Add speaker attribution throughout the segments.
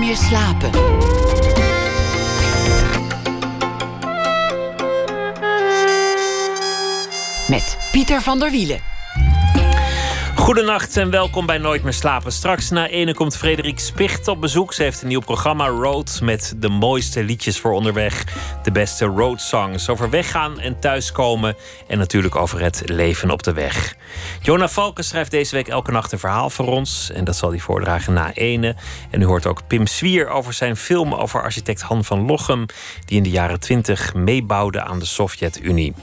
Speaker 1: meer slapen. Met Pieter van der Wielen.
Speaker 2: Goedenacht en welkom bij Nooit meer slapen. Straks na ene komt Frederik Spicht op bezoek. Ze heeft een nieuw programma Road met de mooiste liedjes voor onderweg. De beste road songs over weggaan en thuiskomen. En natuurlijk over het leven op de weg. Jona Valken schrijft deze week elke nacht een verhaal voor ons. En dat zal hij voordragen na ene. En u hoort ook Pim Swier over zijn film over architect Han van Lochem. Die in de jaren twintig meebouwde aan de Sovjet-Unie.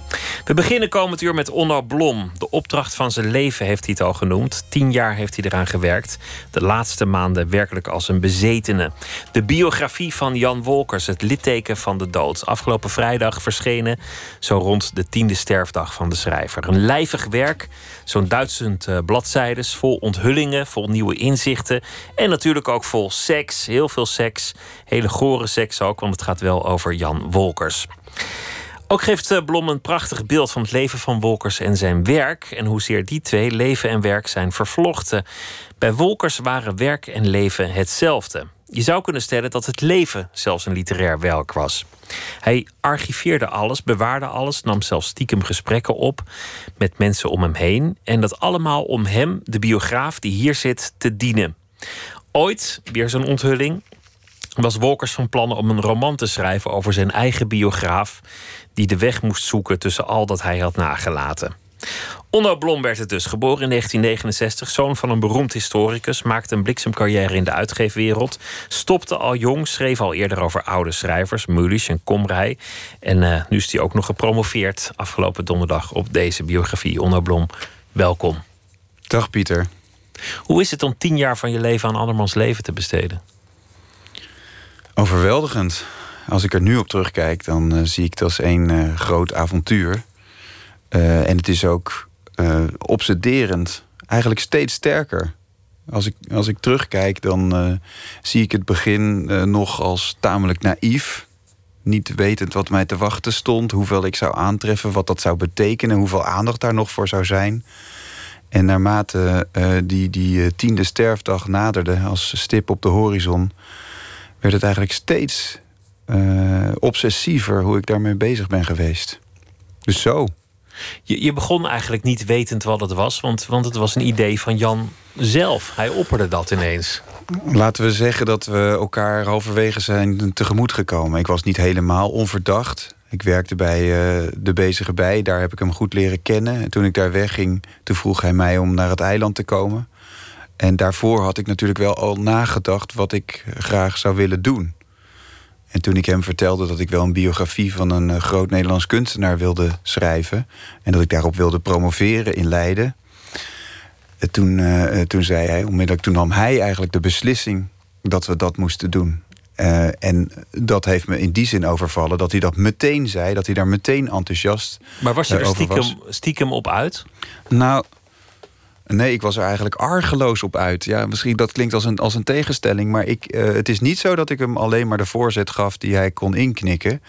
Speaker 2: We beginnen komend uur met Onno Blom. De opdracht van zijn leven heeft hij het al genoemd. Tien jaar heeft hij eraan gewerkt. De laatste maanden werkelijk als een bezetene. De biografie van Jan Wolkers, het litteken van de dood. Afgelopen vrijdag verschenen, zo rond de tiende sterfdag van de schrijver. Een lijvig werk, zo'n duizend uh, bladzijdes, vol onthullingen, vol nieuwe inzichten. En natuurlijk ook vol seks, heel veel seks. Hele gore seks ook, want het gaat wel over Jan Wolkers. Ook geeft eh, Blom een prachtig beeld van het leven van Wolkers en zijn werk. En hoezeer die twee, leven en werk, zijn vervlochten. Bij Wolkers waren werk en leven hetzelfde. Je zou kunnen stellen dat het leven zelfs een literair werk was. Hij archiveerde alles, bewaarde alles, nam zelfs stiekem gesprekken op met mensen om hem heen. En dat allemaal om hem, de biograaf die hier zit, te dienen. Ooit, weer zo'n onthulling, was Wolkers van plan om een roman te schrijven over zijn eigen biograaf, die de weg moest zoeken tussen al dat hij had nagelaten. Onno Blom werd het dus, geboren in 1969, zoon van een beroemd historicus, maakte een bliksemcarrière in de uitgeefwereld, stopte al jong, schreef al eerder over oude schrijvers, Mulisch en Komrij. En uh, nu is hij ook nog gepromoveerd afgelopen donderdag op deze biografie. Onno Blom, welkom.
Speaker 3: Dag Pieter.
Speaker 2: Hoe is het om tien jaar van je leven aan andermans leven te besteden?
Speaker 3: Overweldigend. Als ik er nu op terugkijk, dan uh, zie ik het als één uh, groot avontuur. Uh, en het is ook obsederend. Eigenlijk steeds sterker. Als ik, als ik terugkijk, dan zie ik het begin nog als tamelijk naïef. Niet wetend wat mij te wachten stond, hoeveel ik zou aantreffen, wat dat zou betekenen, hoeveel aandacht daar nog voor zou zijn. En naarmate die, die tiende sterfdag naderde als stip op de horizon, werd het eigenlijk steeds uh, obsessiever hoe ik daarmee bezig ben geweest. Dus zo.
Speaker 2: Je, je begon eigenlijk niet wetend wat het was, want, want het was een idee van Jan zelf. Hij opperde dat ineens.
Speaker 3: Laten we zeggen dat we elkaar halverwege zijn tegemoet gekomen. Ik was niet helemaal onverdacht. Ik werkte bij uh, de bezige bij, daar heb ik hem goed leren kennen. En toen ik daar wegging, toen vroeg hij mij om naar het eiland te komen. En daarvoor had ik natuurlijk wel al nagedacht wat ik graag zou willen doen. En toen ik hem vertelde dat ik wel een biografie van een eh, groot Nederlands kunstenaar wilde schrijven. En dat ik daarop wilde promoveren in Leiden. Eh, toen, uh, toen zei hij onmiddellijk, toen nam hij eigenlijk de beslissing dat we dat moesten doen. Uh, en dat heeft me in die zin overvallen dat hij dat meteen zei, dat hij daar meteen enthousiast.
Speaker 2: Maar was je er stiekem, stiekem op uit?
Speaker 3: Nou, Nee, ik was er eigenlijk argeloos op uit. Ja, misschien dat klinkt als een, als een tegenstelling. Maar ik, uh, het is niet zo dat ik hem alleen maar de voorzet gaf die hij kon inknikken.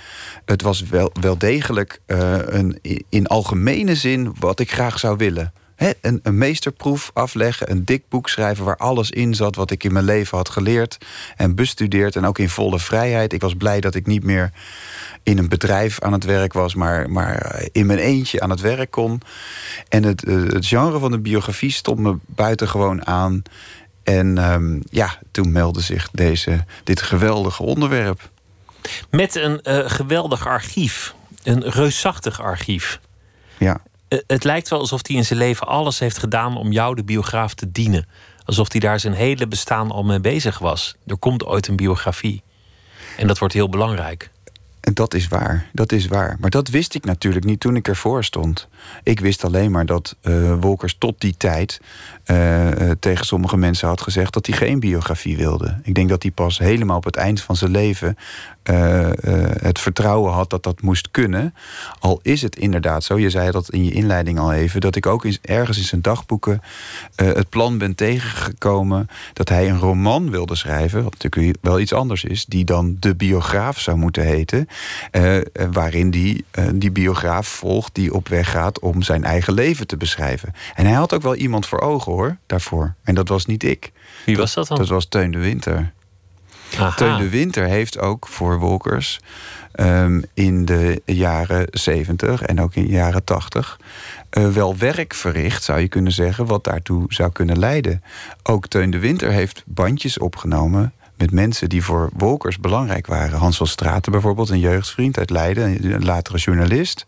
Speaker 3: Het was wel, wel degelijk uh, een, in algemene zin wat ik graag zou willen. He, een, een, meesterproef afleggen, een dik boek schrijven waar alles in zat wat ik in mijn leven had geleerd en bestudeerd. En ook in volle vrijheid. Ik was blij dat ik niet meer in een bedrijf aan het werk was, maar, maar in mijn eentje aan het werk kon. En het, eh, het genre van de biografie stond me buitengewoon aan. En um, ja, toen meldde zich deze, dit geweldige onderwerp.
Speaker 2: Met een uh, geweldig archief. Een reusachtig archief.
Speaker 3: Ja.
Speaker 2: Uh, het lijkt wel alsof hij in zijn leven alles heeft gedaan om jou, de biograaf, te dienen. Alsof hij daar zijn hele bestaan al mee bezig was. Er komt ooit een biografie. En dat wordt heel belangrijk.
Speaker 3: Dat is waar, dat is waar. Maar dat wist ik natuurlijk niet toen ik ervoor stond. Ik wist alleen maar dat uh, Wolkers tot die tijd uh, tegen sommige mensen had gezegd dat hij geen biografie wilde. Ik denk dat hij pas helemaal op het eind van zijn leven uh, het vertrouwen had dat dat moest kunnen. Al is het inderdaad zo, je zei dat in je inleiding al even, dat ik ook in, ergens in zijn dagboeken het plan ben tegengekomen dat hij een roman wilde schrijven, wat natuurlijk wel iets anders is, die dan de biograaf zou moeten heten, waarin die, die biograaf volgt die op weg gaat om zijn eigen leven te beschrijven. En hij had ook wel iemand voor ogen hoor, daarvoor. En dat was niet ik.
Speaker 2: Wie was dat dan?
Speaker 3: Dat was Teun de Winter. Teun de Winter heeft ook voor Wolkers ehm, in de jaren 70 en ook in de jaren 80 uh, wel werk verricht, zou je kunnen zeggen, wat daartoe zou kunnen leiden. Ook Teun de Winter heeft bandjes opgenomen met mensen die voor Wolkers belangrijk waren. Hans van Straten bijvoorbeeld, een jeugdvriend uit Leiden, een latere journalist.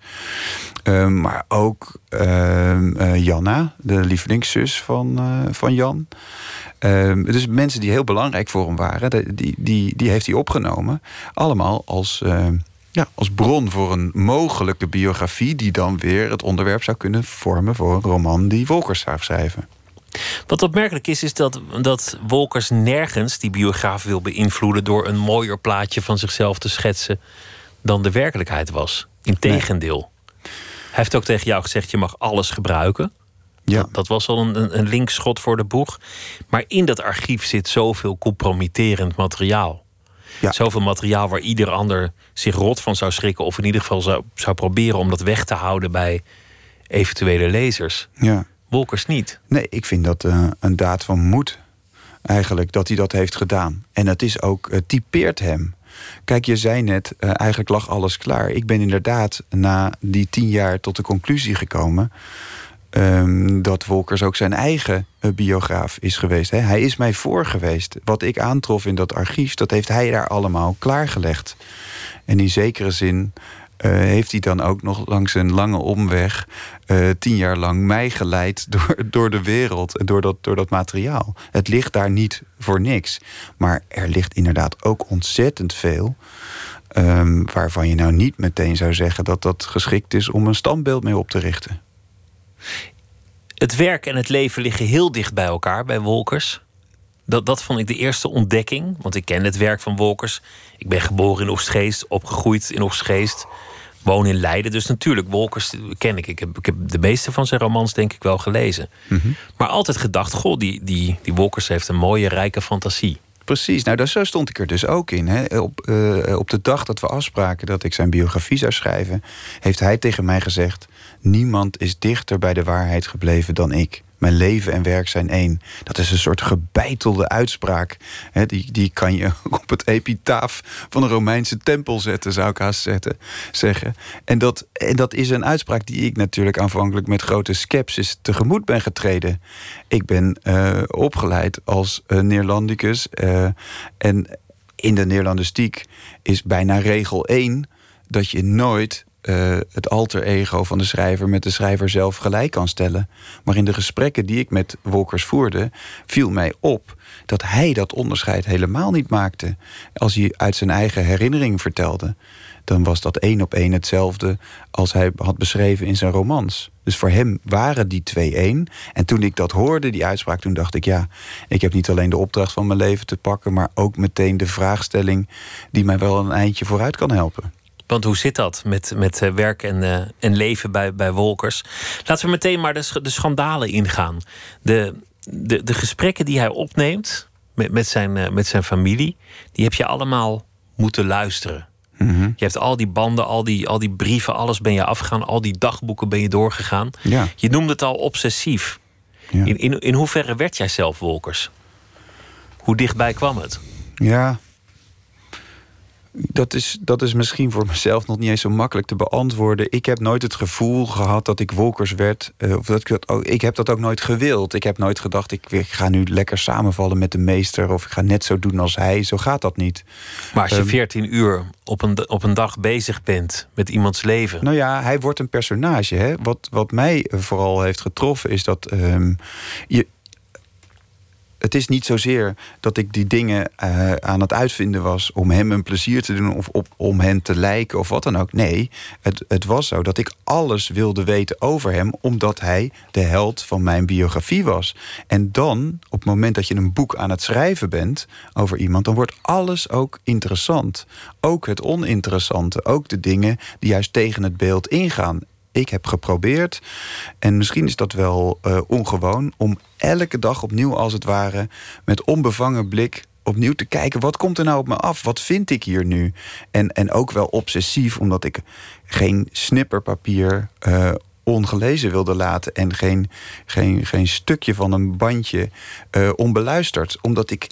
Speaker 3: Ehm, maar ook uh, Janna, de lievelingszus van, uh, van Jan. Ehm, dus mensen die heel belangrijk voor hem waren, die, die, die heeft hij opgenomen. Allemaal als ja, als bron voor een mogelijke biografie... die dan weer het onderwerp zou kunnen vormen voor een roman die Wolkers zou schrijven.
Speaker 2: Wat opmerkelijk is, is dat, dat Wolkers nergens die biograaf wil beïnvloeden... door een mooier plaatje van zichzelf te schetsen dan de werkelijkheid was. Integendeel. Hij heeft ook tegen jou gezegd, je mag alles gebruiken. Ja. Dat, dat was al een, een linkschot voor de boeg. Maar in dat archief zit zoveel compromitterend materiaal. Ja. Zoveel materiaal waar ieder ander zich rot van zou schrikken. Of in ieder geval zou, zou proberen om dat weg te houden bij eventuele lezers. Ja. Wolkers niet.
Speaker 3: Nee, ik vind dat uh, een daad van moed. Eigenlijk dat hij dat heeft gedaan. En het is ook, uh, typeert hem. Kijk, je zei net, uh, eigenlijk lag alles klaar. Ik ben inderdaad na die tien jaar tot de conclusie gekomen Um, dat Wolkers ook zijn eigen uh, biograaf is geweest. Hè. Hij is mij voor geweest. Wat ik aantrof in dat archief, dat heeft hij daar allemaal klaargelegd. En in zekere zin uh, heeft hij dan ook nog langs een lange omweg... Uh, tien jaar lang mij geleid door, door de wereld en door dat, door dat materiaal. Het ligt daar niet voor niks. Maar er ligt inderdaad ook ontzettend veel... Um, waarvan je nou niet meteen zou zeggen dat dat geschikt is om een standbeeld mee op te richten.
Speaker 2: Het werk en het leven liggen heel dicht bij elkaar bij Wolkers. Dat, dat vond ik de eerste ontdekking, want ik ken het werk van Wolkers. Ik ben geboren in Oostgeest, opgegroeid in Oostgeest, woon in Leiden. Dus natuurlijk, Wolkers ken ik. Ik heb, ik heb de meeste van zijn romans denk ik wel gelezen. Mhm. Maar altijd gedacht, goh, die, die, die Wolkers heeft een mooie, rijke fantasie.
Speaker 3: Precies, nou daar, zo stond ik er dus ook in. Hè. Op, uh, op de dag dat we afspraken dat ik zijn biografie zou schrijven, heeft hij tegen mij gezegd: Niemand is dichter bij de waarheid gebleven dan ik. Mijn leven en werk zijn één. Dat is een soort gebeitelde uitspraak. die, die kan je op het epitaaf van een Romeinse tempel zetten, zou ik haast zetten, zeggen. En dat, en dat is een uitspraak die ik natuurlijk aanvankelijk met grote sceptisch tegemoet ben getreden. Ik ben uh, opgeleid als uh, Neerlandicus. Uh, en in de Neerlandistiek is bijna regel één dat je nooit uh, het alter ego van de schrijver met de schrijver zelf gelijk kan stellen. Maar in de gesprekken die ik met Wolkers voerde, viel mij op dat hij dat onderscheid helemaal niet maakte. Als hij uit zijn eigen herinnering vertelde, dan was dat één op één hetzelfde als hij had beschreven in zijn romans. Dus voor hem waren die twee één. En toen ik dat hoorde, die uitspraak, toen dacht ik: ja, ik heb niet alleen de opdracht van mijn leven te pakken, maar ook meteen de vraagstelling die mij wel een eindje vooruit kan helpen.
Speaker 2: Want hoe zit dat met, met eh, werk en, uh, en leven bij, bij Wolkers? Laten we meteen maar de, de schandalen ingaan. De, de, de gesprekken die hij opneemt met, met, zijn, uh, met zijn familie, die heb je allemaal moeten luisteren. Mm Je hebt al die banden, al die, al die brieven, alles ben je afgegaan, al die dagboeken ben je doorgegaan. Ja. Je noemde het al obsessief. Ja. In, in, in hoeverre werd jij zelf Wolkers? Hoe dichtbij kwam het?
Speaker 3: Ja, dat is, dat is misschien voor mezelf nog niet eens zo makkelijk te beantwoorden. Ik heb nooit het gevoel gehad dat ik Wolkers werd. Uh, of dat ik, dat ik heb dat ook nooit gewild. Ik heb nooit gedacht, ik, ik, ga nu lekker samenvallen met de meester... of ik ga net zo doen als hij. Zo gaat dat niet.
Speaker 2: Maar als je 14 ehm, uur op een, op een dag bezig bent met iemands leven...
Speaker 3: Nou ja, hij wordt een personage. Hè? Wat, wat mij vooral heeft getroffen is dat... Um, je, het is niet zozeer dat ik die dingen uh, aan het uitvinden was om hem een plezier te doen of op, om hen te lijken of wat dan ook. Nee, het, het was zo dat ik alles wilde weten over hem, omdat hij de held van mijn biografie was. En dan, op het moment dat je een boek aan het schrijven bent over iemand, dan wordt alles ook interessant. Ook het oninteressante, ook de dingen die juist tegen het beeld ingaan ik heb geprobeerd, en misschien is dat wel uh, ongewoon, om elke dag opnieuw als het ware met onbevangen blik opnieuw te kijken, wat komt er nou op me af? Wat vind ik hier nu? En, en ook wel obsessief, omdat ik geen snipperpapier uh, ongelezen wilde laten en geen, geen, geen stukje van een bandje uh, onbeluisterd. Omdat ik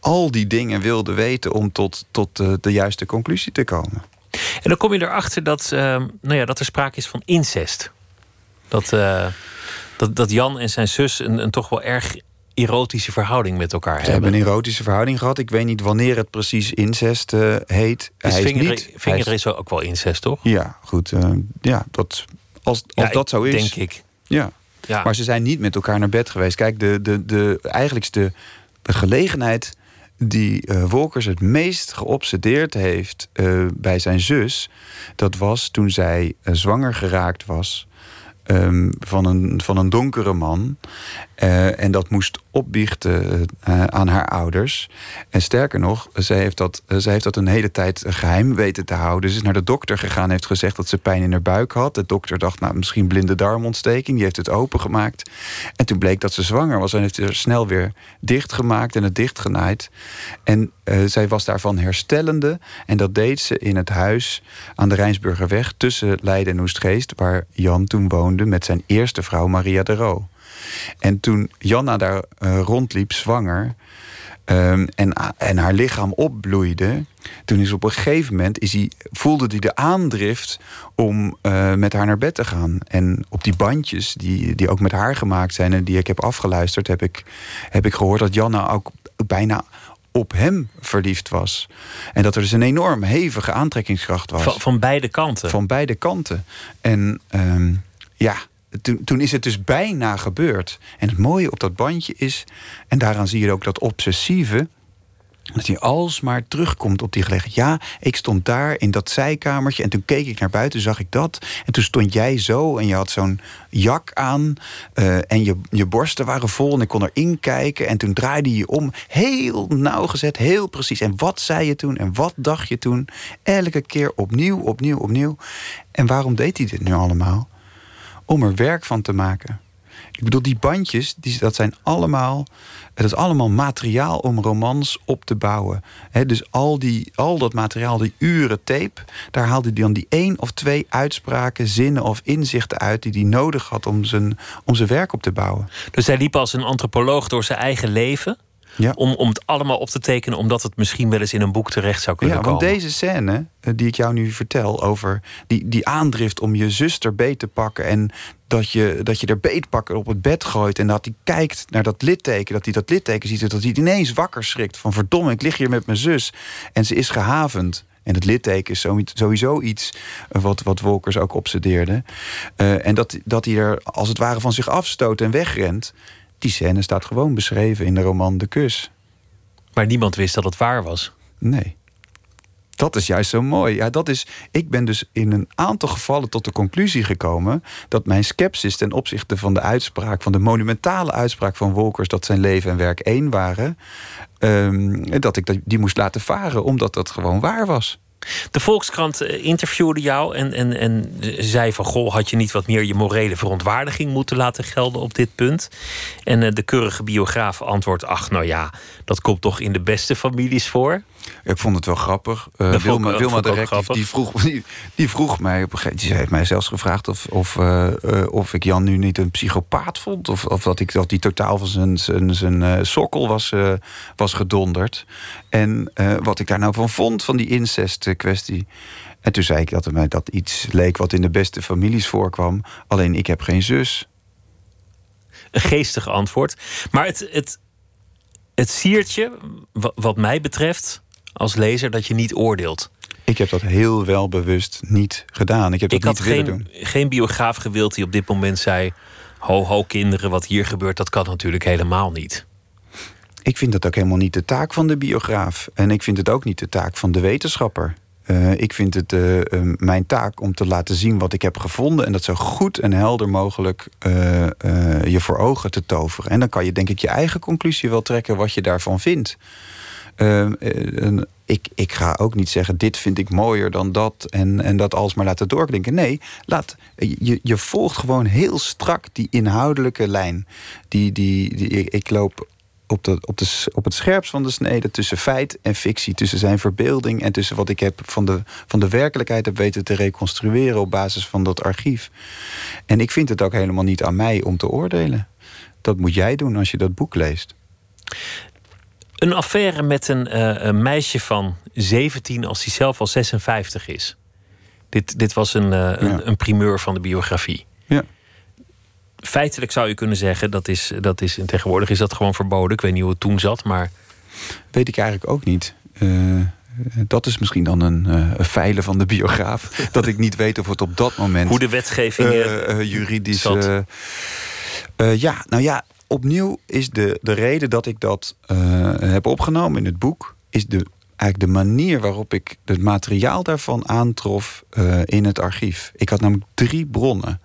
Speaker 3: al die dingen wilde weten om tot, tot de juiste conclusie te komen.
Speaker 2: En dan kom je erachter dat, uh, nou ja, dat er sprake is van incest. Dat, uh, dat, dat Jan en zijn zus een, een toch wel erg erotische verhouding met elkaar
Speaker 3: hebben. Ze hebben een erotische verhouding gehad. Ik weet niet wanneer het precies incest uh, heet.
Speaker 2: Is hij vinger, is niet, vinger is, is ook wel incest, toch?
Speaker 3: Ja, goed. Uh, ja, dat, als, als ja, dat zo is.
Speaker 2: Denk ik.
Speaker 3: Ja. ja. Maar ze zijn niet met elkaar naar bed geweest. Kijk, de, de, de, eigenlijk de, de gelegenheid die uh, Wolkers het meest geobsedeerd heeft uh, bij zijn zus... dat was toen zij uh, zwanger geraakt was um, van, een, van een donkere man. Uh, en dat moest opbiechten uh, aan haar ouders. En sterker nog, zij heeft, dat, uh, heeft dat een hele tijd geheim weten te houden. Ze is naar de dokter gegaan heeft gezegd dat ze pijn in haar buik had. De dokter dacht, nou, misschien blinde darmontsteking. Die heeft het opengemaakt. En toen bleek dat ze zwanger was. En heeft ze snel weer dichtgemaakt en het dichtgenaaid. En zij was daarvan herstellende. En dat deed ze in het huis aan de Rijnsburgerweg... tussen Leiden en Oestgeest, waar Jan toen woonde... met zijn eerste vrouw Maria de Roo. En toen Janna daar uh, rondliep, zwanger. Um, en, en haar lichaam opbloeide. Toen is op een gegeven moment is hij, voelde hij de aandrift om uh, met haar naar bed te gaan. En op die bandjes, die, die ook met haar gemaakt zijn en die ik heb afgeluisterd, heb ik, heb ik gehoord dat Janna ook bijna op hem verliefd was. En dat er dus een enorm hevige aantrekkingskracht was.
Speaker 2: Van, van beide kanten.
Speaker 3: Van beide kanten. En um, ja, toen, is het dus bijna gebeurd. En het mooie op dat bandje is, en daaraan zie je ook dat obsessieve, dat hij alsmaar terugkomt op die gelegenheid. Ja, ik stond daar in dat zijkamertje en toen keek ik naar buiten, zag ik dat. En toen stond jij zo en je had zo'n jak aan uh, en je, je borsten waren vol en ik kon erin kijken. En toen draaide je je om, heel nauwgezet, heel precies. En wat zei je toen en wat dacht je toen? Elke keer opnieuw, opnieuw, opnieuw. En waarom deed hij dit nu allemaal? Om er werk van te maken. Ik bedoel, die bandjes, die, dat zijn allemaal, het is allemaal materiaal om romans op te bouwen. dus al, die, al dat materiaal, die uren tape, daar haalde hij dan die één of twee uitspraken, zinnen of inzichten uit die hij nodig had om zijn, om zijn werk op te bouwen.
Speaker 2: Dus hij liep als een antropoloog door zijn eigen leven. Ja. Om, om het allemaal op te tekenen, omdat het misschien wel eens in een boek terecht zou kunnen
Speaker 3: ja,
Speaker 2: komen.
Speaker 3: Want deze scène, eh, die ik jou nu vertel, over die, die aandrift om je zuster beet te pakken. En dat je, dat je er beetpakker op het bed gooit. En dat hij kijkt naar dat litteken. Dat hij dat litteken ziet. Dat hij ineens wakker schrikt. Van verdomme, ik lig hier met mijn zus. En ze is gehavend. En het litteken is sowieso iets wat, wat Wolkers ook obsedeerde. Uh, en dat, dat hij er als het ware van zich afstoot en wegrent. Die scène staat gewoon beschreven in de roman De Kus.
Speaker 2: Maar niemand wist dat het waar was.
Speaker 3: Nee. Dat is juist zo mooi. Ja, dat is, ik ben dus in een aantal gevallen tot de conclusie gekomen dat mijn sceptisch ten opzichte van de uitspraak, van de monumentale uitspraak van Wolkers dat zijn leven en werk één waren, um, dat ik die moest laten varen, omdat dat gewoon waar was.
Speaker 2: De Volkskrant eh, interviewde jou en, en, en zei van... goh, had je niet wat meer je morele verontwaardiging moeten laten gelden op dit punt? En eh, de keurige biograaf antwoordt... ach, nou ja, dat komt toch in de beste families voor?
Speaker 3: Ik vond het wel grappig. Uh, Wilma, Wilma de die, vroeg, die, die, vroeg mij op een gegeven moment... heeft mij zelfs gevraagd of, of, uh, uh, of ik Jan nu niet een psychopaat vond... of, of dat, ik, dat die totaal van zijn, zijn, zijn sokkel was, was gedonderd. En wat ik daar nou van vond, van die incest-kwestie... En toen zei ik dat mij dat iets leek wat in de beste families voorkwam. Alleen ik heb geen zus.
Speaker 2: Een geestig antwoord. Maar het, het, het siertje, wat mij betreft, als lezer dat je niet oordeelt.
Speaker 3: Ik heb dat heel wel bewust niet gedaan. Ik heb dat
Speaker 2: ik
Speaker 3: niet
Speaker 2: had
Speaker 3: willen
Speaker 2: geen,
Speaker 3: doen.
Speaker 2: geen biograaf gewild die op dit moment zei... ho, ho, kinderen, wat hier gebeurt, dat kan natuurlijk helemaal niet.
Speaker 3: Ik vind dat ook helemaal niet de taak van de biograaf. En ik vind het ook niet de taak van de wetenschapper. Uh, ik vind het uh, uh, mijn taak om te laten zien wat ik heb gevonden... en dat zo goed en helder mogelijk je voor ogen te toveren. En dan kan je denk ik je eigen conclusie wel trekken wat je daarvan vindt. Ehm, ik, ik ga ook niet zeggen, dit vind ik mooier dan dat... en, en dat alsmaar laten doorklinken. Nee, laat, je, je volgt gewoon heel strak die inhoudelijke lijn. Die, die, die, ik loop op, op, de, op het scherpst van de snede tussen feit en fictie. Tussen zijn verbeelding en tussen wat ik heb van de, van de werkelijkheid heb weten te reconstrueren op basis van dat archief. En ik vind het ook helemaal niet aan mij om te oordelen. Dat moet jij doen als je dat boek leest.
Speaker 2: Een affaire met een, eh, een, meisje van 17 als hij zelf al 56 is. Dit, dit was een, uh, een, een, primeur van de biografie.
Speaker 3: Ja.
Speaker 2: Feitelijk zou je kunnen zeggen, dat is, dat is, tegenwoordig is dat gewoon verboden. Ik weet niet hoe het toen zat, maar...
Speaker 3: Weet ik eigenlijk ook niet. Uh, dat is misschien dan een, een feilen van de biograaf. dat ik niet weet of het op dat moment...
Speaker 2: Hoe de wetgeving
Speaker 3: juridisch... ja, nou ja, opnieuw is de, de reden dat ik dat uh, heb opgenomen in het boek... is de, eigenlijk de manier waarop ik het materiaal daarvan aantrof uh, in het archief. Ik had namelijk drie bronnen.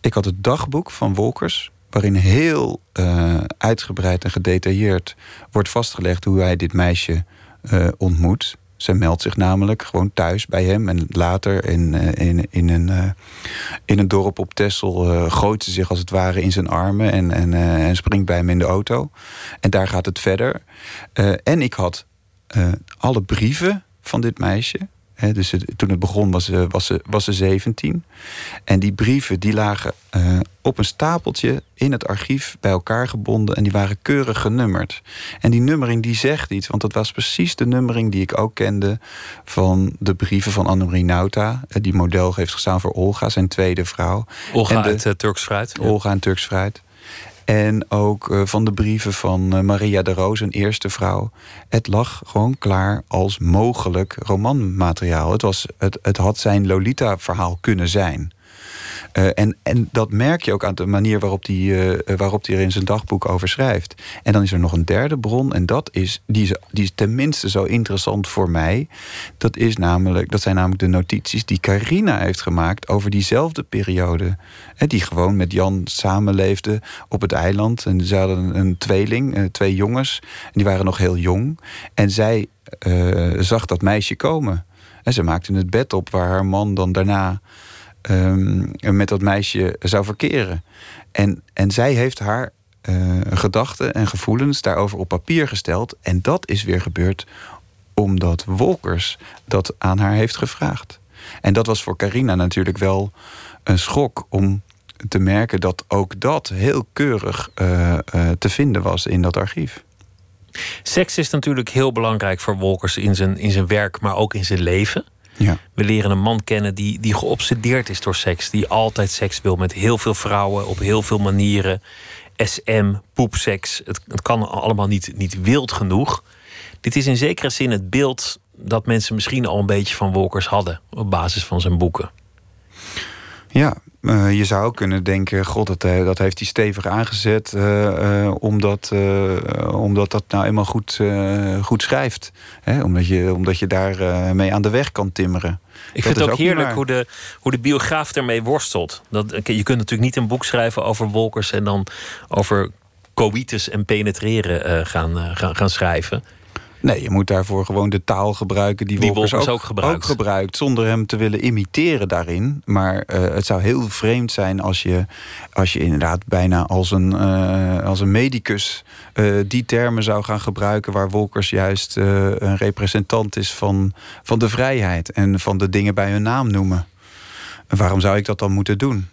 Speaker 3: Ik had het dagboek van Wolkers... waarin heel uh, uitgebreid en gedetailleerd wordt vastgelegd... hoe hij dit meisje ontmoet. Zij meldt zich namelijk gewoon thuis bij hem. En later in, eh, in, in, een, uh, in een dorp op Texel uh, gooit ze zich als het ware in zijn armen en, en, en springt bij hem in de auto. En daar gaat het verder. en ik had alle brieven van dit meisje dus toen het begon was, ze, was, ze, was ze 17. En die brieven die lagen uh, op een stapeltje in het archief bij elkaar gebonden. En die waren keurig genummerd. En die nummering die zegt iets. Want dat was precies de nummering die ik ook kende van de brieven van Annemarie Nauta. Die model heeft gestaan voor Olga, zijn tweede vrouw.
Speaker 2: Olga en de, uit uh, Turks Fruit.
Speaker 3: Olga en Turks Fruit. En ook uh, van de brieven van uh, Maria de Roos, een eerste vrouw. Het lag gewoon klaar als mogelijk romanmateriaal. Het, was, het, het had zijn Lolita-verhaal kunnen zijn. Uh, en, en dat merk je ook aan de manier waarop hij uh, waarop die er in zijn dagboek over schrijft. En dan is er nog een derde bron. En dat is, die is, die is tenminste zo interessant voor mij. Dat, is namelijk, dat zijn namelijk de notities die Carina heeft gemaakt over diezelfde periode. Hè, die gewoon met Jan samenleefde op het eiland. En ze hadden een, tweeling, twee jongens. En die waren nog heel jong. En zij zag dat meisje komen. En ze maakte het bed op waar haar man dan daarna um, met dat meisje zou verkeren. En, en zij heeft haar uh, gedachten en gevoelens daarover op papier gesteld. En dat is weer gebeurd omdat Wolkers dat aan haar heeft gevraagd. En dat was voor Carina natuurlijk wel een schok om te merken dat ook dat heel keurig uh, uh, te vinden was in dat archief.
Speaker 2: Seks is natuurlijk heel belangrijk voor Wolkers in zijn, in zijn werk, maar ook in zijn leven.
Speaker 3: Ja.
Speaker 2: We leren een man kennen die, die geobsedeerd is door seks. Die altijd seks wil met heel veel vrouwen op heel veel manieren. SM, poepseks. Het, kan allemaal niet, niet wild genoeg. Dit is in zekere zin het beeld dat mensen misschien al een beetje van Wolkers hadden. Op basis van zijn boeken.
Speaker 3: Ja, uh, je zou kunnen denken, god, dat, uh, dat heeft hij stevig aangezet... Uh, omdat, omdat dat nou eenmaal goed, goed schrijft. Hè? Omdat, je, omdat je daar mee aan de weg kan timmeren.
Speaker 2: Ik vind het ook, ook heerlijk hoe de, hoe de biograaf ermee worstelt. Dat, je kunt natuurlijk niet een boek schrijven over wolkers... en dan over coitus en penetreren gaan, gaan, gaan schrijven...
Speaker 3: Nee, je moet daarvoor gewoon de taal gebruiken die, die Wolkers, ook, gebruikt. ook, gebruikt. Zonder hem te willen imiteren daarin. Maar uh, het zou heel vreemd zijn als je, als je inderdaad bijna als een, uh, als een medicus uh, die termen zou gaan gebruiken. Waar Wolkers juist een representant is van, van de vrijheid. En van de dingen bij hun naam noemen. waarom zou ik dat dan moeten doen?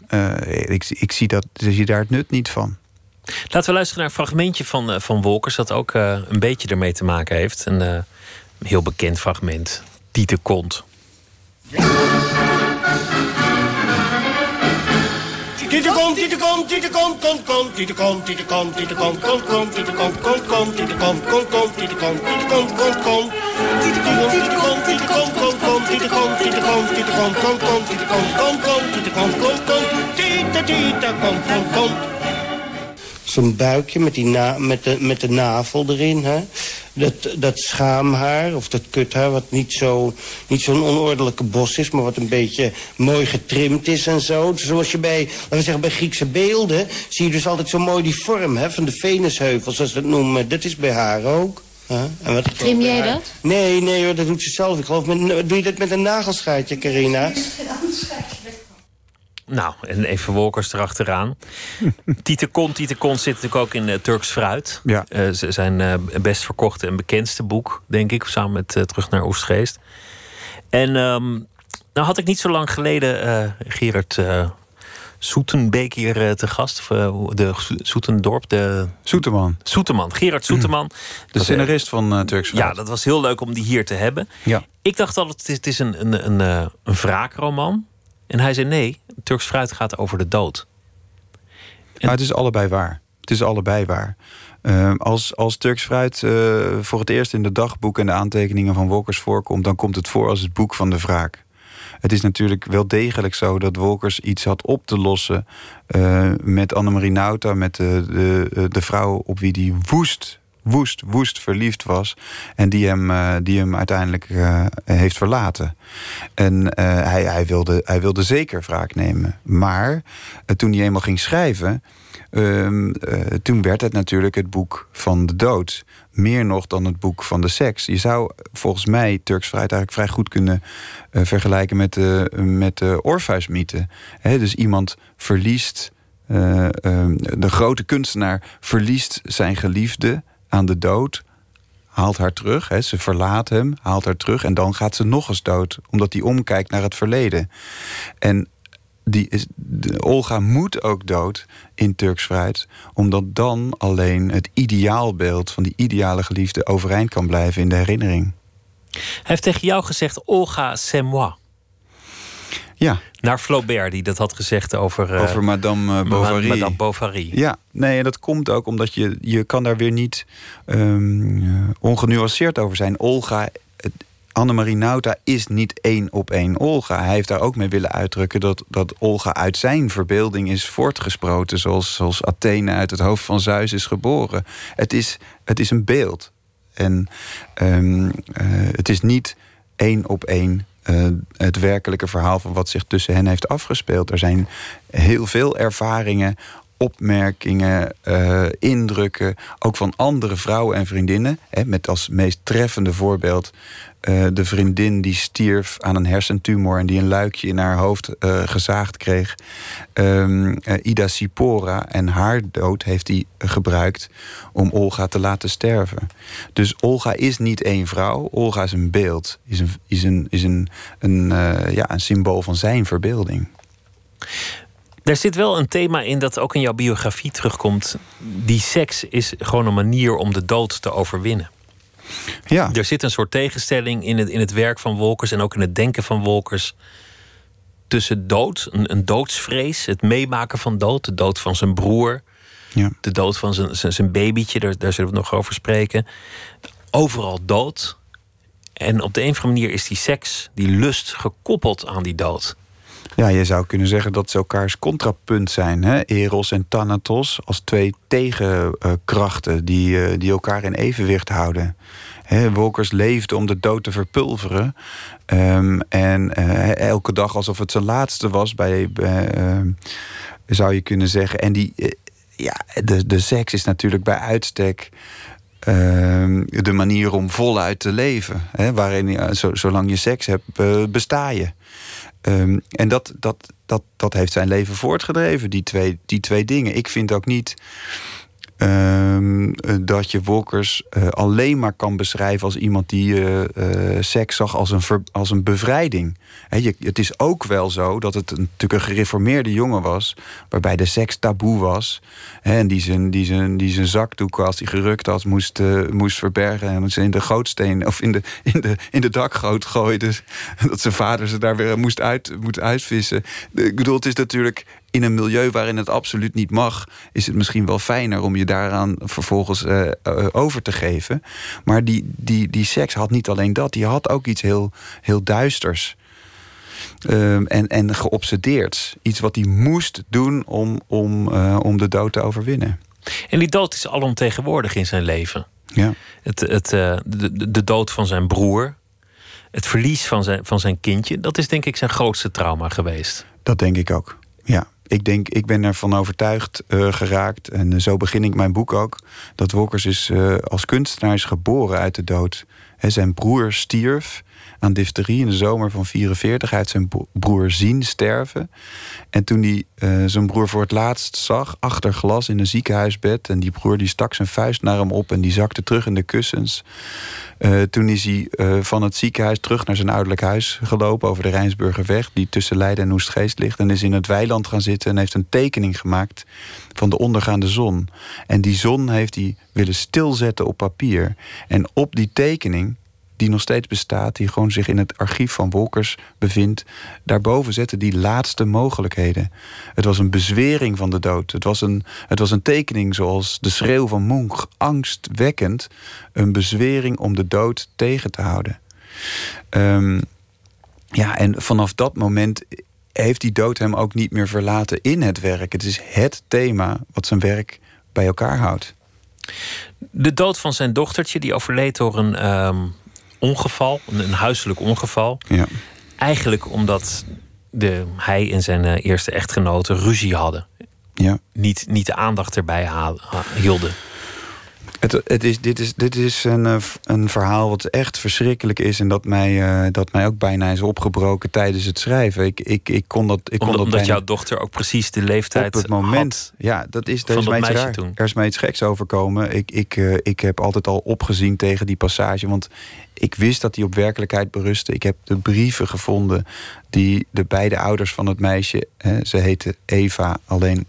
Speaker 3: ik, ik zie, dat, ik zie daar het nut niet van.
Speaker 2: Laten we luisteren naar een fragmentje van, uh, van Wolkers... dat ook uh, een beetje ermee te maken heeft. Een uh, heel bekend fragment. Dieter Kont. Komt
Speaker 4: zo'n buikje met, die na, met, de, met de navel erin. Hè? Dat, dat schaamhaar of dat kuthaar wat niet zo'n niet zo'n onordelijke bos is... maar wat een beetje mooi getrimd is en zo. Zoals je bij, laten we zeggen, bij Griekse beelden... zie je dus altijd zo mooi die vorm hè, van de Venusheuvels, zoals ze dat noemen. Dat is bij haar ook.
Speaker 5: En wat Trim jij dat?
Speaker 4: Nee, nee hoor, dat doet ze zelf. Ik geloof, met, doe je dat met een nagelschaartje, Carina?
Speaker 2: Nou, en even Wolkers erachteraan. Tiete Kont, Tiete Kont zit natuurlijk ook in uh, Turks Fruit.
Speaker 3: Ja.
Speaker 2: Uh, zijn uh, best verkochte en bekendste boek, denk ik. Samen met Terug naar Oostgeest. En um, nou had ik niet zo lang geleden, Gerard Soetenbeek hier eh, te gast. Of, eh, de Soetendorp. De...
Speaker 3: Soeterman.
Speaker 2: Soeterman, Gerard Soeterman.
Speaker 3: De scenarist van Turks
Speaker 2: Ja, dat was heel leuk om die hier te hebben.
Speaker 3: Ja.
Speaker 2: Ik dacht al, het is, het is een, een, een, een wraakroman. En hij zei nee, Turks fruit gaat over de dood.
Speaker 3: Het is allebei waar. Het is allebei waar. Uh, als, als Turks fruit uh, voor het eerst in de dagboek en de aantekeningen van Wolkers voorkomt, dan komt het voor als het boek van de wraak. Het is natuurlijk wel degelijk zo dat Wolkers iets had op te lossen uh, met Annemarie Nauta, met de, de, de vrouw op wie die woest, woest, woest verliefd was. En die hem, uh, die hem uiteindelijk uh, heeft verlaten. En hij, hij, wilde, hij wilde zeker wraak nemen. Maar toen hij eenmaal ging schrijven. Um, toen werd het natuurlijk het boek van de dood meer nog dan het boek van de seks. Je zou volgens mij Turks Fruit eigenlijk vrij goed kunnen vergelijken met de, met de Orpheusmythe. dus iemand verliest, uh, de grote kunstenaar verliest zijn geliefde aan de dood. Haalt haar terug, he, ze verlaat hem, haalt haar terug en dan gaat ze nog eens dood, omdat hij omkijkt naar het verleden. En die is, Olga moet ook dood in Turks fruit. Omdat dan alleen het ideaalbeeld van die ideale geliefde overeind kan blijven in de herinnering.
Speaker 2: Hij heeft tegen jou gezegd: Olga, c'est moi.
Speaker 3: Ja.
Speaker 2: Naar Flaubert, die dat had gezegd over... Uh,
Speaker 3: over Madame Bovary.
Speaker 2: Madame Bovary.
Speaker 3: Ja, nee, en dat komt ook omdat je, je kan daar weer niet um, ongenuanceerd over zijn. Olga Annemarie Nauta is niet één op één Olga. Hij heeft daar ook mee willen uitdrukken dat, dat Olga uit zijn verbeelding is voortgesproten, zoals, zoals Athene uit het hoofd van Zeus is geboren. Het is, het is een beeld. En um, uh, het is niet één op één uh, het werkelijke verhaal van wat zich tussen hen heeft afgespeeld. Er zijn heel veel ervaringen opmerkingen, uh, indrukken, ook van andere vrouwen en vriendinnen. Hè, met als meest treffende voorbeeld uh, de vriendin die stierf aan een hersentumor en die een luikje in haar hoofd uh, gezaagd kreeg. Um, Ida Sipora en haar dood heeft hij gebruikt om Olga te laten sterven. Dus Olga is niet één vrouw, Olga is een beeld, is een, is een, is een, een, ja, een symbool van zijn verbeelding.
Speaker 2: Er zit wel een thema in dat ook in jouw biografie terugkomt. Die seks is gewoon een manier om de dood te overwinnen.
Speaker 3: Ja.
Speaker 2: Er zit een soort tegenstelling in het, in het werk van Wolkers en ook in het denken van Wolkers. Tussen dood, een, een doodsvrees, het meemaken van dood, de dood van zijn broer,
Speaker 3: ja.
Speaker 2: de dood van zijn, zijn, zijn babytje, daar, daar zullen we nog over spreken. Overal dood. En op de een of andere manier is die seks, die lust, gekoppeld aan die dood.
Speaker 3: Ja, je zou kunnen zeggen dat ze elkaars contrapunt zijn. Hè? Eros en Thanatos als twee tegenkrachten die, uh, die elkaar in evenwicht houden. Hè, Wolkers leefde om de dood te verpulveren. Um, en uh, elke dag alsof het zijn laatste was, bij, bij uh, zou je kunnen zeggen. En die, ja, de, de seks is natuurlijk bij uitstek ehm, de manier om voluit te leven. Hè, waarin, zo, zolang je seks hebt, besta je. Um, en dat, dat, dat, dat heeft zijn leven voortgedreven, die twee, die twee dingen. Ik vind ook niet um, dat je Wolkers uh, alleen maar kan beschrijven als iemand die uh, seks zag als een, als een bevrijding. Het is ook wel zo dat het een, natuurlijk een gereformeerde jongen was, waarbij de seks taboe was. En die zijn, die, zijn, die zijn zakdoek, als hij gerukt had, moest, moest verbergen en ze in de gootsteen of in de, in de, in de dakgoot gooide. Dat zijn vader ze daar weer moest, uit, moest uitvissen. Ik bedoel, het is natuurlijk in een milieu waarin het absoluut niet mag, is het misschien wel fijner om je daaraan vervolgens uh, uh, over te geven. Maar die, die, die seks had niet alleen dat, die had ook iets heel, heel duisters. Um, en, en geobsedeerd. Iets wat hij moest doen om, om, uh, om de dood te overwinnen.
Speaker 2: En die dood is alomtegenwoordig in zijn leven.
Speaker 3: Ja.
Speaker 2: Het, het, de, de dood van zijn broer, het verlies van zijn, van zijn kindje, dat is denk ik zijn grootste trauma geweest.
Speaker 3: Dat denk ik ook. Ja, ik denk, ik ben ervan overtuigd uh, geraakt. En uh, zo begin ik mijn boek ook. Dat Wolkers is uh, als kunstenaar is geboren uit de dood. zijn broer stierf aan difterie in de zomer van 44. Hij had zijn broer zien sterven. En toen hij uh, zijn broer voor het laatst zag, achter glas in een ziekenhuisbed... en die broer die stak zijn vuist naar hem op en die zakte terug in de kussens... Uh, toen is hij uh, van het ziekenhuis terug naar zijn ouderlijk huis gelopen... over de Rijnsburgerweg, die tussen Leiden en Oestgeest ligt... en is in het weiland gaan zitten en heeft een tekening gemaakt... van de ondergaande zon. En die zon heeft hij willen stilzetten op papier. En op die tekening die nog steeds bestaat, die gewoon zich in het archief van Wolkers bevindt. Daarboven zetten die laatste mogelijkheden. Het was een bezwering van de dood. Het was een, het was een tekening zoals de schreeuw van Munch, angstwekkend. Een bezwering om de dood tegen te houden. Um, ja, en vanaf dat moment heeft die dood hem ook niet meer verlaten in het werk. Het is het thema wat zijn werk bij elkaar houdt.
Speaker 2: De dood van zijn dochtertje, die overleed door een um, ongeval, een huiselijk ongeval.
Speaker 3: Ja.
Speaker 2: Eigenlijk omdat de, hij en zijn uh, eerste echtgenote ruzie hadden.
Speaker 3: Ja.
Speaker 2: Niet, niet de aandacht erbij hielden.
Speaker 3: Het, het is, dit is, dit is een, eh, een verhaal wat echt verschrikkelijk is... en dat mij, uh, dat mij ook bijna is opgebroken tijdens het schrijven. Ik, ik, ik kon dat, ik kon
Speaker 2: omdat,
Speaker 3: dat
Speaker 2: omdat jouw dochter ook precies de leeftijd
Speaker 3: Op het moment, ja, dat is, dat is mij iets raar. Toen. Er is mij iets geks overkomen. Ik, ik, uh, ik heb altijd al opgezien tegen die passage... want ik wist dat die op werkelijkheid berustte. Ik heb de brieven gevonden die de beide ouders van het meisje... Hè, ze heette Eva, alleen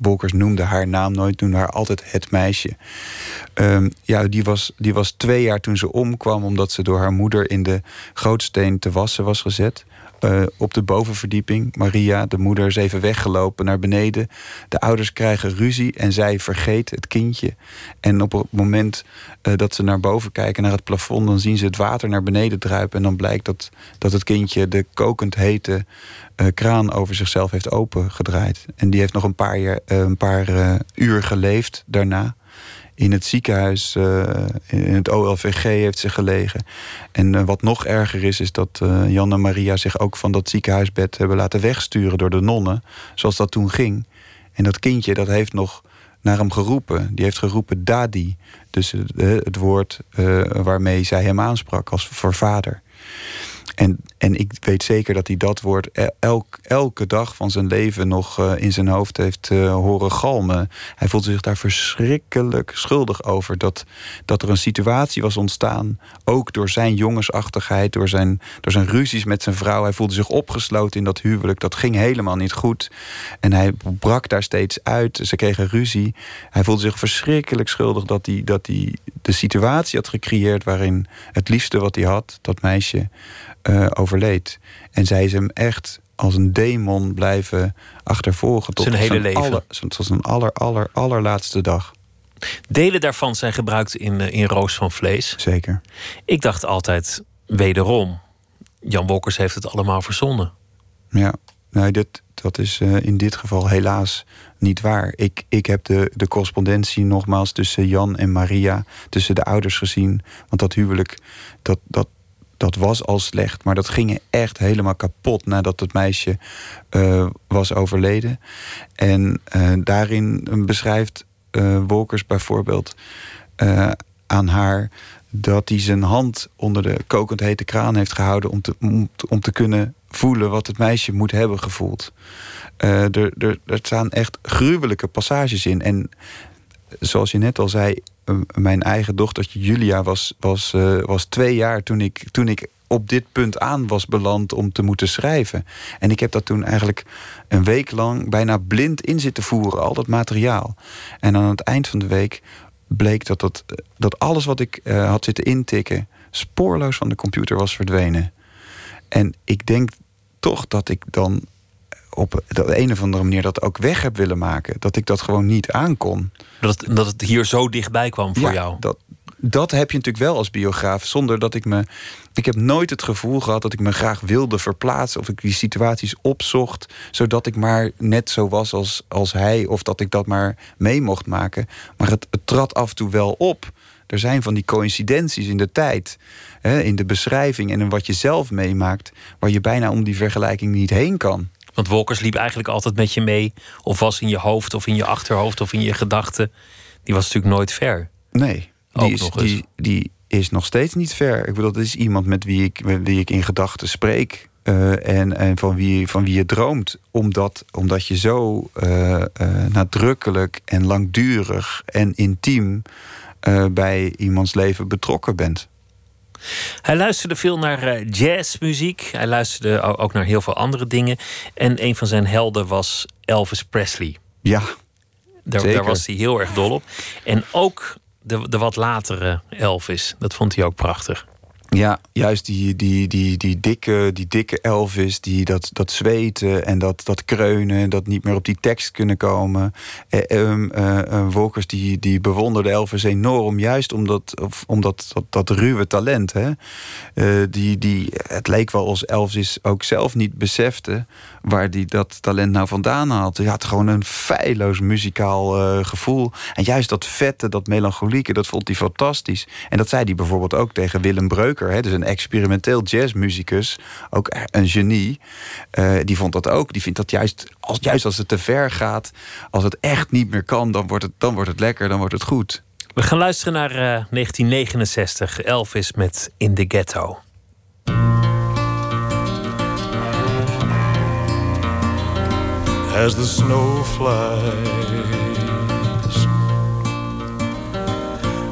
Speaker 3: Wolkers noemde haar naam nooit, noemde haar altijd het meisje. Um, ja, die was, die was twee jaar toen ze omkwam, omdat ze door haar moeder in de gootsteen te wassen was gezet. Uh, op de bovenverdieping. Maria, de moeder, is even weggelopen naar beneden. De ouders krijgen ruzie en zij vergeet het kindje. En op het moment uh, dat ze naar boven kijken, naar het plafond... dan zien ze het water naar beneden druipen. En dan blijkt dat, dat het kindje de kokend hete uh, kraan over zichzelf heeft opengedraaid. En die heeft nog een paar, jaar, een paar uur geleefd daarna in het ziekenhuis, uh, in het OLVG heeft ze gelegen. En uh, wat nog erger is, is dat uh, Jan en Maria zich ook van dat ziekenhuisbed hebben laten wegsturen door de nonnen, zoals dat toen ging. En dat kindje, dat heeft nog naar hem geroepen. Die heeft geroepen Dadi. Dus het woord waarmee zij hem aansprak als voor vader. En, en ik weet zeker dat hij dat woord e-, elk, elke dag van zijn leven nog uh, in zijn hoofd heeft uh, horen galmen. Hij voelde zich daar verschrikkelijk schuldig over. Dat, dat er een situatie was ontstaan, ook door zijn jongensachtigheid, door zijn, door zijn ruzies met zijn vrouw. Hij voelde zich opgesloten in dat huwelijk. Dat ging helemaal niet goed. En hij brak daar steeds uit. Ze kregen ruzie. Hij voelde zich verschrikkelijk schuldig dat hij, dat hij de situatie had gecreëerd waarin het liefste wat hij had, dat meisje uh, overleed. En zij is hem echt als een demon blijven achtervolgen.
Speaker 2: Tot zijn hele zijn leven.
Speaker 3: Aller, tot zijn aller, aller, allerlaatste dag.
Speaker 2: Delen daarvan zijn gebruikt in, uh, in Roos van Vlees.
Speaker 3: Zeker.
Speaker 2: Ik dacht altijd, wederom, Jan Wolkers heeft het allemaal verzonnen.
Speaker 3: Ja, nee, dit, dat is uh, in dit geval helaas niet waar. Ik, ik heb de, de correspondentie nogmaals tussen Jan en Maria, tussen de ouders gezien. Want dat huwelijk, dat, dat, dat was al slecht, maar dat ging echt helemaal kapot nadat het meisje uh, was overleden. En uh, daarin beschrijft uh, Wolkers bijvoorbeeld aan haar dat hij zijn hand onder de kokend hete kraan heeft gehouden om te, om, om te kunnen voelen wat het meisje moet hebben gevoeld. er, er, er staan echt gruwelijke passages in. En zoals je net al zei, mijn eigen dochtertje Julia was, was, uh, was twee jaar toen ik, toen ik op dit punt aan was beland om te moeten schrijven. En ik heb dat toen eigenlijk een week lang bijna blind in zitten voeren, al dat materiaal. En aan het eind van de week bleek dat, dat, dat alles wat ik uh, had zitten intikken spoorloos van de computer was verdwenen. En ik denk toch dat ik dan op de een of andere manier dat ook weg heb willen maken. Dat ik dat gewoon niet aankon.
Speaker 2: Dat het, dat het hier zo dichtbij kwam voor
Speaker 3: ja,
Speaker 2: jou?
Speaker 3: Dat, dat heb je natuurlijk wel als biograaf. Zonder dat ik me. Ik heb nooit het gevoel gehad dat ik me graag wilde verplaatsen. Of ik die situaties opzocht. Zodat ik maar net zo was als, als hij. Of dat ik dat maar mee mocht maken. Maar het, het trad af en toe wel op. Er zijn van die coincidenties in de tijd. Hè, in de beschrijving en in wat je zelf meemaakt. Waar je bijna om die vergelijking niet heen kan.
Speaker 2: Want Wolkers liep eigenlijk altijd met je mee. Of was in je hoofd, of in je achterhoofd, of in je gedachten. Die was natuurlijk nooit ver.
Speaker 3: Nee. Die, is, die, die, is nog steeds niet ver. Ik bedoel, dat is iemand met wie ik, met wie ik in gedachten spreek. Uh, en, en van, wie, van wie je droomt. Omdat, omdat je zo uh, uh, nadrukkelijk en langdurig en intiem bij iemands leven betrokken bent.
Speaker 2: Hij luisterde veel naar jazzmuziek. Hij luisterde ook naar heel veel andere dingen. En een van zijn helden was Elvis Presley.
Speaker 3: Ja.
Speaker 2: Daar, daar was hij heel erg dol op. En ook de, de wat latere Elvis. Dat vond hij ook prachtig.
Speaker 3: Ja, juist die, die, die, die, dikke, die dikke Elvis, die dat, dat zweten en dat, dat kreunen, dat niet meer op die tekst kunnen komen. Eh, um, uh, Wolkers die, die bewonderde Elvis enorm, juist omdat, of, omdat dat, dat ruwe talent. Hè? Uh, die, die, het leek wel als Elvis ook zelf niet besefte waar hij dat talent nou vandaan had. Hij had gewoon een feilloos muzikaal gevoel. En juist dat vette, dat melancholieke, dat vond hij fantastisch. En dat zei hij bijvoorbeeld ook tegen Willem Hè, dus een experimenteel jazzmuzikus, ook een genie. Uh, die vond dat ook. Die vindt dat juist als, juist als het te ver gaat, als het echt niet meer kan, dan wordt het, dan wordt het lekker, dan wordt het goed.
Speaker 2: We gaan luisteren naar uh, 1969, Elvis met In the Ghetto.
Speaker 6: as the snow flies.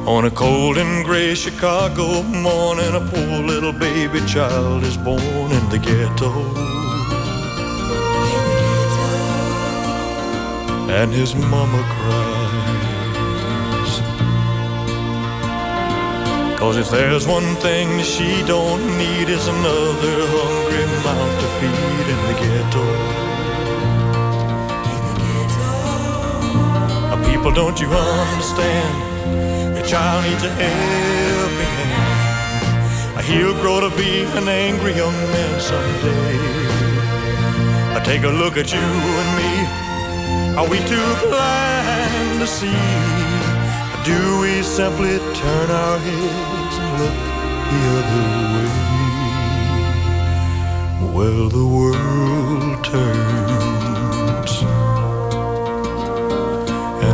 Speaker 6: On a cold and gray Chicago morning, a poor little baby child is born in the ghetto. And his mama cries. Cause if there's one thing that she don't need, is another hungry mouth to feed in the ghetto. In the ghetto. Our people, don't you understand? Child needs a helping hand. He'll grow to be an angry young man someday. I take a look at you and me. Are we too blind to see? Do we simply turn our heads and look the other way? Well, the world turns.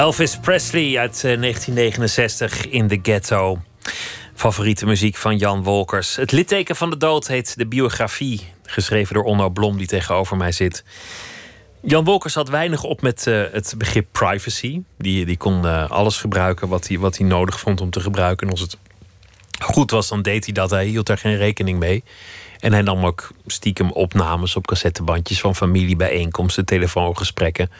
Speaker 2: Elvis Presley uit 1969 eh, in The Ghetto. Favoriete muziek van Jan Wolkers. Het litteken van de dood heet de biografie. Geschreven door Onno Blom, die tegenover mij zit. Jan Wolkers had weinig op met uh, het begrip privacy. Die, die kon uh, alles gebruiken wat hij, wat hij nodig vond om te gebruiken. En als het goed was, dan deed hij dat. Hij hield daar geen rekening mee. En hij nam ook stiekem opnames op cassettebandjes van familiebijeenkomsten, telefoongesprekken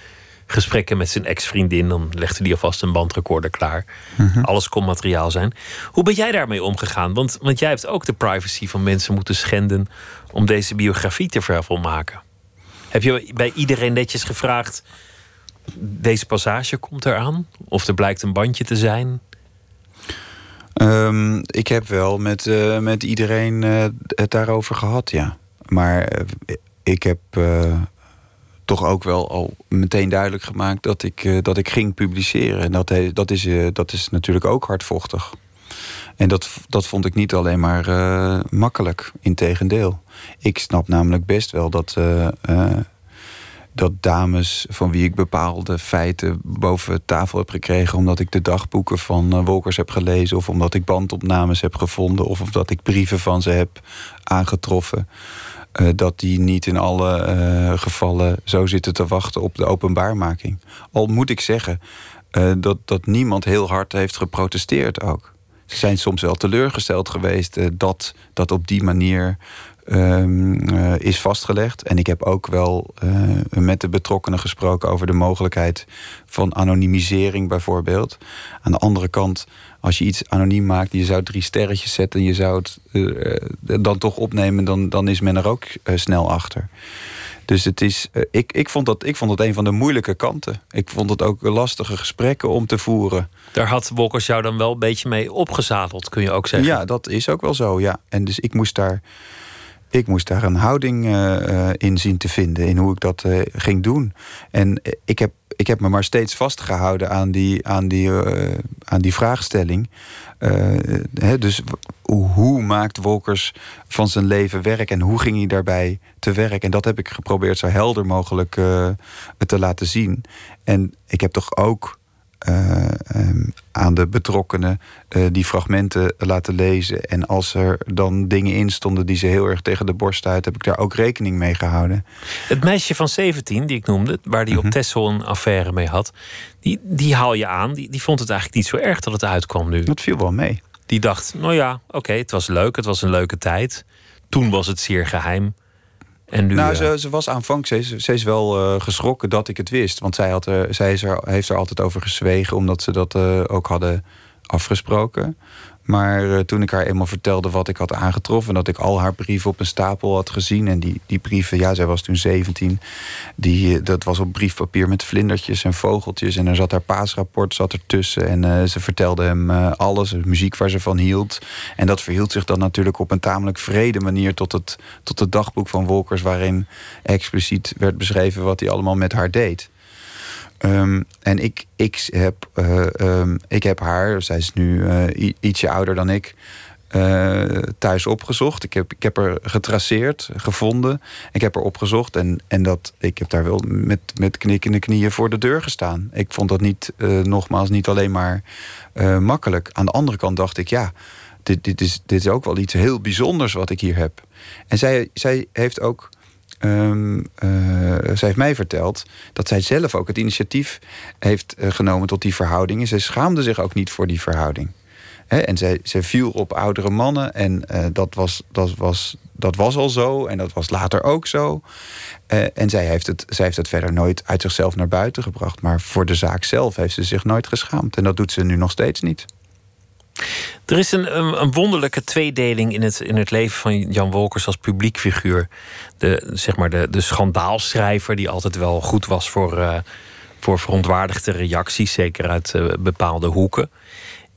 Speaker 2: gesprekken met zijn ex-vriendin. Dan legde hij alvast een bandrecorder klaar. Mhm. Alles kon materiaal zijn. Hoe ben jij daarmee omgegaan? Want, want jij hebt ook de privacy van mensen moeten schenden om deze biografie te vervolmaken. Heb je bij iedereen netjes gevraagd: deze passage komt eraan? Of er blijkt een bandje te zijn?
Speaker 3: Um, ik heb wel met, uh, met iedereen uh, het daarover gehad, ja. Maar uh, ik heb toch ook wel al meteen duidelijk gemaakt dat ik, uh, dat ik ging publiceren. En dat, dat, is, uh, dat is natuurlijk ook hardvochtig. En dat, dat vond ik niet alleen maar makkelijk, integendeel. Ik snap namelijk best wel dat dat dames van wie ik bepaalde feiten boven tafel heb gekregen... omdat ik de dagboeken van uh, Wolkers heb gelezen... of omdat ik bandopnames heb gevonden... of omdat ik brieven van ze heb aangetroffen... Uh, dat die niet in alle uh, gevallen zo zitten te wachten op de openbaarmaking. Al moet ik zeggen dat, dat niemand heel hard heeft geprotesteerd ook. Ze zijn soms wel teleurgesteld geweest dat dat op die manier uh, is vastgelegd. En ik heb ook wel met de betrokkenen gesproken over de mogelijkheid van anonimisering bijvoorbeeld. Aan de andere kant, als je iets anoniem maakt, je zou drie sterretjes zetten en je zou het uh, dan toch opnemen, dan, dan is men er ook snel achter. Dus het is, ik, ik, vond dat, ik vond dat een van de moeilijke kanten. Ik vond het ook lastige gesprekken om te voeren.
Speaker 2: Daar had Wolkers jou dan wel een beetje mee opgezadeld, kun je ook zeggen.
Speaker 3: Ja, dat is ook wel zo, ja. En dus ik moest daar ik moest daar een houding in zien te vinden in hoe ik dat ging doen. En ik heb, ik heb me maar steeds vastgehouden aan die, aan die, uh, aan die vraagstelling. Hè, dus hoe maakt Wolkers van zijn leven werk en hoe ging hij daarbij te werk? En dat heb ik geprobeerd zo helder mogelijk te laten zien. En ik heb toch ook uh, um, aan de betrokkenen uh, die fragmenten laten lezen. En als er dan dingen in stonden die ze heel erg tegen de borst uit, heb ik daar ook rekening mee gehouden.
Speaker 2: Het meisje van 17, die ik noemde, waar die op mhm. Tessel een affaire mee had, die, die haal je aan. Die, die vond het eigenlijk niet zo erg dat het uitkwam nu.
Speaker 3: Dat viel wel mee.
Speaker 2: Die dacht, nou ja, oké, okay, het was leuk, het was een leuke tijd. Toen was het zeer geheim. En nu,
Speaker 3: nou, ze, ze was aanvankelijk, ze, ze, is wel uh, geschrokken dat ik het wist. Want zij, had zij is er, heeft er altijd over gezwegen, omdat ze dat uh, ook hadden afgesproken. Maar uh, toen ik haar eenmaal vertelde wat ik had aangetroffen... dat ik al haar brieven op een stapel had gezien... en die, die brieven, ja, zij was toen 17... Die, dat was op briefpapier met vlindertjes en vogeltjes... en er zat haar paasrapport zat ertussen... en uh, ze vertelde hem alles, muziek waar ze van hield. En dat verhield zich dan natuurlijk op een tamelijk vrede manier... tot het, tot het dagboek van Wolkers... waarin expliciet werd beschreven wat hij allemaal met haar deed. Um, en ik, ik, heb, uh, um, ik heb haar, zij is nu uh, ietsje ouder dan ik, uh, thuis opgezocht. Ik heb, ik heb haar getraceerd, gevonden. Ik heb haar opgezocht en, en dat, ik heb daar wel met, met knikkende knieën voor de deur gestaan. Ik vond dat niet, nogmaals, niet alleen maar makkelijk. Aan de andere kant dacht ik, ja, dit, dit, is, dit is ook wel iets heel bijzonders wat ik hier heb. En zij, zij heeft ook Um, uh, zij heeft mij verteld dat zij zelf ook het initiatief heeft uh, genomen tot die verhouding. En zij schaamde zich ook niet voor die verhouding. En zij, zij viel op oudere mannen en uh, dat, was, dat, was, dat was al zo en dat was later ook zo. en zij heeft, het, zij heeft het verder nooit uit zichzelf naar buiten gebracht. Maar voor de zaak zelf heeft ze zich nooit geschaamd. En dat doet ze nu nog steeds niet.
Speaker 2: Er is een, een, wonderlijke tweedeling in het, in het leven van Jan Wolkers als publiekfiguur. De, zeg maar de, de schandaalschrijver, die altijd wel goed was voor, uh, voor verontwaardigde reacties, zeker uit uh, bepaalde hoeken.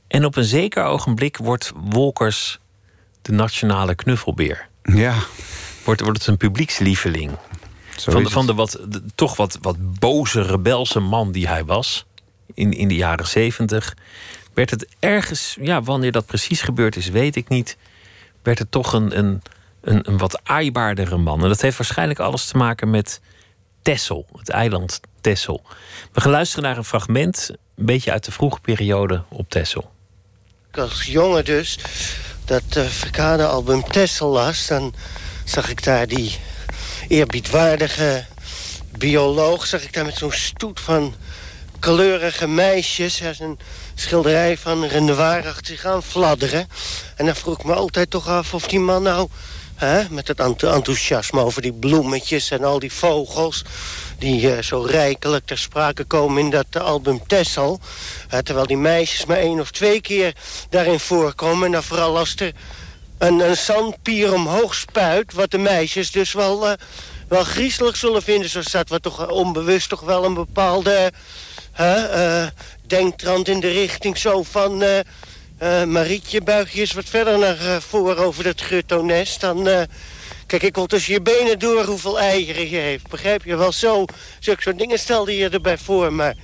Speaker 2: En op een zeker ogenblik wordt Wolkers de nationale knuffelbeer.
Speaker 3: Ja.
Speaker 2: Wordt, wordt het een publiekslieveling. van de, van de wat, de, toch wat, wat boze, rebelse man die hij was in, in de jaren zeventig werd het ergens, ja, wanneer dat precies gebeurd is, weet ik niet. Werd het toch een, een, een, een wat aaibaardere man. En dat heeft waarschijnlijk alles te maken met Tessel, het eiland Tessel. We gaan luisteren naar een fragment, een beetje uit de vroege periode op Tessel.
Speaker 4: Als jongen dus, dat uh, Tessel las... dan zag ik daar die eerbiedwaardige bioloog... zag ik daar met zo'n stoet van kleurige meisjes... als een schilderij van Renoir achter zich aan fladderen. En dan vroeg ik me altijd toch af of die man nou... Hè, met het enthousiasme over die bloemetjes en al die vogels... die uh, zo rijkelijk ter sprake komen in dat album Tessel. Uh, terwijl die meisjes maar één of twee keer daarin voorkomen. En dan vooral als er een, een zandpier omhoog spuit... wat de meisjes dus wel, uh, wel griezelig zullen vinden. Zo staat wat toch onbewust toch wel een bepaalde... Uh, denktrand in de richting zo van... Uh, uh, Marietje, buig je eens wat verder naar uh, voren over dat grutto-nest. Dan Kijk, ik wil tussen je benen door hoeveel eieren je heeft. Begrijp je wel zo? Zulke soort dingen stelde je erbij voor. Maar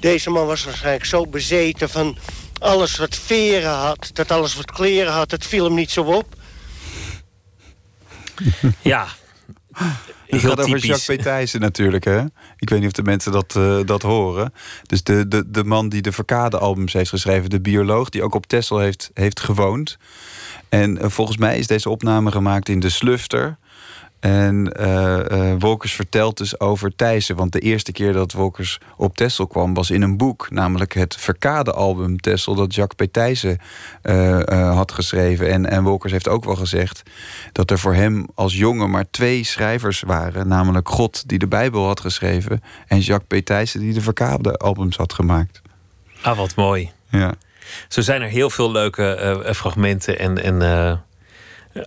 Speaker 4: deze man was waarschijnlijk zo bezeten van alles wat veren had. Dat alles wat kleren had, dat viel hem niet zo op.
Speaker 2: Ja,
Speaker 3: het gaat over Jacques Petijsen natuurlijk. Hè? Ik weet niet of de mensen dat, uh, dat horen. Dus de, de, de man die de Verkade-albums heeft geschreven. De bioloog die ook op Texel heeft, heeft gewoond. En uh, volgens mij is deze opname gemaakt in de Slufter. En uh, Wolkers vertelt dus over Thijssen. Want de eerste keer dat Wolkers op Tessel kwam... was in een boek, namelijk het Verkade-album Tessel... dat Jacques P. Thijssen uh, had geschreven. En, en Wolkers heeft ook wel gezegd... dat er voor hem als jongen maar twee schrijvers waren. Namelijk God, die de Bijbel had geschreven... en Jacques P. Thijssen, die de Verkade-albums had gemaakt.
Speaker 2: Ah, wat mooi.
Speaker 3: Ja.
Speaker 2: Zo zijn er heel veel leuke fragmenten en... en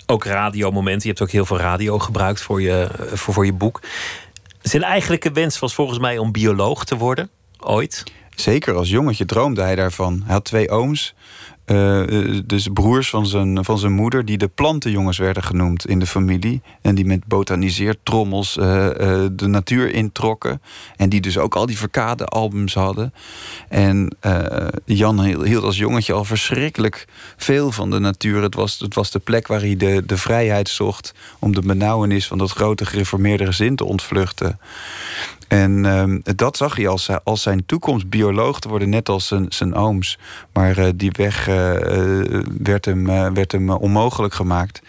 Speaker 2: ook radiomomenten. Je hebt ook heel veel radio gebruikt voor je, voor, voor je boek. Zijn eigenlijke wens was volgens mij om bioloog te worden, ooit.
Speaker 3: Zeker, als jongetje droomde hij daarvan. Hij had twee ooms. Uh, dus broers van zijn, van zijn moeder, die de plantenjongens werden genoemd in de familie. En die met botaniseertrommels uh, de natuur introkken. En die dus ook al die verkade albums hadden. En Jan hield als jongetje al verschrikkelijk veel van de natuur. Het was, het was de plek waar hij de, de vrijheid zocht om de benauwenis van dat grote gereformeerde gezin te ontvluchten. En uh, dat zag hij als, als zijn toekomst bioloog te worden, net als zijn, zijn ooms. Maar uh, die weg uh, werd, hem, werd hem onmogelijk gemaakt.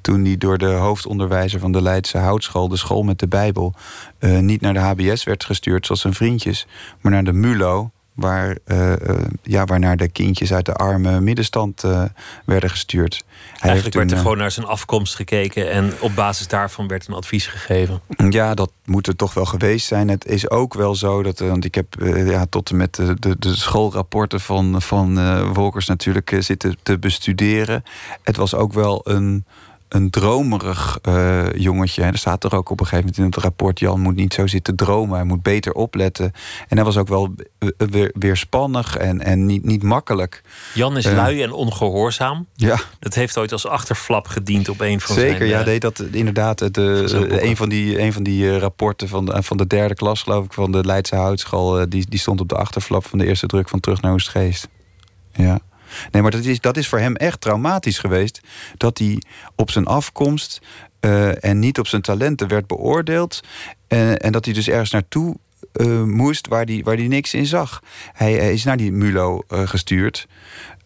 Speaker 3: Toen hij door de hoofdonderwijzer van de Leidse Houtschool, de school met de Bijbel, niet naar de HBS werd gestuurd zoals zijn vriendjes, maar naar de MULO, waar, uh, ja, waarnaar de kindjes uit de arme middenstand uh, werden gestuurd.
Speaker 2: Hij Eigenlijk werd er gewoon naar zijn afkomst gekeken en op basis daarvan werd een advies gegeven.
Speaker 3: Ja, dat moet er toch wel geweest zijn. Het is ook wel zo dat, want ik heb ja, tot en met de, de, de schoolrapporten van, van Wolkers natuurlijk zitten te bestuderen. Het was ook wel een een dromerig uh, jongetje. Er staat er ook op een gegeven moment in het rapport... Jan moet niet zo zitten dromen, hij moet beter opletten. En hij was ook wel weer, weerspannig en, en niet, niet makkelijk.
Speaker 2: Jan is uh, lui en ongehoorzaam.
Speaker 3: Ja.
Speaker 2: Dat heeft ooit als achterflap gediend op een van
Speaker 3: Zeker,
Speaker 2: zijn...
Speaker 3: ja, deed dat inderdaad. De, van een van die, een van die rapporten van de, van de derde klas, geloof ik... van de Leidse Houtschool, die, die stond op de achterflap... van de eerste druk van Terug naar Oostgeest. Ja. Nee, maar dat is, dat is voor hem echt traumatisch geweest. Dat hij op zijn afkomst uh, en niet op zijn talenten werd beoordeeld. En, en dat hij dus ergens naartoe uh, moest waar hij waar die niks in zag. Hij, is naar die MULO gestuurd.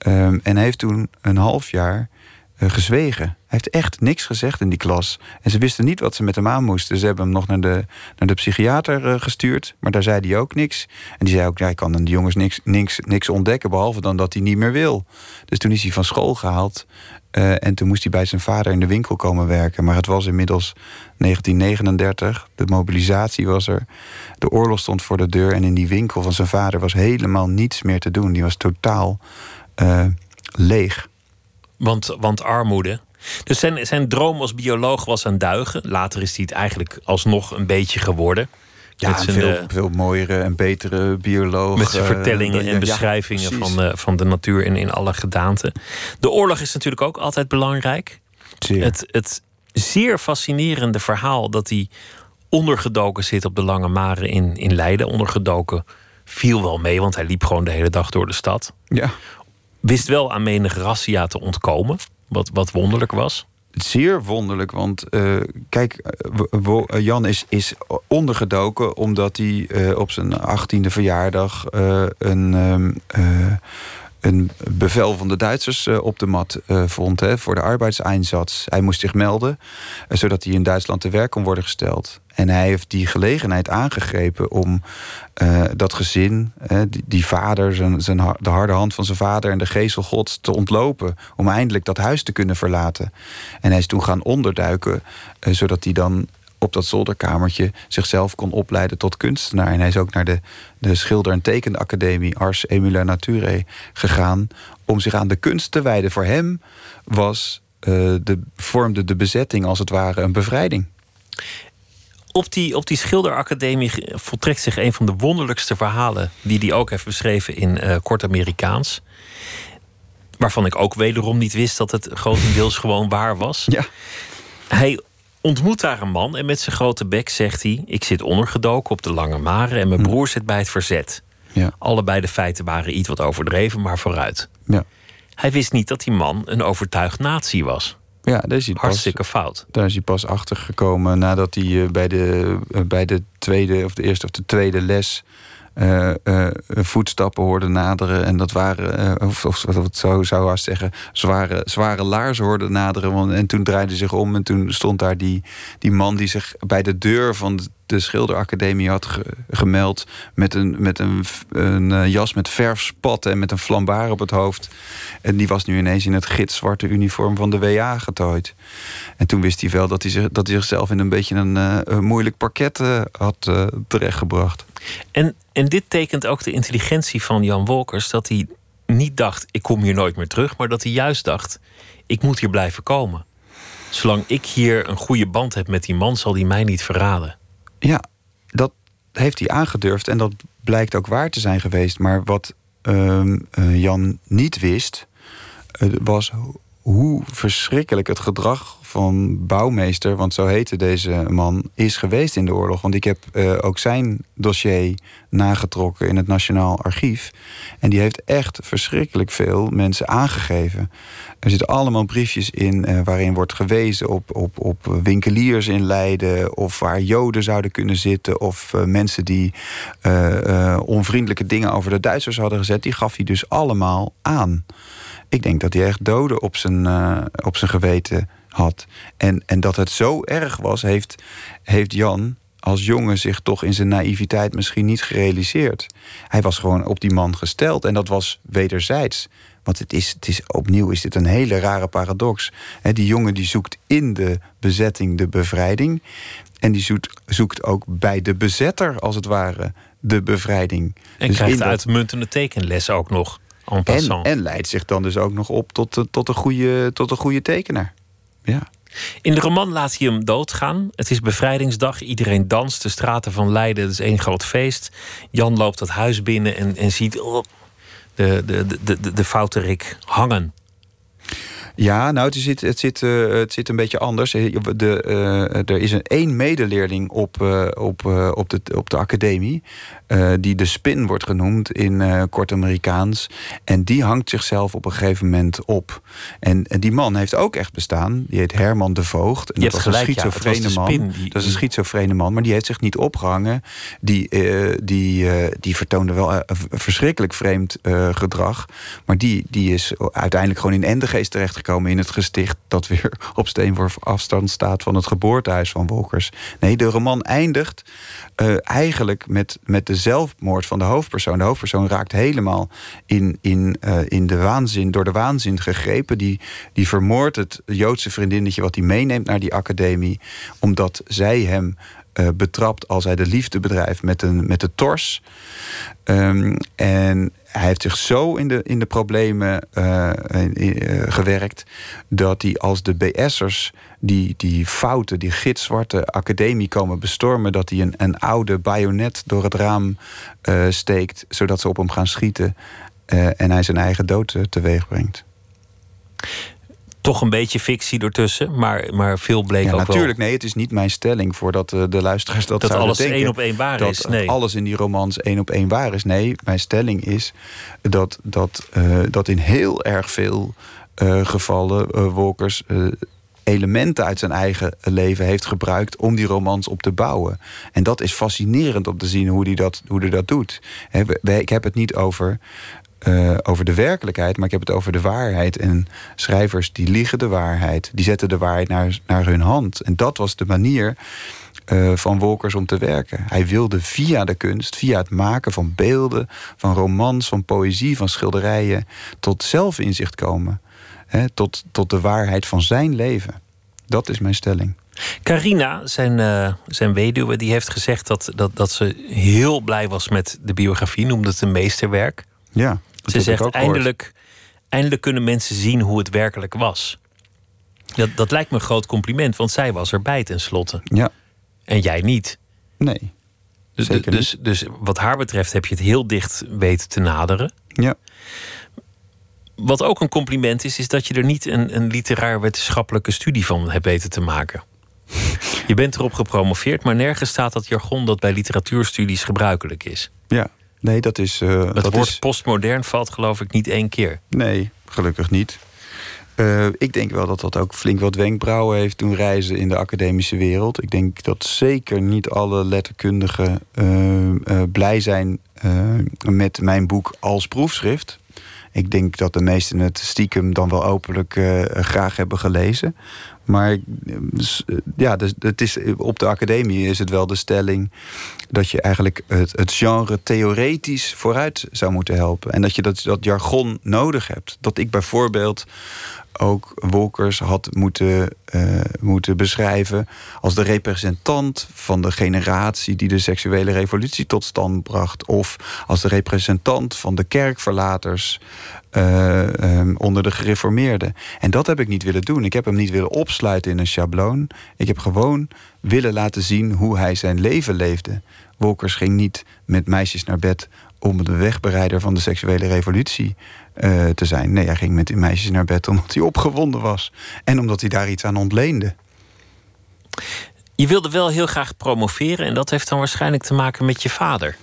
Speaker 3: Um, en heeft toen een half jaar gezwegen. Hij heeft echt niks gezegd in die klas. En ze wisten niet wat ze met hem aan moesten. Ze hebben hem nog naar de, naar de psychiater uh, gestuurd. Maar daar zei hij ook niks. En die zei ook, ja, ik kan aan de jongens niks, niks, niks ontdekken... behalve dan dat hij niet meer wil. Dus toen is hij van school gehaald. Uh, en toen moest hij bij zijn vader in de winkel komen werken. Maar het was inmiddels 1939. De mobilisatie was er. De oorlog stond voor de deur. En in die winkel van zijn vader was helemaal niets meer te doen. Die was totaal leeg.
Speaker 2: Want, want armoede. Dus zijn, zijn droom als bioloog was aan duigen. Later is hij het eigenlijk alsnog een beetje geworden.
Speaker 3: Ja, met zijn, veel, uh, veel mooiere en betere bioloog.
Speaker 2: Met zijn vertellingen uh, en beschrijvingen ja, van, uh, van de natuur in, in alle gedaanten. De oorlog is natuurlijk ook altijd belangrijk.
Speaker 3: Zeer.
Speaker 2: Het, het zeer fascinerende verhaal dat hij ondergedoken zit op de Lange Mare in, in Leiden. Ondergedoken viel wel mee, want hij liep gewoon de hele dag door de stad.
Speaker 3: Ja
Speaker 2: wist wel aan menig razzia te ontkomen. Wat, wat wonderlijk was.
Speaker 3: Zeer wonderlijk, want uh, kijk, uh, Jan is, is ondergedoken omdat hij op zijn achttiende verjaardag een, een bevel van de Duitsers op de mat vond hè, voor de arbeidseinsatz. Hij moest zich melden, zodat hij in Duitsland te werk kon worden gesteld. En hij heeft die gelegenheid aangegrepen om uh, dat gezin, uh, die, vader, zijn, zijn, de harde hand van zijn vader en de geestel gods te ontlopen. Om eindelijk dat huis te kunnen verlaten. En hij is toen gaan onderduiken, uh, zodat hij dan op dat zolderkamertje zichzelf kon opleiden tot kunstenaar. En hij is ook naar de, de schilder- en tekenacademie Ars Emula Naturae gegaan om zich aan de kunst te wijden. Voor hem was, de, vormde de bezetting als het ware een bevrijding
Speaker 2: op die, op die schilderacademie voltrekt zich een van de wonderlijkste verhalen. die hij ook heeft beschreven in uh, Kort Amerikaans. Waarvan ik ook wederom niet wist dat het grotendeels gewoon waar was.
Speaker 3: Ja.
Speaker 2: Hij ontmoet daar een man en met zijn grote bek zegt hij: Ik zit ondergedoken op de Lange Mare en mijn
Speaker 3: Hm.
Speaker 2: broer zit bij het verzet.
Speaker 3: Ja.
Speaker 2: Allebei de feiten waren iets wat overdreven, maar vooruit.
Speaker 3: Ja.
Speaker 2: Hij wist niet dat die man een overtuigd nazi was.
Speaker 3: Ja, daar is hij pas,
Speaker 2: Hartstikke fout.
Speaker 3: daar is hij pas achter gekomen nadat hij eh, bij, de, eh, bij de tweede of de eerste of de tweede les eh, voetstappen hoorde naderen. En dat waren, of, of wat het zo zou haast zeggen, zware, zware laarzen hoorde naderen. Want, en toen draaide hij zich om en toen stond daar die, die man die zich bij de deur van de- de schilderacademie had ge- gemeld. Met een, met een, een eh, jas met verfspatten en met een flambaar op het hoofd. En die was nu ineens in het gitzwarte uniform van de WA getooid. En toen wist hij wel dat hij, zich, dat hij zichzelf in een beetje een, eh, moeilijk parket eh, had eh, terechtgebracht.
Speaker 2: En, en dit tekent ook de intelligentie van Jan Wolkers. Dat hij niet dacht, ik kom hier nooit meer terug. Maar dat hij juist dacht, ik moet hier blijven komen. Zolang ik hier een goede band heb met die man, zal die mij niet verraden.
Speaker 3: Ja, dat heeft hij aangedurfd en dat blijkt ook waar te zijn geweest. Maar wat ehm, eh, Jan niet wist, eh, was hoe verschrikkelijk het gedrag van bouwmeester, want zo heette deze man, is geweest in de oorlog. Want ik heb eh, ook zijn dossier nagetrokken in het Nationaal Archief. En die heeft echt verschrikkelijk veel mensen aangegeven. Er zitten allemaal briefjes in eh, waarin wordt gewezen op, op, op winkeliers in Leiden, of waar Joden zouden kunnen zitten, of eh, mensen die onvriendelijke dingen over de Duitsers hadden gezet. Die gaf hij dus allemaal aan. Ik denk dat hij echt doden op zijn, eh, op zijn geweten had. En, en dat het zo erg was, heeft, heeft Jan als jongen zich toch in zijn naïviteit misschien niet gerealiseerd. Hij was gewoon op die man gesteld en dat was wederzijds. Want het is, het is, opnieuw is dit een hele rare paradox. Die jongen die zoekt in de bezetting de bevrijding. En die zoekt, zoekt ook bij de bezetter, als het ware, de bevrijding.
Speaker 2: En
Speaker 3: Dus
Speaker 2: krijgt
Speaker 3: dat-
Speaker 2: uitmuntende tekenlessen ook nog. En
Speaker 3: leidt zich dan dus ook nog op tot, tot, een, goede, tot een goede tekenaar. Ja.
Speaker 2: In de roman laat hij hem doodgaan. Het is bevrijdingsdag. Iedereen danst. De straten van Leiden. Het is één groot feest. Jan loopt dat huis binnen en, en ziet oh, de, de, de, de, de foute Rick hangen.
Speaker 3: Ja, nou, het zit, het, zit, eh, het zit een beetje anders. De, eh, er is een één medeleerling op, eh, op, eh, op, de, op de academie... eh, die de spin wordt genoemd in eh, kort Amerikaans. En die hangt zichzelf op een gegeven moment op. En, en die man heeft ook echt bestaan. Die heet Herman de Voogd. En
Speaker 2: Je
Speaker 3: dat was een
Speaker 2: ja. Was
Speaker 3: schizofrene man.
Speaker 2: spin die-
Speaker 3: dat is een schizofrene man, maar die heeft zich niet opgehangen. Die, eh, die, die vertoonde wel een verschrikkelijk vreemd gedrag. Maar die, die is uiteindelijk gewoon in Endegeest terechtgekomen... in het gesticht dat weer op steenworp afstand staat... van het geboortehuis van Wolkers. Nee, de roman eindigt eh, eigenlijk met, met de zelfmoord van de hoofdpersoon. De hoofdpersoon raakt helemaal in, in, eh, in de waanzin, door de waanzin gegrepen. Die, die vermoordt het Joodse vriendinnetje wat hij meeneemt naar die academie... omdat zij hem eh, betrapt als hij de liefde bedrijft met, een, met de tors. Ehm, en hij heeft zich zo in de, in de problemen eh, eh, gewerkt... dat hij als de BS'ers die, die foute, die gitzwarte academie komen bestormen... dat hij een, een oude bajonet door het raam steekt... zodat ze op hem gaan schieten en hij zijn eigen dood teweeg brengt.
Speaker 2: Toch een beetje fictie ertussen, maar, maar veel bleek
Speaker 3: Ja,
Speaker 2: ook
Speaker 3: natuurlijk,
Speaker 2: wel
Speaker 3: nee, het is niet mijn stelling voordat eh, de luisteraars dat,
Speaker 2: dat alles
Speaker 3: denken.
Speaker 2: één op één waar
Speaker 3: dat
Speaker 2: is. Nee.
Speaker 3: alles in die romans één op één waar is. Nee, mijn stelling is dat, dat, eh, dat in heel erg veel eh, gevallen Wolkers eh, elementen uit zijn eigen leven heeft gebruikt om die romans op te bouwen. En dat is fascinerend om te zien hoe hij dat, hoe hij dat doet. Ik heb het niet over. Eh, over de werkelijkheid, maar ik heb het over de waarheid. En schrijvers die liegen de waarheid, die zetten de waarheid naar, naar hun hand. En dat was de manier eh, van Wolkers om te werken. Hij wilde via de kunst, via het maken van beelden, van romans, van poëzie, van schilderijen, tot zelfinzicht komen. Hè, tot, tot de waarheid van zijn leven. Dat is mijn stelling.
Speaker 2: Carina, zijn, eh, zijn weduwe, die heeft gezegd dat, dat, dat ze heel blij was met de biografie, noemde het een meesterwerk.
Speaker 3: Ja,
Speaker 2: Ze zegt eindelijk, eindelijk kunnen mensen zien hoe het werkelijk was. Dat, dat lijkt me een groot compliment, want zij was erbij tenslotte.
Speaker 3: Ja,
Speaker 2: En jij niet.
Speaker 3: nee.
Speaker 2: Dus,
Speaker 3: Zeker
Speaker 2: dus, dus wat haar betreft heb je het heel dicht weten te naderen.
Speaker 3: Ja.
Speaker 2: Wat ook een compliment is, is dat je er niet een, een literair-wetenschappelijke studie van hebt weten te maken. Je bent erop gepromoveerd, maar nergens staat dat jargon dat bij literatuurstudies gebruikelijk is.
Speaker 3: Ja, nee, dat is. Uh,
Speaker 2: het
Speaker 3: dat
Speaker 2: woord
Speaker 3: is...
Speaker 2: postmodern valt, geloof ik, niet één keer.
Speaker 3: Nee, gelukkig niet. Uh, ik denk wel dat dat ook flink wat wenkbrauwen heeft doen reizen in de academische wereld. Ik denk dat zeker niet alle letterkundigen uh, blij zijn met mijn boek als proefschrift. Ik denk dat de meesten het stiekem dan wel openlijk graag hebben gelezen. Maar ja, dus het is, op de academie is het wel de stelling dat je eigenlijk het, het, genre theoretisch vooruit zou moeten helpen. En dat je dat, dat jargon nodig hebt. Dat ik bijvoorbeeld ook Wolkers had moeten, uh, moeten beschrijven als de representant van de generatie die de seksuele revolutie tot stand bracht, of als de representant van de kerkverlaters uh, um, onder de gereformeerden. En dat heb ik niet willen doen. Ik heb hem niet willen opsluiten in een schabloon. Ik heb gewoon willen laten zien hoe hij zijn leven leefde. Wolkers ging niet met meisjes naar bed om de wegbereider van de seksuele revolutie uh, te zijn. Nee, hij ging met die meisjes naar bed omdat hij opgewonden was. En omdat hij daar iets aan ontleende.
Speaker 2: Je wilde wel heel graag promoveren en dat heeft dan waarschijnlijk te maken met je vader.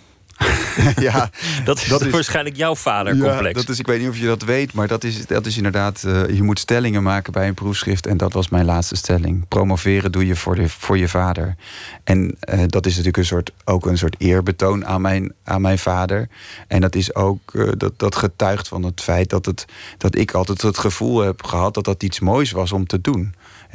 Speaker 3: ja,
Speaker 2: dat is, dat is waarschijnlijk jouw vadercomplex.
Speaker 3: Ja, dat is, ik weet niet of je dat weet, maar dat is, dat is inderdaad... Uh, je moet stellingen maken bij een proefschrift... en dat was mijn laatste stelling. Promoveren doe je voor, de, voor je vader. En uh, dat is natuurlijk een soort, ook een soort eerbetoon aan mijn, aan mijn vader. En dat is ook, uh, dat, dat getuigt van het feit dat, het, dat ik altijd het gevoel heb gehad... dat dat iets moois was om te doen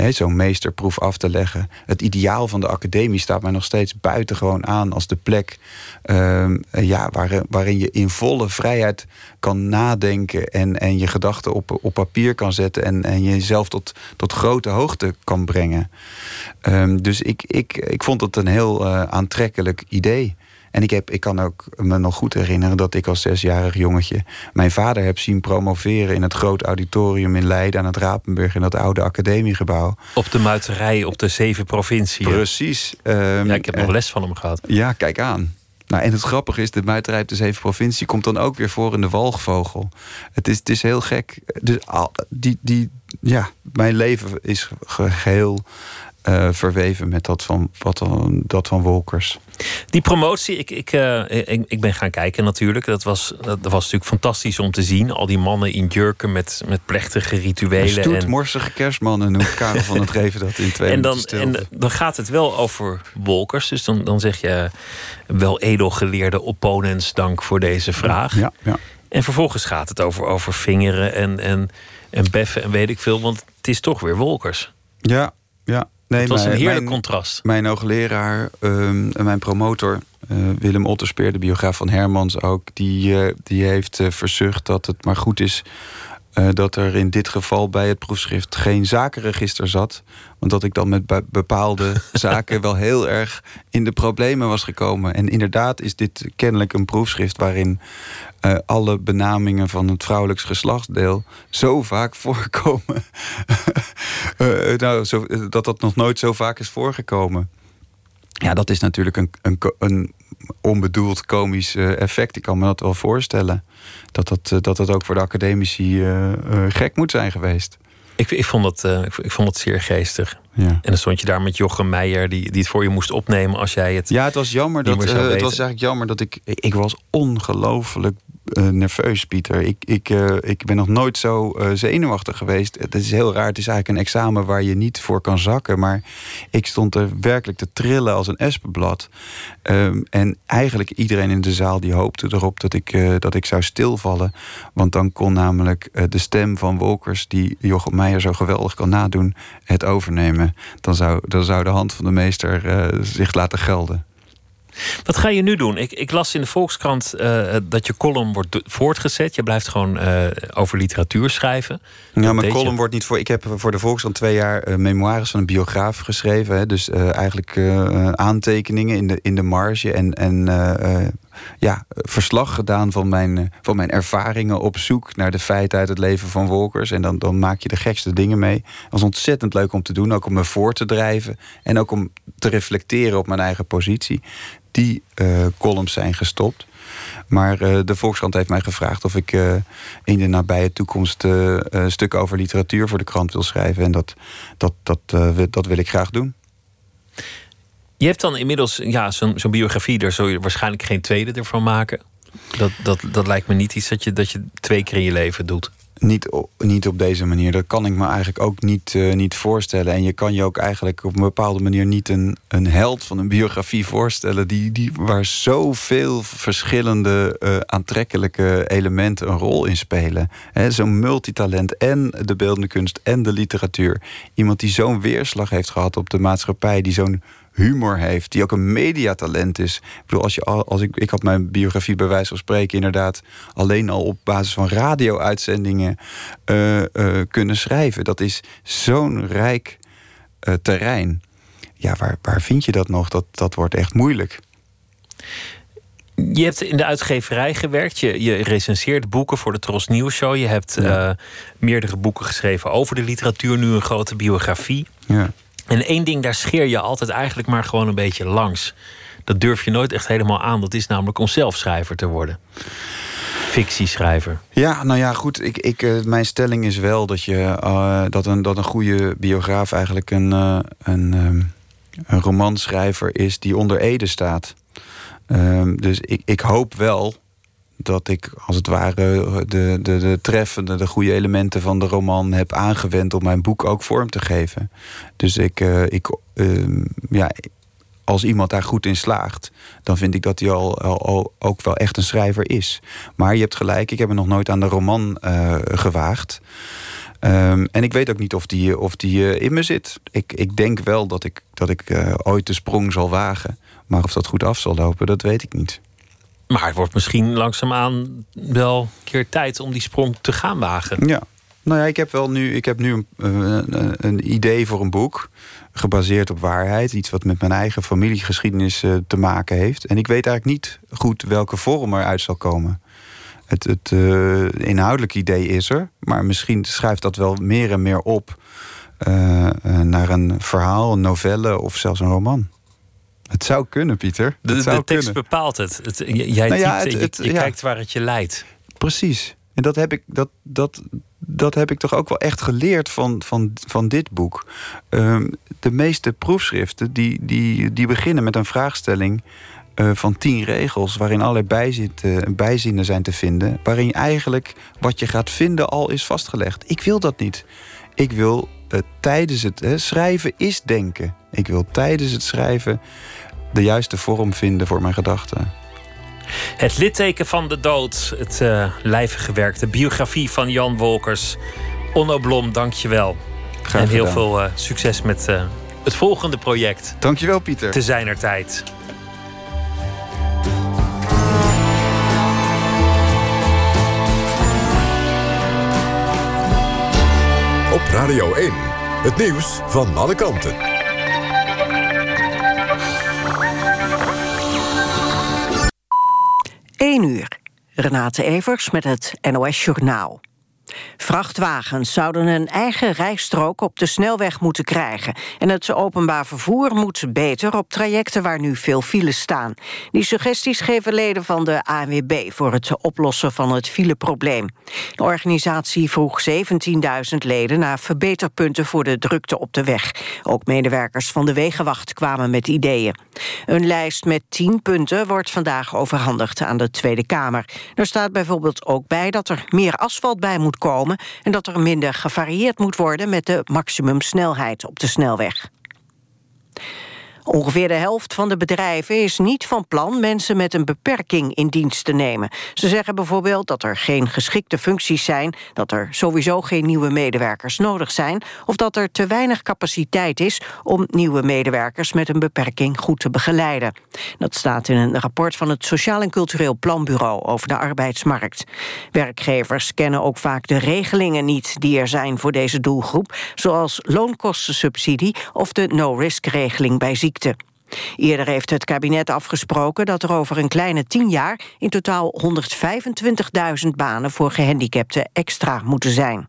Speaker 3: zo'n meesterproef af te leggen. Het ideaal van de academie staat mij nog steeds buitengewoon aan als de plek uh, ja, waar, waarin je in volle vrijheid kan nadenken en, en je gedachten op, op papier kan zetten en, en jezelf tot, tot grote hoogte kan brengen. Um, dus ik, ik, ik vond het een heel uh, aantrekkelijk idee. En ik, heb, ik kan ook me nog goed herinneren dat ik als zesjarig jongetje mijn vader heb zien promoveren in het groot auditorium in Leiden aan het Rapenburg in dat oude academiegebouw.
Speaker 2: Op de muiterij op de zeven provinciën.
Speaker 3: Precies.
Speaker 2: Um, ja, ik heb nog uh, les van hem gehad.
Speaker 3: Ja, kijk aan. Nou, en het grappige is, de muiterij op de zeven provincie komt dan ook weer voor in de walgvogel. Het is, het is heel gek. Dus, die, die, ja, mijn leven is geheel uh, verweven met dat van, wat dan, dat van Wolkers.
Speaker 2: Die promotie, ik, ik, uh, ik, ik, ben gaan kijken natuurlijk. Dat was, dat was natuurlijk fantastisch om te zien. Al die mannen in jurken met, met plechtige rituelen.
Speaker 3: Stoetmorsige kerstmannen noemt Karel van het Reven dat in twee
Speaker 2: en dan, en dan gaat het wel over Wolkers. Dus dan, dan zeg je wel edelgeleerde opponents, dank voor deze vraag.
Speaker 3: Ja, ja.
Speaker 2: En vervolgens gaat het over, over vingeren en, en, en beffen en weet ik veel. Want het is toch weer Wolkers.
Speaker 3: Ja, ja.
Speaker 2: Nee, het was
Speaker 3: mijn,
Speaker 2: een heerlijk
Speaker 3: mijn,
Speaker 2: contrast.
Speaker 3: Mijn hoogleraar um, en mijn promotor, uh, Willem Otterspeer, de biograaf van Hermans ook, die, uh, die heeft uh, verzucht dat het maar goed is dat er in dit geval bij het proefschrift geen zakenregister zat. Want dat ik dan met bepaalde zaken wel heel erg in de problemen was gekomen. En inderdaad is dit kennelijk een proefschrift waarin uh, alle benamingen van het vrouwelijks geslachtsdeel zo vaak voorkomen. uh, nou, zo, dat dat nog nooit zo vaak is voorgekomen. Ja, dat is natuurlijk een, een, een onbedoeld komisch effect. Ik kan me dat wel voorstellen. Dat dat, dat, dat ook voor de academici uh, gek moet zijn geweest.
Speaker 2: Ik, ik, vond uh, ik, ik, vond het zeer geestig.
Speaker 3: Ja.
Speaker 2: En dan stond je daar met Jochem Meijer, die, die het voor je moest opnemen als jij het.
Speaker 3: Ja, het was jammer dat. het was eigenlijk jammer dat ik. Ik was ongelooflijk uh, nerveus, Pieter. Ik, ik, uh, ik ben nog nooit zo uh, zenuwachtig geweest. Het is heel raar. Het is eigenlijk een examen waar je niet voor kan zakken. Maar ik stond er werkelijk te trillen als een espenblad. Um, en eigenlijk iedereen in de zaal die hoopte erop dat ik, dat ik zou stilvallen. Want dan kon namelijk de stem van Wolkers, die Jochem Meijer zo geweldig kan nadoen, het overnemen. Dan zou, dan zou de hand van de meester zich laten gelden.
Speaker 2: Wat ga je nu doen? Ik, ik las in de Volkskrant uh, dat je column wordt voortgezet. Je blijft gewoon uh, over literatuur schrijven.
Speaker 3: Ja, mijn column je... wordt niet voor. Ik heb voor de Volkskrant twee jaar uh, memoires van een biograaf geschreven. Hè, dus eigenlijk aantekeningen in de, in de marge en. en ja, verslag gedaan van mijn, van mijn ervaringen op zoek naar de feiten uit het leven van Wolkers. En dan, dan maak je de gekste dingen mee. Het was ontzettend leuk om te doen, ook om me voor te drijven. En ook om te reflecteren op mijn eigen positie. Die uh, columns zijn gestopt. Maar uh, de Volkskrant heeft mij gevraagd of ik uh, in de nabije toekomst stukken over literatuur voor de krant wil schrijven. En dat, dat, dat, dat wil ik graag doen.
Speaker 2: Je hebt dan inmiddels ja, zo'n zo'n biografie, daar zul je waarschijnlijk geen tweede ervan maken. Dat, dat, dat lijkt me niet iets dat je, dat je twee keer in je leven doet.
Speaker 3: Niet, niet op deze manier. Dat kan ik me eigenlijk ook niet, uh, niet voorstellen. En je kan je ook eigenlijk op een bepaalde manier niet een, een held van een biografie voorstellen. Die, die, waar zoveel verschillende uh, aantrekkelijke elementen een rol in spelen. Zo'n multitalent en de beeldende kunst en de literatuur. Iemand die zo'n weerslag heeft gehad op de maatschappij. Die zo'n humor heeft, die ook een mediatalent is. Ik bedoel, als je als ik, ik had mijn biografie bij wijze van spreken inderdaad alleen al op basis van radio-uitzendingen uh, uh, kunnen schrijven. Dat is zo'n rijk uh, terrein. Ja, waar, waar vind je dat nog? Dat, dat wordt echt moeilijk.
Speaker 2: Je hebt in de uitgeverij gewerkt. Je, je recenseert boeken voor de Tros Nieuws Show. Je hebt ja. meerdere boeken geschreven over de literatuur. Nu een grote biografie.
Speaker 3: Ja.
Speaker 2: En één ding, daar scheer je altijd eigenlijk maar gewoon een beetje langs. Dat durf je nooit echt helemaal aan. Dat is namelijk om zelf schrijver te worden. Fictieschrijver.
Speaker 3: Ja, nou ja, goed. Ik, ik, uh, mijn stelling is wel dat, je, uh, dat, een, dat een goede biograaf eigenlijk een, uh, een, een romanschrijver is die onder Ede staat. Um, dus ik, ik hoop wel dat ik als het ware de, de, de treffende, de goede elementen van de roman heb aangewend om mijn boek ook vorm te geven. Dus ik, uh, ik uh, ja, als iemand daar goed in slaagt, dan vind ik dat hij al, al, ook wel echt een schrijver is. Maar je hebt gelijk, ik heb me nog nooit aan de roman uh, gewaagd. Um, en ik weet ook niet of die, of die in me zit. Ik, ik denk wel dat ik, dat ik ooit de sprong zal wagen. Maar of dat goed af zal lopen, dat weet ik niet.
Speaker 2: Maar het wordt misschien langzaamaan wel een keer tijd om die sprong te gaan wagen.
Speaker 3: Ja. Nou ja, ik heb wel nu, ik heb nu een, een, een idee voor een boek. Gebaseerd op waarheid. Iets wat met mijn eigen familiegeschiedenis uh, te maken heeft. En ik weet eigenlijk niet goed welke vorm eruit zal komen. Het, het uh, inhoudelijke idee is er. Maar misschien schrijft dat wel meer en meer op. Naar een verhaal, een novelle of zelfs een roman. Het zou kunnen, Pieter.
Speaker 2: De, de tekst
Speaker 3: kunnen.
Speaker 2: bepaalt het. het jij
Speaker 3: Nou ja,
Speaker 2: typt,
Speaker 3: het- het-
Speaker 2: je, je
Speaker 3: ja.
Speaker 2: kijkt waar het je leidt.
Speaker 3: Precies. En dat heb ik, dat, dat, dat heb ik toch ook wel echt geleerd van, van, van dit boek. Ehm, de meeste proefschriften die, die, die beginnen met een vraagstelling eh, van tien regels... waarin allerlei bijzit, eh, bijzinnen zijn te vinden... waarin eigenlijk wat je gaat vinden al is vastgelegd. Ik wil dat niet. Ik wil eh, tijdens het hè, schrijven is denken. Ik wil tijdens het schrijven de juiste vorm vinden voor mijn gedachten.
Speaker 2: Het litteken van de dood. Het eh lijvige werk. De biografie van Jan Wolkers. Onno Blom, dank je wel.
Speaker 3: Graag
Speaker 2: en heel
Speaker 3: gedaan.
Speaker 2: veel eh, succes met eh, het volgende project.
Speaker 3: Dankjewel, Pieter.
Speaker 2: Te zijner tijd.
Speaker 7: Radio 1. Het nieuws van alle kanten.
Speaker 8: 1 uur. Renate Evers met het NOS Journaal. Vrachtwagens zouden een eigen rijstrook op de snelweg moeten krijgen. En het openbaar vervoer moet beter op trajecten waar nu veel files staan. Die suggesties geven leden van de ANWB voor het oplossen van het fileprobleem. De organisatie vroeg 17.000 leden naar verbeterpunten voor de drukte op de weg. Ook medewerkers van de Wegenwacht kwamen met ideeën. Een lijst met 10 punten wordt vandaag overhandigd aan de Tweede Kamer. Er staat bijvoorbeeld ook bij dat er meer asfalt bij moet komen... en dat er minder gevarieerd moet worden met de maximumsnelheid op de snelweg. Ongeveer de helft van de bedrijven is niet van plan mensen met een beperking in dienst te nemen. Ze zeggen bijvoorbeeld dat er geen geschikte functies zijn, dat er sowieso geen nieuwe medewerkers nodig zijn of dat er te weinig capaciteit is om nieuwe medewerkers met een beperking goed te begeleiden. Dat staat in een rapport van het Sociaal en Cultureel Planbureau over de arbeidsmarkt. Werkgevers kennen ook vaak de regelingen niet die er zijn voor deze doelgroep, zoals loonkostensubsidie of de no-risk-regeling bij ziekte. Eerder heeft het kabinet afgesproken dat er over een kleine tien jaar in totaal 125.000 banen voor gehandicapten extra moeten zijn.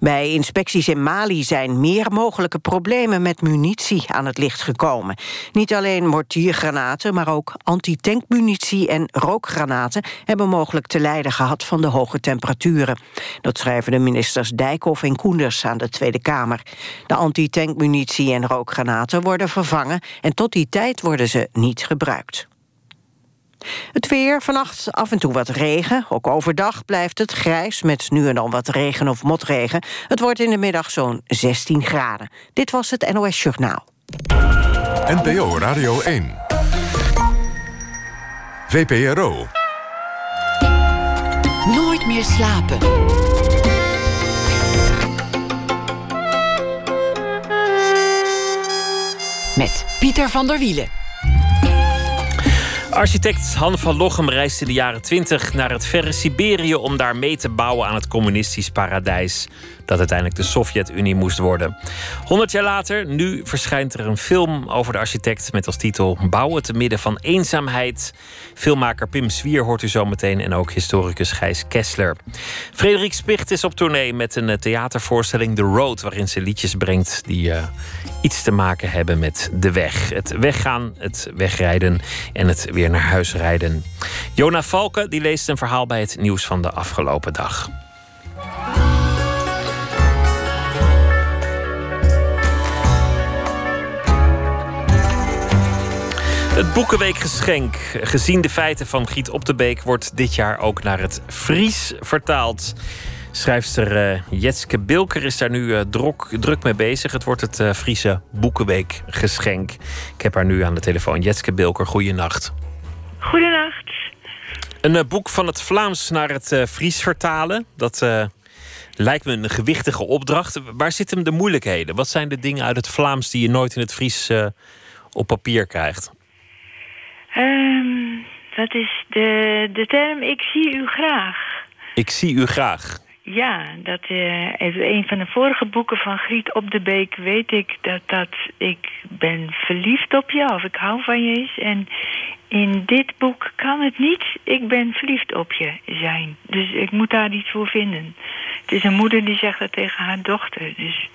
Speaker 8: Bij inspecties in Mali zijn meer mogelijke problemen met munitie aan het licht gekomen. Niet alleen mortiergranaten, maar ook antitankmunitie en rookgranaten hebben mogelijk te lijden gehad van de hoge temperaturen. Dat schrijven de ministers Dijkhoff en Koenders aan de Tweede Kamer. De antitankmunitie en rookgranaten worden vervangen en tot die tijd worden ze niet gebruikt. Het weer, vannacht af en toe wat regen. Ook overdag blijft het grijs met nu en dan wat regen of motregen. Het wordt in de middag zo'n 16 graden. Dit was het NOS Journaal.
Speaker 7: NPO Radio 1. VPRO.
Speaker 1: Nooit meer slapen. Met Pieter van der Wielen.
Speaker 2: Architect Han van Lochem reisde de jaren 20 naar het verre Siberië om daar mee te bouwen aan het communistisch paradijs dat uiteindelijk de Sovjet-Unie moest worden. 100 jaar later, nu verschijnt er een film over de architect met als titel Bouwen te midden van eenzaamheid. Filmmaker Pim Zwier hoort u zo meteen en ook historicus Gijs Kessler. Frederik Spicht is op tournee met een theatervoorstelling The Road, waarin ze liedjes brengt die uh, iets te maken hebben met de weg. Het weggaan, het wegrijden en het weer naar huis rijden. Jona Valken die leest een verhaal bij het nieuws van de afgelopen dag. Het Boekenweekgeschenk, gezien de feiten van Giet Op de Beek, wordt dit jaar ook naar het Fries vertaald. Schrijfster uh, Jetske Bilker is daar nu uh, druk, druk mee bezig. Het wordt het uh, Friese Boekenweekgeschenk. Ik heb haar nu aan de telefoon. Jetske Bilker, goeienacht.
Speaker 9: Goedenacht.
Speaker 2: Een boek van het Vlaams naar het Fries vertalen. Dat lijkt me een gewichtige opdracht. Waar zitten hem de moeilijkheden? Wat zijn de dingen uit het Vlaams die je nooit in het Fries op papier krijgt?
Speaker 9: Um, dat is de, de term ik zie u graag.
Speaker 2: Ik zie u graag.
Speaker 9: Ja, dat uh, een van de vorige boeken van Griet op de Beek weet ik dat dat ik ben verliefd op je of ik hou van je is. En in dit boek kan het niet ik ben verliefd op je zijn. Dus ik moet daar iets voor vinden. Het is een moeder die zegt dat tegen haar dochter. Dus...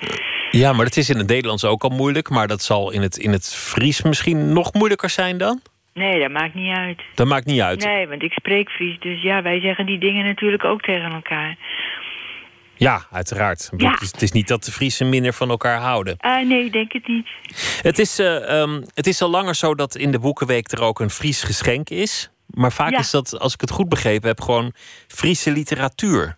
Speaker 2: Ja, maar het is in het Nederlands ook al moeilijk. Maar dat zal in het, in het Fries misschien nog moeilijker zijn dan?
Speaker 9: Nee, dat maakt niet uit.
Speaker 2: Dat maakt niet uit?
Speaker 9: Nee, want ik spreek Fries. Dus ja, wij zeggen die dingen natuurlijk ook tegen elkaar.
Speaker 2: Ja, uiteraard.
Speaker 9: Ja.
Speaker 2: Het, is, het, is, niet dat de Friesen minder van elkaar houden.
Speaker 9: Uh, nee, ik denk het niet.
Speaker 2: Het is, uh, um, het is al langer zo dat in de Boekenweek er ook een Fries geschenk is. Maar vaak
Speaker 9: ja.
Speaker 2: is dat, als ik het goed begrepen heb, gewoon Friese literatuur.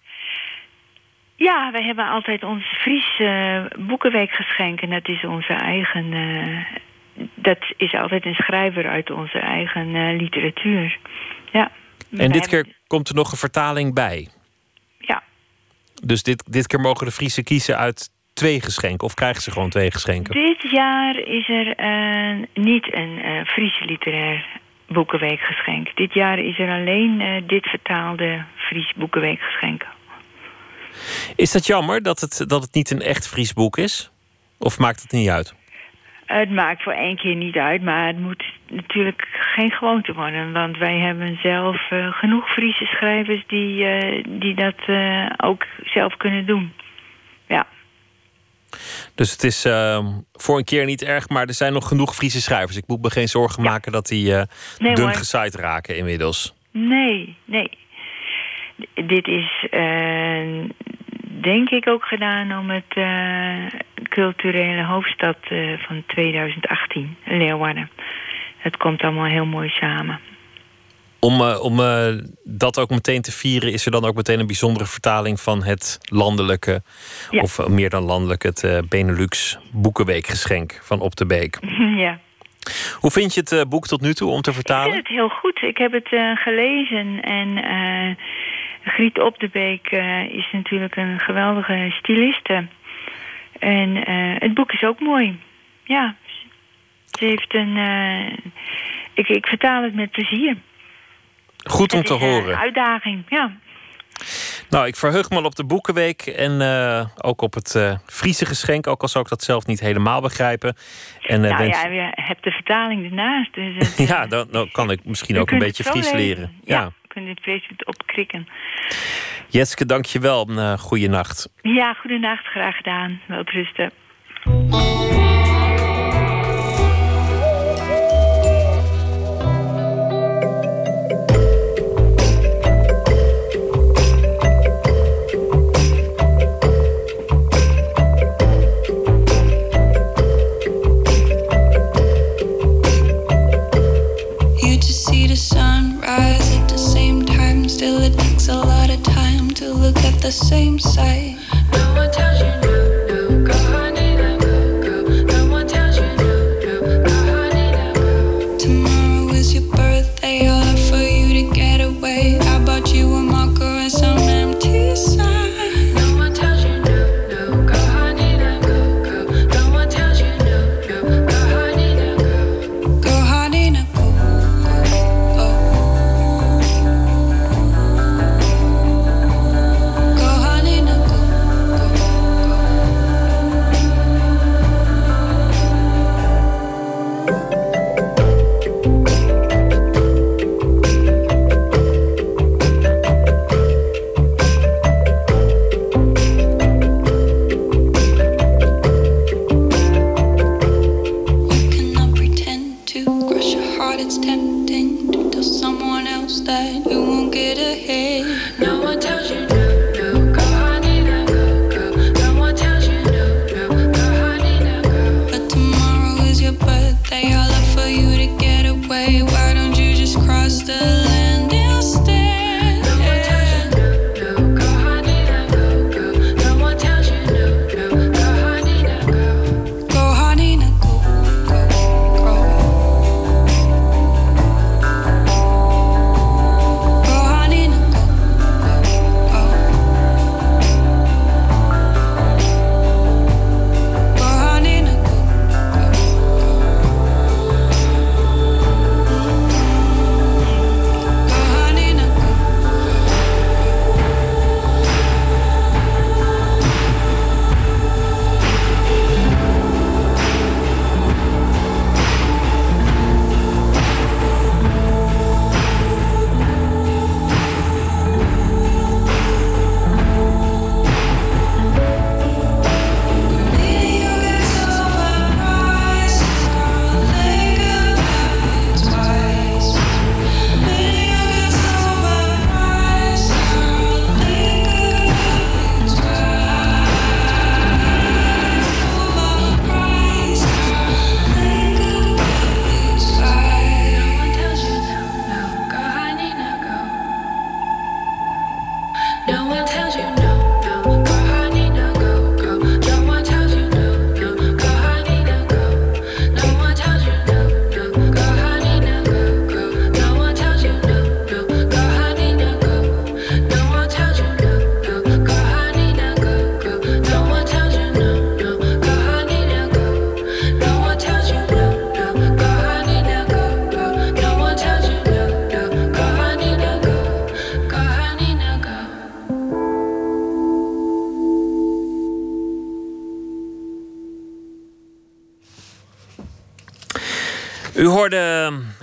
Speaker 9: Ja, wij hebben altijd ons Friese Boekenweekgeschenk. En dat is onze eigen... Uh, dat is altijd een schrijver uit onze eigen literatuur. Ja.
Speaker 2: En dit keer komt er nog een vertaling bij. Dus dit, dit keer mogen de Friese kiezen uit twee geschenken? Of krijgen ze gewoon twee geschenken?
Speaker 9: Dit jaar is er uh, niet een uh, Friese literair boekenweekgeschenk. Dit jaar is er alleen uh, dit vertaalde Fries boekenweekgeschenk.
Speaker 2: Is dat jammer dat het, dat het niet een echt Fries boek is? Of maakt het niet uit?
Speaker 9: Het maakt voor één keer niet uit, maar het moet natuurlijk geen gewoonte worden. Want wij hebben zelf uh, genoeg Friese schrijvers die, uh, die dat uh, ook zelf kunnen doen. Ja.
Speaker 2: Dus het is voor een keer niet erg, maar er zijn nog genoeg Friese schrijvers. Ik moet me geen zorgen ja. maken dat die
Speaker 9: nee,
Speaker 2: dun gezaaid raken inmiddels.
Speaker 9: Nee, nee. Dit is denk ik ook gedaan om het uh, culturele hoofdstad uh, van 2018, Leeuwarden. Het komt allemaal heel mooi samen.
Speaker 2: Om, uh, om dat ook meteen te vieren, is er dan ook meteen een bijzondere vertaling van het landelijke,
Speaker 9: ja.
Speaker 2: of meer dan landelijk, het Benelux Boekenweekgeschenk van Op de Beek.
Speaker 9: Ja.
Speaker 2: Hoe vind je het boek tot nu toe om te vertalen?
Speaker 9: Ik vind het heel goed. Ik heb het gelezen en Griet Op de Beek uh, is natuurlijk een geweldige styliste. En uh, het boek is ook mooi. Ja, ze heeft een... Uh, ik, ik vertaal het met plezier.
Speaker 2: Goed om te horen.
Speaker 9: Een uitdaging, ja.
Speaker 2: Nou, ik verheug me al op de Boekenweek en ook op het Friese geschenk. Ook al zou ik dat zelf niet helemaal begrijpen. En,
Speaker 9: nou
Speaker 2: wens...
Speaker 9: ja, je hebt de vertaling ernaast. Dus het,
Speaker 2: ja, dan, dan, kan ik misschien ook een beetje Fries leren.
Speaker 9: Ja.
Speaker 2: ja.
Speaker 9: Kunt het vreselijk opkrikken.
Speaker 2: Jetske, dank je wel. Uh, goede nacht.
Speaker 9: Ja, goede Graag gedaan. Wel rusten.
Speaker 10: the same sight. No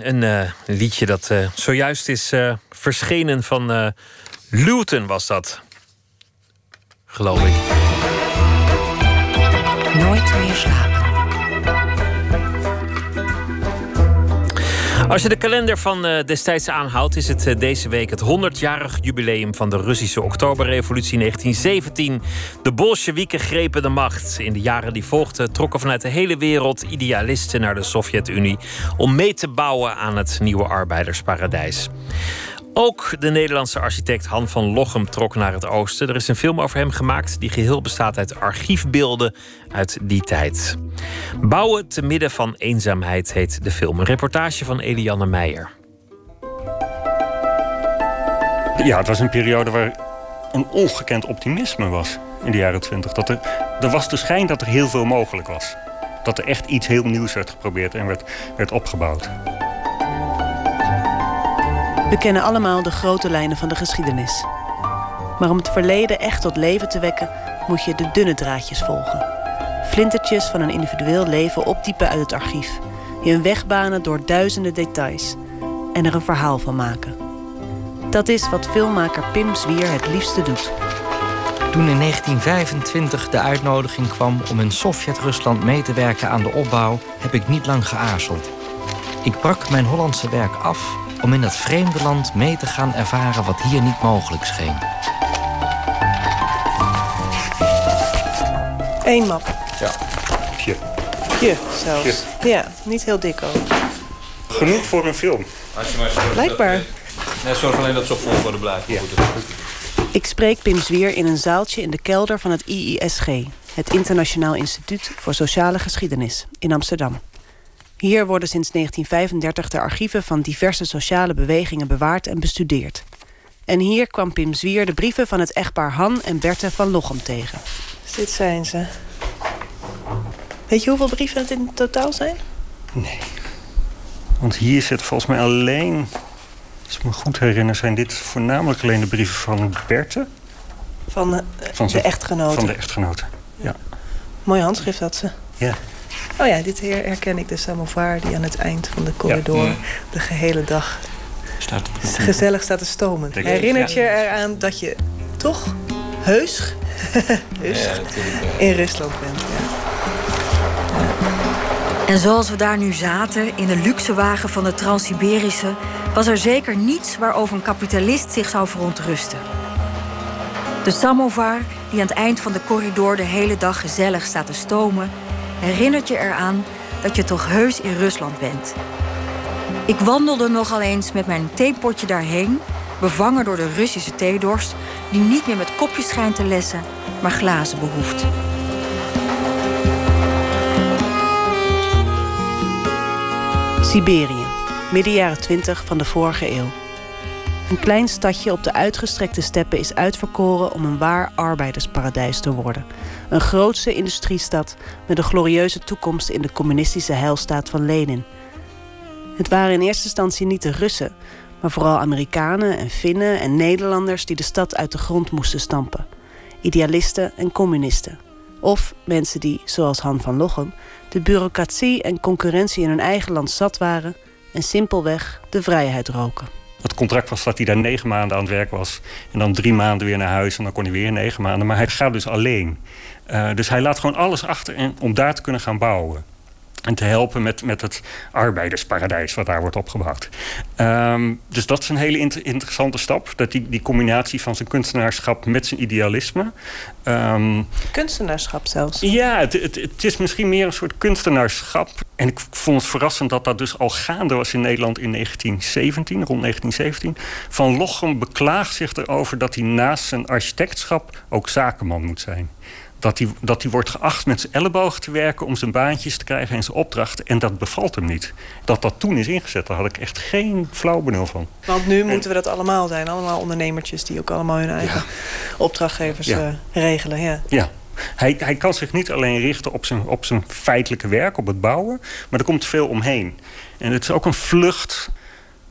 Speaker 2: een uh, liedje dat uh, zojuist is verschenen van Luton, was dat. Geloof ik.
Speaker 1: Nooit meer slapen.
Speaker 2: Als je de kalender van uh, destijds aanhoudt, is het uh, deze week het 100-jarig jubileum van de Russische Oktoberrevolutie 1917. De Bolsjewieken grepen de macht. In de jaren die volgden trokken vanuit de hele wereld idealisten naar de Sovjet-Unie om mee te bouwen aan het nieuwe arbeidersparadijs. Ook de Nederlandse architect Han van Lochem trok naar het oosten. Er is een film over hem gemaakt die geheel bestaat uit archiefbeelden uit die tijd. Bouwen te midden van eenzaamheid heet de film. Een reportage van Eliane Meijer.
Speaker 11: Ja, het was een periode waar een ongekend optimisme was in de jaren twintig. Dat er, er was de schijn dat er heel veel mogelijk was. Dat er echt iets heel nieuws werd geprobeerd en werd, werd opgebouwd.
Speaker 12: We kennen allemaal de grote lijnen van de geschiedenis. Maar om het verleden echt tot leven te wekken, moet je de dunne draadjes volgen. Flintertjes van een individueel leven opdiepen uit het archief. Je een weg banen door duizenden details. En er een verhaal van maken. Dat is wat filmmaker Pim Zwier het liefste doet.
Speaker 13: Toen in 1925 de uitnodiging kwam om in Sovjet-Rusland mee te werken aan de opbouw, heb ik niet lang geaarzeld. Ik brak mijn Hollandse werk af om in dat vreemde land mee te gaan ervaren wat hier niet mogelijk scheen.
Speaker 12: Eén map.
Speaker 11: Ja. Pje.
Speaker 12: Je zelfs. Ja, niet heel dik ook.
Speaker 11: Genoeg voor een film.
Speaker 12: Blijkbaar.
Speaker 14: Nee, zorg alleen dat ze op volgorde blijven. Ja.
Speaker 12: Ik spreek Pim Zwier in een zaaltje in de kelder van het IISG... het Internationaal Instituut voor Sociale Geschiedenis in Amsterdam. Hier worden sinds 1935 de archieven van diverse sociale bewegingen bewaard en bestudeerd. En hier kwam Pim Zwier de brieven van het echtpaar Han en Berthe van Lochem tegen. Dit zijn ze. Weet je hoeveel brieven het in totaal zijn?
Speaker 11: Nee. Want hier zit volgens mij alleen... Als ik me goed herinner, zijn dit voornamelijk alleen de brieven van Berthe.
Speaker 12: Van, uh,
Speaker 11: Van
Speaker 12: de
Speaker 11: zijn-
Speaker 12: echtgenoten.
Speaker 11: Van de echtgenoten, ja.
Speaker 12: Mooi handschrift had ze.
Speaker 11: Ja.
Speaker 12: Oh ja, dit her- herken ik de samovar die aan het eind van de corridor
Speaker 11: Ja.
Speaker 12: de gehele dag
Speaker 14: Staat
Speaker 12: gezellig staat te stomen. Herinnert je eraan dat je toch heus, heus in Rusland bent? Ja.
Speaker 15: En zoals we daar nu zaten, in de luxe wagen van de Trans-Siberische... was er zeker niets waarover een kapitalist zich zou verontrusten. De samovar, die aan het eind van de corridor de hele dag gezellig staat te stomen... herinnert je eraan dat je toch heus in Rusland bent. Ik wandelde nogal eens met mijn theepotje daarheen... bevangen door de Russische theedorst... die niet meer met kopjes schijnt te lessen, maar glazen behoeft.
Speaker 12: Siberië, midden jaren 20 van de vorige eeuw. Een klein stadje op de uitgestrekte steppen is uitverkoren om een waar arbeidersparadijs te worden. Een grootse industriestad met een glorieuze toekomst in de communistische heilstaat van Lenin. Het waren in eerste instantie niet de Russen, maar vooral Amerikanen en Finnen en Nederlanders die de stad uit de grond moesten stampen. Idealisten en communisten. Of mensen die, zoals Han van Lochem, de bureaucratie en concurrentie in hun eigen land zat waren en simpelweg de vrijheid roken.
Speaker 11: Het contract was dat hij daar negen maanden aan het werk was. En dan drie maanden weer naar huis en dan kon hij weer negen maanden. Maar hij gaat dus alleen. Eh, dus hij laat gewoon alles achter om daar te kunnen gaan bouwen. En te helpen met, met het arbeidersparadijs wat daar wordt opgebouwd. Ehm, dus dat is een hele inter- interessante stap. Dat die, die combinatie van zijn kunstenaarschap met zijn idealisme. Ehm,
Speaker 12: Kunstenaarschap zelfs.
Speaker 11: ja, het, het, het is misschien meer een soort kunstenaarschap. En ik vond het verrassend dat dat dus al gaande was in Nederland in 1917, rond 1917. Van Lochem beklaagt zich erover dat hij naast zijn architectschap ook zakenman moet zijn. Dat hij, dat hij wordt geacht met zijn ellebogen te werken om zijn baantjes te krijgen en zijn opdrachten. En dat bevalt hem niet. Dat dat toen is ingezet, daar had ik echt geen flauw benul van.
Speaker 12: Want nu moeten we dat allemaal zijn. Allemaal ondernemertjes die ook allemaal hun eigen opdrachtgevers
Speaker 11: Ja.
Speaker 12: eh, regelen. Ja.
Speaker 11: Ja. Hij, hij kan zich niet alleen richten op zijn, op zijn feitelijke werk, op het bouwen, maar er komt veel omheen. En het is ook een vlucht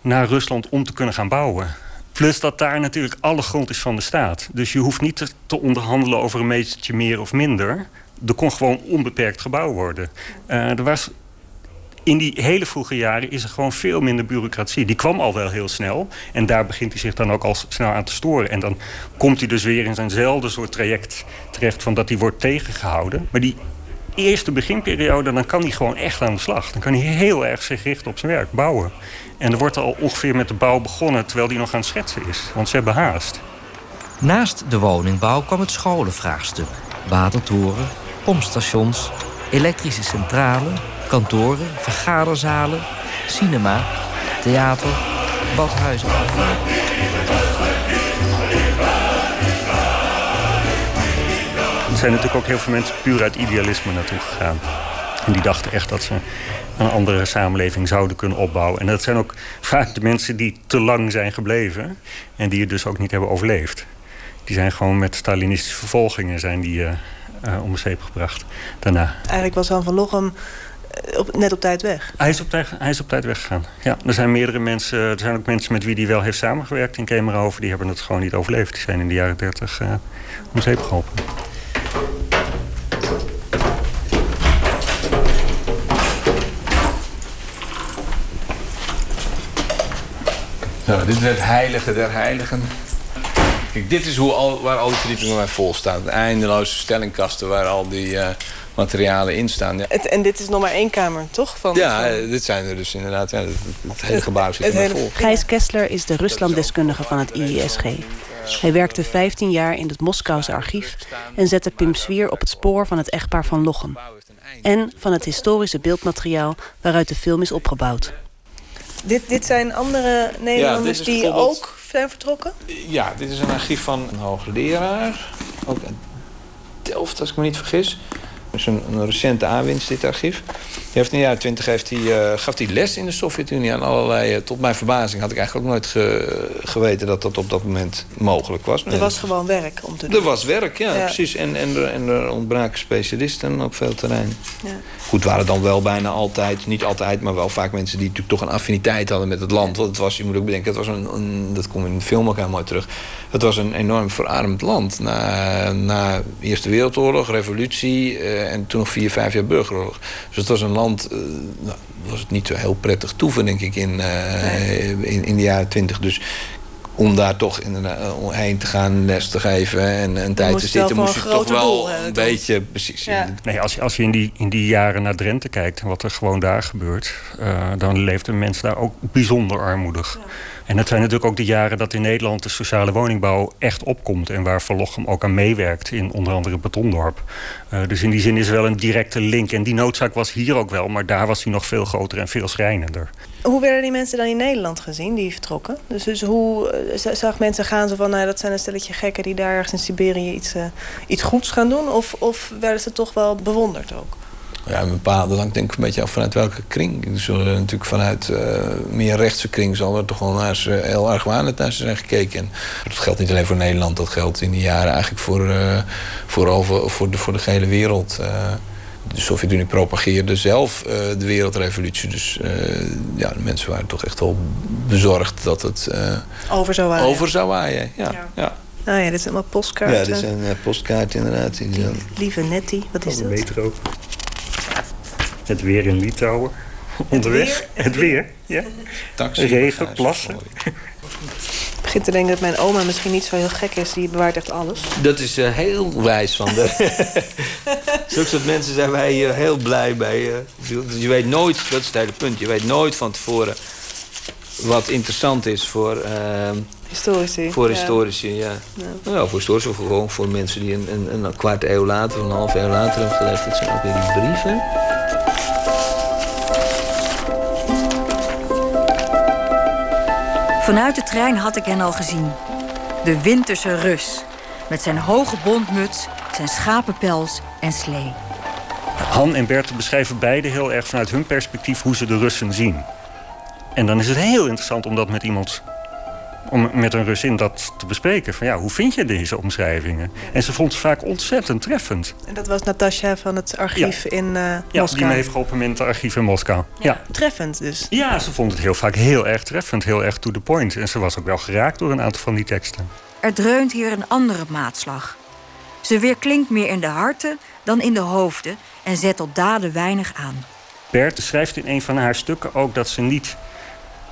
Speaker 11: naar Rusland om te kunnen gaan bouwen. Plus dat daar natuurlijk alle grond is van de staat. Dus je hoeft niet te, onderhandelen over een metertje meer of minder. Er kon gewoon onbeperkt gebouwd worden. Eh, er was in die hele vroege jaren is er gewoon veel minder bureaucratie. Die kwam al wel heel snel. En daar begint hij zich dan ook al snel aan te storen. En dan komt hij dus weer in zijnzelfde soort traject terecht... van dat hij wordt tegengehouden. Maar die eerste beginperiode, dan kan hij gewoon echt aan de slag. Dan kan hij heel erg zich richten op zijn werk, bouwen. En er wordt al ongeveer met de bouw begonnen... terwijl hij nog aan het schetsen is. Want ze hebben haast.
Speaker 13: Naast de woningbouw kwam het scholenvraagstuk. Watertoren, pompstations, elektrische centrale, kantoren, vergaderzalen, cinema, theater, badhuizen.
Speaker 11: Er zijn natuurlijk ook heel veel mensen puur uit idealisme naartoe gegaan. En die dachten echt dat ze een andere samenleving zouden kunnen opbouwen. En dat zijn ook vaak de mensen die te lang zijn gebleven. En die het dus ook niet hebben overleefd. Die zijn gewoon met Stalinistische vervolgingen zijn die, om de zeep gebracht daarna.
Speaker 12: Eigenlijk was Han van Lochem eh, op, net op tijd weg.
Speaker 11: Hij is, op tijd, hij is op tijd weggegaan. Ja, er zijn meerdere mensen. Er zijn ook mensen met wie hij wel heeft samengewerkt in Kemerhoven. Die hebben het gewoon niet overleefd. Die zijn in de jaren dertig uh, om zeep geholpen.
Speaker 14: Zo, dit is het heilige der heiligen. Kijk, dit is hoe al, waar al die verdiepingen bij vol staan. Eindeloze stellingkasten waar al die eh, materialen in staan. Ja,
Speaker 12: Het, en dit is nog maar één kamer, toch? Van,
Speaker 14: ja
Speaker 12: van-
Speaker 14: eh, dit zijn er dus inderdaad. Ja, het, het hele gebouw zit er vol.
Speaker 12: Gijs Kessler is de Ruslanddeskundige van het IISG. Hij werkte 15 jaar in het Moskouse archief... en zette Pim Swier op het spoor van het echtpaar van Lochem. En van het historische beeldmateriaal waaruit de film is opgebouwd. Dit, dit zijn andere
Speaker 14: Nederlanders die bijvoorbeeld- ook
Speaker 12: zijn vertrokken?
Speaker 14: Ja, dit is een archief van een hoogleraar. Ook uit Delft, als ik me niet vergis. Dus een, een recente aanwinst, dit archief. Die heeft in de jaren twintig heeft hij, eh, gaf hij les in de Sovjet-Unie aan allerlei... eh, tot mijn verbazing had ik eigenlijk ook nooit ge- geweten dat dat op dat moment mogelijk was.
Speaker 12: Er was gewoon werk om te doen.
Speaker 14: Er was werk, ja,
Speaker 12: Ja.
Speaker 14: precies. En, en, er, en er ontbraken specialisten op veel terrein.
Speaker 12: Ja.
Speaker 14: Goed, waren dan wel bijna altijd, niet altijd, maar wel vaak mensen die natuurlijk toch een affiniteit hadden met het land. Want het was, je moet ook bedenken, het was een, een dat komt in de film ook heel mooi terug. Het was een enorm verarmd land. Na, na Eerste Wereldoorlog, revolutie eh, en toen nog vier, vijf jaar burgeroorlog. Dus het was een land, eh, nou, was het niet zo heel prettig toeven, denk ik, in, eh, in, in de jaren twintig. Dus om daar toch inderdaad eh, heen te gaan, les te geven en een tijd te zitten, moest je toch wel een
Speaker 11: toch?
Speaker 14: beetje precies.
Speaker 11: Nee, als, je- als je in die, in die jaren naar Drenthe kijkt en wat er gewoon daar gebeurt, eh, dan leeft een mens daar ook bijzonder armoedig. En het zijn natuurlijk ook de jaren dat in Nederland de sociale woningbouw echt opkomt. En waar Van Lochem ook aan meewerkt in onder andere Betondorp. Eh, dus in die zin is er wel een directe link. En die noodzaak was hier ook wel, maar daar was die nog veel groter en veel schrijnender.
Speaker 12: Hoe werden die mensen dan in Nederland gezien, die vertrokken? Dus, dus hoe eh, zag mensen gaan ze van... Nou, dat zijn een stelletje gekken die daar ergens in Siberië iets, eh, iets goeds gaan doen? Of, of werden ze toch wel bewonderd ook?
Speaker 14: Ja, een bepaalde, lang denk ik een beetje af vanuit welke kring. Dus uh, natuurlijk vanuit eh, meer rechtse kring zal er toch wel naar ze, heel argwanend naar ze zijn gekeken. En dat geldt niet alleen voor Nederland, dat geldt in die jaren eigenlijk voor, eh, voor, over, voor, de, voor de hele wereld. Eh, de Sovjet-Unie propageerde zelf eh, de wereldrevolutie. Dus eh, ja, de mensen waren toch echt wel bezorgd dat het eh,
Speaker 12: Over zou waaien.
Speaker 14: over zou waaien. Ja, ja.
Speaker 12: Nou ja, dit zijn allemaal postkaarten.
Speaker 14: ja dit zijn uh, postkaarten inderdaad. Die.
Speaker 12: Lieve Nettie, wat is
Speaker 11: Oh,
Speaker 12: dat?
Speaker 11: metro. Het weer in Litouwen. Onderweg. Het weer, ja.
Speaker 14: Taxi.
Speaker 11: Regen, plassen.
Speaker 12: Ik begin te denken dat mijn oma misschien niet zo heel gek is. Die bewaart echt alles.
Speaker 14: Dat is eh, heel wijs van de. Zulke soort mensen zijn wij eh, heel blij bij. eh. Je weet nooit, dat is het hele punt, je weet nooit van tevoren wat interessant is voor, ehm,
Speaker 12: Historici.
Speaker 14: voor
Speaker 12: ja.
Speaker 14: historici. Ja. Nou, ja, voor historici of gewoon voor mensen die een, een, een kwart eeuw later of een half eeuw later hebben geleefd. Dat zijn ook weer die brieven.
Speaker 15: Vanuit de trein had ik hen al gezien. De winterse Rus. Met zijn hoge bontmuts, zijn schapenpels en slee.
Speaker 11: Han en Bert beschrijven beide heel erg vanuit hun perspectief hoe ze de Russen zien. En dan is het heel interessant om dat met iemand, om met een Russin dat te bespreken. Van ja, hoe vind je deze omschrijvingen? En ze vond ze vaak ontzettend treffend.
Speaker 12: En dat was Natasja van het archief in eh
Speaker 11: Ja,
Speaker 12: Moskou.
Speaker 11: die me heeft geholpen met het archief in Moskou. Ja.
Speaker 12: Treffend dus.
Speaker 11: ja, ze vond het heel vaak heel erg treffend, heel erg to the point. En ze was ook wel geraakt door een aantal van die teksten.
Speaker 15: Er dreunt hier een andere maatslag. Ze weerklinkt meer in de harten dan in de hoofden en zet tot daden weinig aan.
Speaker 11: Bert schrijft in een van haar stukken ook dat ze niet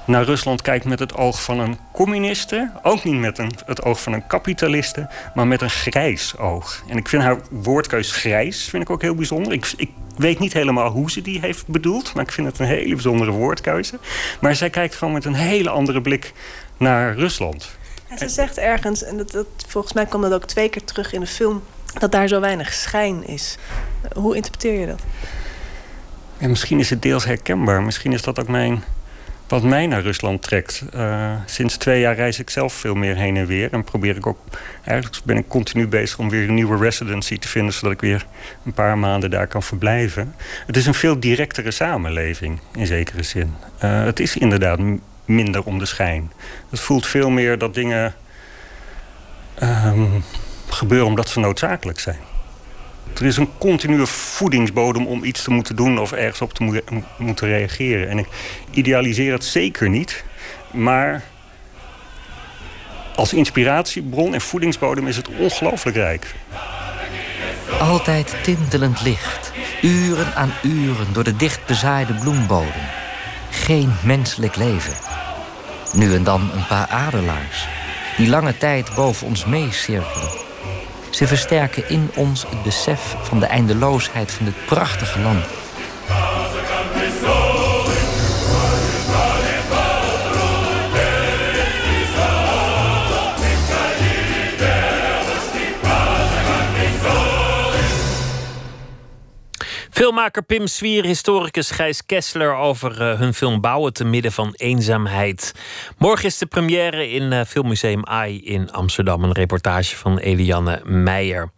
Speaker 11: naar Rusland kijkt met het oog van een communiste. Ook niet met een, het oog van een kapitaliste, maar met een grijs oog. En ik vind haar woordkeus grijs vind ik ook heel bijzonder. Ik, ik weet niet helemaal hoe ze die heeft bedoeld, maar ik vind het een hele bijzondere woordkeuze. Maar zij kijkt gewoon met een hele andere blik naar Rusland.
Speaker 12: En ze zegt ergens, en dat, dat, volgens mij komt dat ook twee keer terug in de film... dat daar zo weinig schijn is. Hoe interpreteer je dat?
Speaker 11: En misschien is het deels herkenbaar. Misschien is dat ook mijn, wat mij naar Rusland trekt. Uh, sinds twee jaar reis ik zelf veel meer heen en weer. En probeer ik ook. Eigenlijk ben ik continu bezig om weer een nieuwe residency te vinden. zodat ik weer een paar maanden daar kan verblijven. Het is een veel directere samenleving in zekere zin. Uh, het is inderdaad minder om de schijn. Het voelt veel meer dat dingen. Um, gebeuren omdat ze noodzakelijk zijn. Er is een continue voedingsbodem om iets te moeten doen of ergens op te mo moeten reageren. En ik idealiseer het zeker niet, maar als inspiratiebron en voedingsbodem is het ongelooflijk rijk.
Speaker 13: Altijd tintelend licht, uren aan uren door de dicht bezaaide bloembodem. Geen menselijk leven. Nu en dan een paar adelaars, die lange tijd boven ons meecirkelen. Ze versterken in ons het besef van de eindeloosheid van dit prachtige land.
Speaker 2: Filmmaker Pim Swier, historicus Gijs Kessler over eh, hun film Bouwen te midden van eenzaamheid. Morgen is de première in eh, Filmmuseum AI in Amsterdam. Een reportage van Eliane Meijer.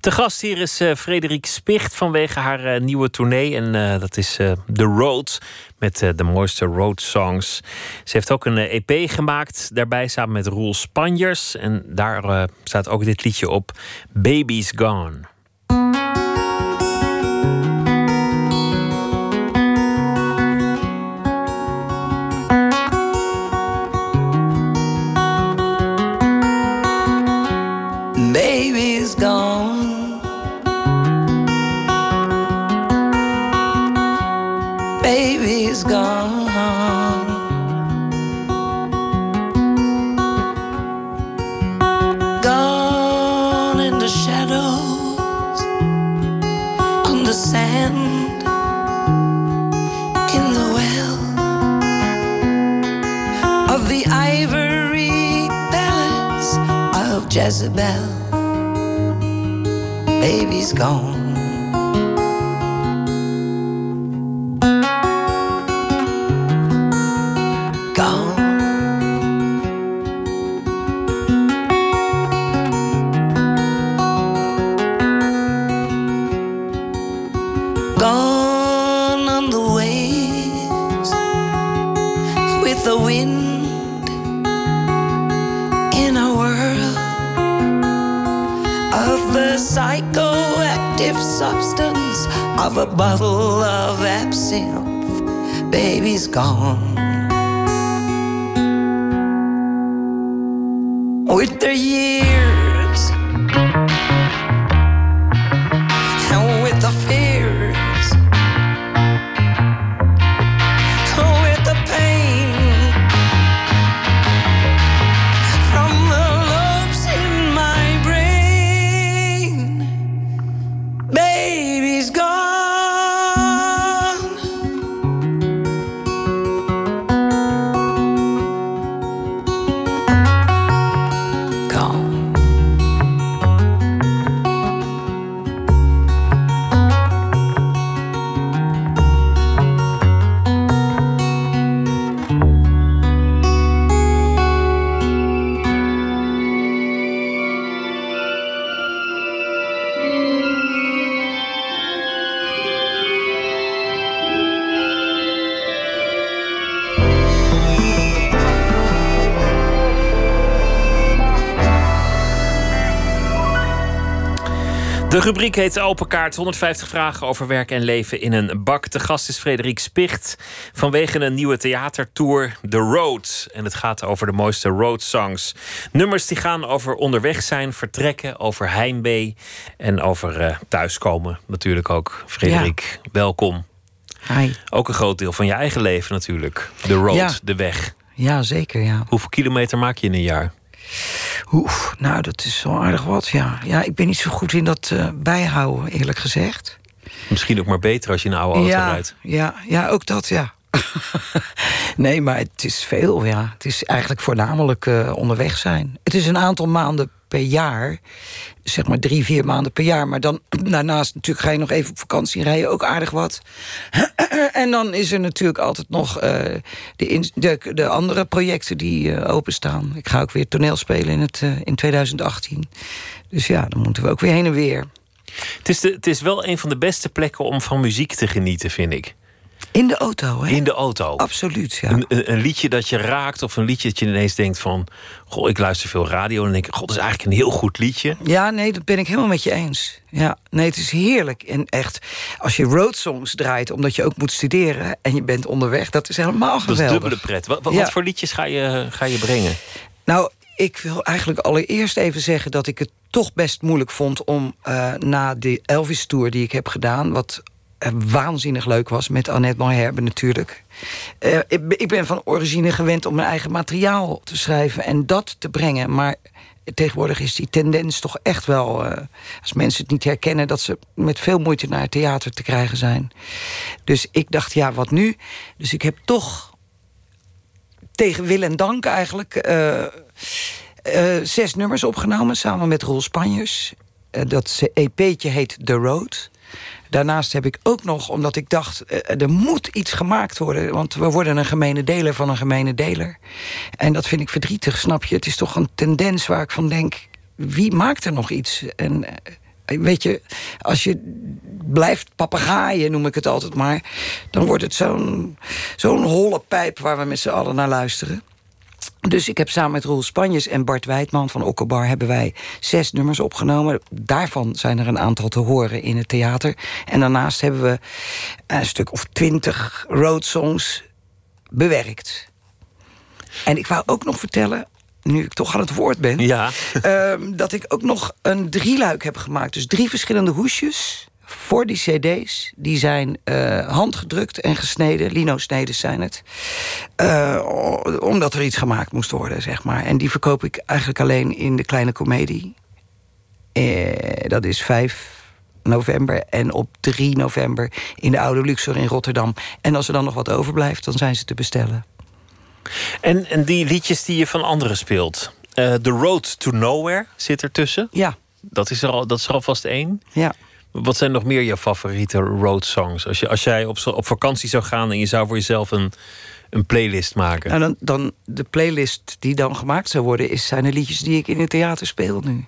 Speaker 2: Te gast hier is uh, Frederik Spicht vanwege haar nieuwe tournee. En dat is The Road met de mooiste road songs. Ze heeft ook een EP gemaakt. Daarbij samen met Roel Spanjers. En daar staat ook dit liedje op. Baby's Gone.
Speaker 16: Jezebel. Baby's gone. Gone. Gone on the waves with the wind of a bottle of absinthe. Baby's gone. With the years
Speaker 2: rubriek heet Open Kaart. 150 vragen over werk en leven in een bak. De gast is Frederik Spicht. Vanwege een nieuwe theatertour, The Road. En het gaat over de mooiste road songs. Nummers die gaan over onderweg zijn, vertrekken, over heimwee. En over eh, thuiskomen natuurlijk ook. Frederik, welkom.
Speaker 17: Hi.
Speaker 2: Ook een groot deel van je eigen leven natuurlijk. The Road,
Speaker 17: Ja.
Speaker 2: de weg.
Speaker 17: Ja, zeker, ja.
Speaker 2: Hoeveel kilometer maak je in een jaar?
Speaker 17: Oef, nou, dat is wel aardig wat, ja. Ja, ik ben niet zo goed in dat eh, bijhouden, eerlijk gezegd.
Speaker 2: Misschien ook maar beter als je een oude auto
Speaker 17: ja,
Speaker 2: rijdt.
Speaker 17: ja, ja, ook dat, ja. nee, maar het is veel, ja. Het is eigenlijk voornamelijk eh, onderweg zijn. Het is een aantal maanden per jaar. Zeg maar drie, vier maanden per jaar. Maar dan daarnaast natuurlijk ga je nog even op vakantie... rij je ook aardig wat. en dan is er natuurlijk altijd nog eh, de, de, de andere projecten die eh, openstaan. Ik ga ook weer toneel spelen in, het, in 2018. Dus ja, dan moeten we ook weer heen en weer.
Speaker 2: Het is, de, het is wel een van de beste plekken om van muziek te genieten, vind ik.
Speaker 17: In de auto, hè?
Speaker 2: In de auto.
Speaker 17: Absoluut, ja.
Speaker 2: Een, een, liedje dat je raakt of een liedje dat je ineens denkt van... Goh, ik luister veel radio en denk ik... God, dat is eigenlijk een heel goed liedje.
Speaker 17: Ja, nee, dat ben ik helemaal met je eens. Ja, nee, het is heerlijk. En echt, als je roadsongs draait omdat je ook moet studeren... en je bent onderweg, dat is helemaal
Speaker 2: Dat
Speaker 17: geweldig.
Speaker 2: is dubbele pret. Wat, wat,
Speaker 17: Ja.
Speaker 2: wat voor liedjes ga je, ga je brengen?
Speaker 17: Nou, ik wil eigenlijk allereerst even zeggen dat ik het toch best moeilijk vond... om eh, na de Elvis-tour die ik heb gedaan... wat waanzinnig leuk was met Annette Malherbe natuurlijk. Eh, ik, ben- van origine gewend om mijn eigen materiaal te schrijven en dat te brengen. Maar tegenwoordig is die tendens toch echt wel, eh, als mensen het niet herkennen, dat ze met veel moeite naar het theater te krijgen zijn. Dus ik dacht, ja, wat nu? Dus ik heb toch tegen wil en dank eigenlijk eh, eh, zes nummers opgenomen samen met Roel Spanjers. Eh, dat EP'tje heet The Road. Daarnaast heb ik ook nog, omdat ik dacht, eh, er moet iets gemaakt worden. Want we worden een gemene deler van een gemene deler. En dat vind ik verdrietig, snap je? Het is toch een tendens waar ik van denk, wie maakt er nog iets? En eh, weet je, als je blijft papegaaien, noem ik het altijd maar... dan wordt het zo'n zo'n holle pijp waar we met z'n allen naar luisteren. Dus ik heb samen met Roel Spanjes en Bart Wijdman van Okkelbar... hebben wij zes nummers opgenomen. Daarvan zijn er een aantal te horen in het theater. En daarnaast hebben we een stuk of twintig roadsongs bewerkt. En ik wou ook nog vertellen, nu ik toch aan het woord ben...
Speaker 2: Ja.
Speaker 17: ehm, dat ik ook nog een drieluik heb gemaakt. Dus drie verschillende hoesjes voor die cd's. Die zijn eh, handgedrukt en gesneden. Lino-sneden zijn het. Eh, omdat er iets gemaakt moest worden, zeg maar. En die verkoop ik eigenlijk alleen in de Kleine Comedie. Eh, dat is 5 november en op 3 november in de Oude Luxor in Rotterdam. En als er dan nog wat overblijft, dan zijn ze te bestellen.
Speaker 2: En, en die liedjes die je van anderen speelt. The Road to Nowhere zit ertussen.
Speaker 17: Ja.
Speaker 2: Dat is er, al, dat is er alvast één.
Speaker 17: Ja.
Speaker 2: Wat zijn nog meer je favoriete road songs? Als, je, als jij op, op vakantie zou gaan en je zou voor jezelf een, een playlist maken.
Speaker 17: Nou, dan, dan de playlist die dan gemaakt zou worden, is, zijn de liedjes die ik in het theater speel nu.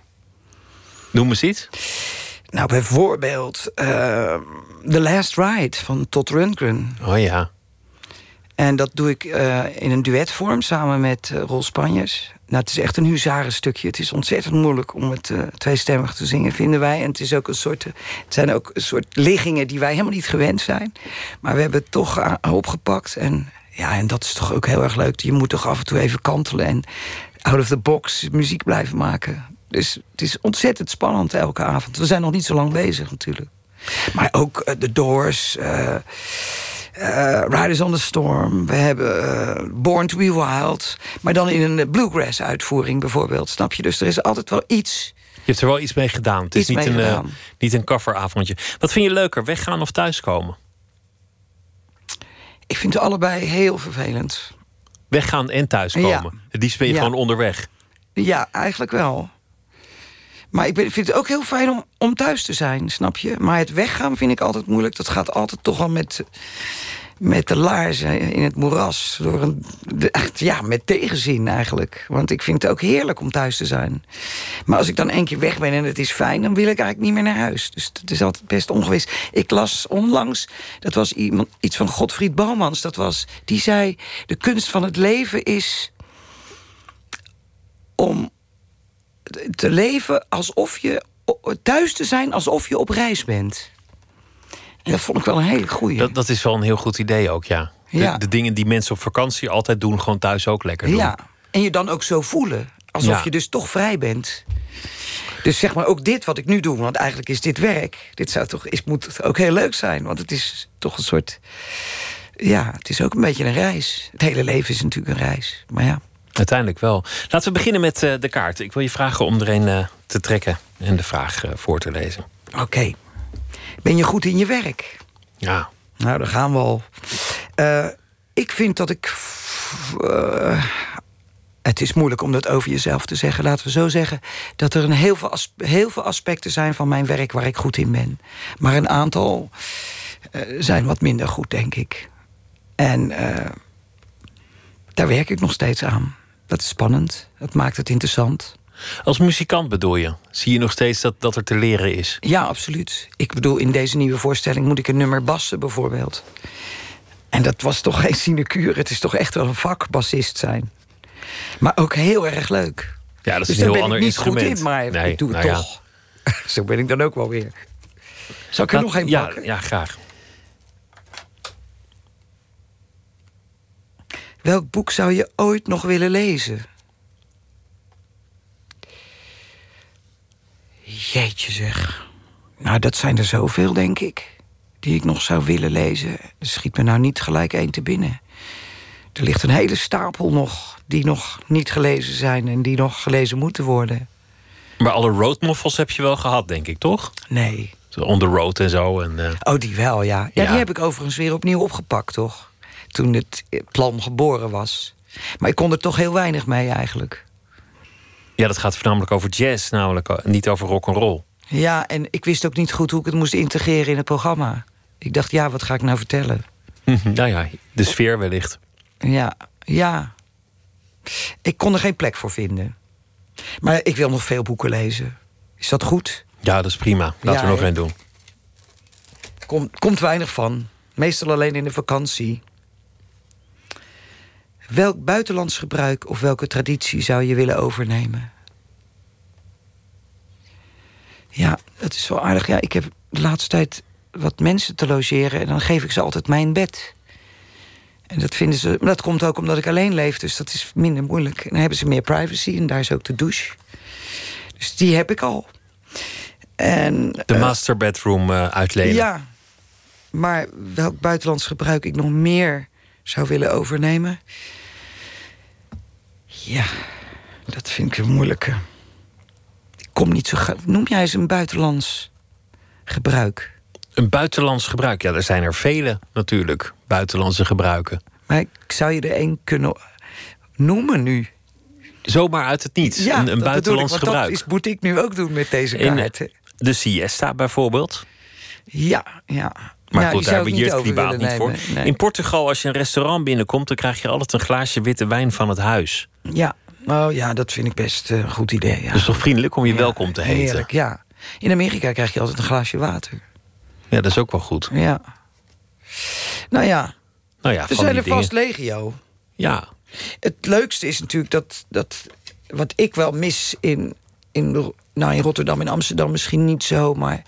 Speaker 2: Noem eens iets.
Speaker 17: Nou, bijvoorbeeld eh, The Last Ride van Todd Rundgren.
Speaker 2: Oh ja.
Speaker 17: En dat doe ik eh, in een duetvorm samen met eh, Rol Spanjers. Nou, het is echt een huzarenstukje. Het is ontzettend moeilijk om het eh, tweestemmig te zingen, vinden wij. En het, is ook een soort, het zijn ook een soort liggingen die wij helemaal niet gewend zijn. Maar we hebben het toch opgepakt. En ja, en dat is toch ook heel erg leuk. Je moet toch af en toe even kantelen en out of the box muziek blijven maken. Dus het is ontzettend spannend elke avond. We zijn nog niet zo lang bezig natuurlijk. Maar ook The Doors, eh, Riders on the Storm. We hebben eh, Born to be Wild. Maar dan in een eh, bluegrass uitvoering bijvoorbeeld. Snap je? Dus er is altijd wel iets.
Speaker 2: Je hebt er wel iets mee gedaan. Het is niet een, niet een coveravondje. Wat vind je leuker, weggaan of thuiskomen?
Speaker 17: Ik vind het allebei heel vervelend.
Speaker 2: Weggaan en thuiskomen. Liefst ben je
Speaker 17: Ja.
Speaker 2: gewoon onderweg.
Speaker 17: Ja, eigenlijk wel. Maar ik vind het ook heel fijn om, om thuis te zijn, snap je? Maar het weggaan vind ik altijd moeilijk. Dat gaat altijd toch al met, met de laarzen in het moeras. Door een, ja, met tegenzin eigenlijk. Want ik vind het ook heerlijk om thuis te zijn. Maar als ik dan één keer weg ben en het is fijn... dan wil ik eigenlijk niet meer naar huis. Dus het is altijd best ongewis. Ik las onlangs, dat was iemand, iets van Godfried Bomans. Dat was, die zei, de kunst van het leven is om te leven alsof je thuis te zijn alsof je op reis bent. En dat vond ik wel een hele goeie.
Speaker 2: Dat, dat is wel een heel goed idee ook, ja. De,
Speaker 17: Ja.
Speaker 2: de dingen die mensen op vakantie altijd doen, gewoon thuis ook lekker doen.
Speaker 17: Ja, en je dan ook zo voelen. Alsof
Speaker 2: Ja.
Speaker 17: je dus toch vrij bent. Dus zeg maar ook dit wat ik nu doe, want eigenlijk is dit werk. Dit zou toch, is, moet ook heel leuk zijn, want het is toch een soort. Ja, het is ook een beetje een reis. Het hele leven is natuurlijk een reis. Maar ja.
Speaker 2: Uiteindelijk wel. Laten we beginnen met eh, de kaart. Ik wil je vragen om er een eh, te trekken en de vraag eh, voor te lezen.
Speaker 17: Oké. Ben je goed in je werk?
Speaker 2: Ja.
Speaker 17: Nou, daar gaan we al. Ik vind dat ik. het is moeilijk om dat over jezelf te zeggen. Laten we zo zeggen dat er een heel, veel heel veel aspecten zijn van mijn werk waar ik goed in ben. Maar een aantal zijn wat minder goed, denk ik. En daar werk ik nog steeds aan. Dat is spannend. Dat maakt het interessant.
Speaker 2: Als muzikant bedoel je? Zie je nog steeds dat, dat er te leren is?
Speaker 17: Ja, absoluut. Ik bedoel, in deze nieuwe voorstelling moet ik een nummer bassen bijvoorbeeld. En dat was toch geen sinecure. Het is toch echt wel een vak, bassist zijn. Maar ook heel erg leuk.
Speaker 2: Ja, dat is
Speaker 17: dus
Speaker 2: een heel
Speaker 17: ben
Speaker 2: ander
Speaker 17: ik niet
Speaker 2: instrument.
Speaker 17: goed in, maar
Speaker 2: Nee,
Speaker 17: ik doe het
Speaker 2: nou ja.
Speaker 17: toch. Zo ben ik dan ook wel weer. Zal ik er
Speaker 2: Laat-
Speaker 17: nog een
Speaker 2: ja,
Speaker 17: pakken?
Speaker 2: Ja, graag.
Speaker 17: Welk boek zou je ooit nog willen lezen? Jeetje zeg. Nou, dat zijn er zoveel, denk ik. die ik nog zou willen lezen. Er schiet me nou niet gelijk één te binnen. Er ligt een hele stapel nog die nog niet gelezen zijn en die nog gelezen moeten worden.
Speaker 2: Maar alle roadnovels heb je wel gehad, denk ik, toch?
Speaker 17: Nee.
Speaker 2: On the road en zo. En, eh,
Speaker 17: Oh, die wel, ja. ja.
Speaker 2: Ja.
Speaker 17: Die heb ik overigens weer opnieuw opgepakt, toch? Toen het plan geboren was. Maar ik kon er toch heel weinig mee eigenlijk.
Speaker 2: Ja, dat gaat voornamelijk over jazz, namelijk niet over rock and roll.
Speaker 17: Ja, en ik wist ook niet goed hoe ik het moest integreren in het programma. Ik dacht, ja, wat ga ik nou vertellen?
Speaker 2: nou ja, de sfeer wellicht.
Speaker 17: Ja, ja. Ik kon er geen plek voor vinden. Maar ik wil nog veel boeken lezen. Is dat goed?
Speaker 2: Ja, dat is prima. Laten
Speaker 17: Ja,
Speaker 2: we nog één doen.
Speaker 17: Komt, komt weinig van. Meestal alleen in de vakantie. Welk buitenlands gebruik of welke traditie zou je willen overnemen? Ja, dat is wel aardig. Ja, ik heb de laatste tijd wat mensen te logeren... en dan geef ik ze altijd mijn bed. En dat vinden ze... Maar dat komt ook omdat ik alleen leef, dus dat is minder moeilijk. En dan hebben ze meer privacy en daar is ook de douche. Dus die heb ik al. En,
Speaker 2: De
Speaker 17: eh,
Speaker 2: master bedroom eh, uitlenen.
Speaker 17: ja, maar welk buitenlands gebruik ik nog meer zou willen overnemen? Ja, dat vind ik een moeilijke. Ik kom niet zo. Noem jij eens een buitenlands gebruik?
Speaker 2: Een buitenlands gebruik. Ja, er zijn er vele natuurlijk. Buitenlandse gebruiken.
Speaker 17: Maar ik zou je er één kunnen noemen nu.
Speaker 2: Zomaar uit het niets.
Speaker 17: Ja,
Speaker 2: een, een
Speaker 17: ik,
Speaker 2: buitenlands
Speaker 17: want
Speaker 2: gebruik.
Speaker 17: Dat is, moet ik nu ook doen met deze
Speaker 2: In
Speaker 17: kaarten.
Speaker 2: de siesta bijvoorbeeld.
Speaker 17: Ja, ja.
Speaker 2: Maar goed,
Speaker 17: die
Speaker 2: daar hebben we het klimaat niet voor.
Speaker 17: nee.
Speaker 2: In Portugal, als je een restaurant binnenkomt... dan krijg je altijd een glaasje witte wijn van het huis.
Speaker 17: Ja, oh ja, dat vind ik best eh, een goed idee. Ja.
Speaker 2: Dus toch vriendelijk om je welkom te heten.
Speaker 17: Heerlijk, ja. In Amerika krijg je altijd een glaasje water.
Speaker 2: Ja, dat is ook wel goed.
Speaker 17: Ja. Nou ja,
Speaker 2: Nou ja,
Speaker 17: er zijn er vast
Speaker 2: dingen.
Speaker 17: legio.
Speaker 2: Ja,
Speaker 17: Het leukste is natuurlijk dat, dat wat ik wel mis in, in, nou in Rotterdam en Amsterdam misschien niet zo, maar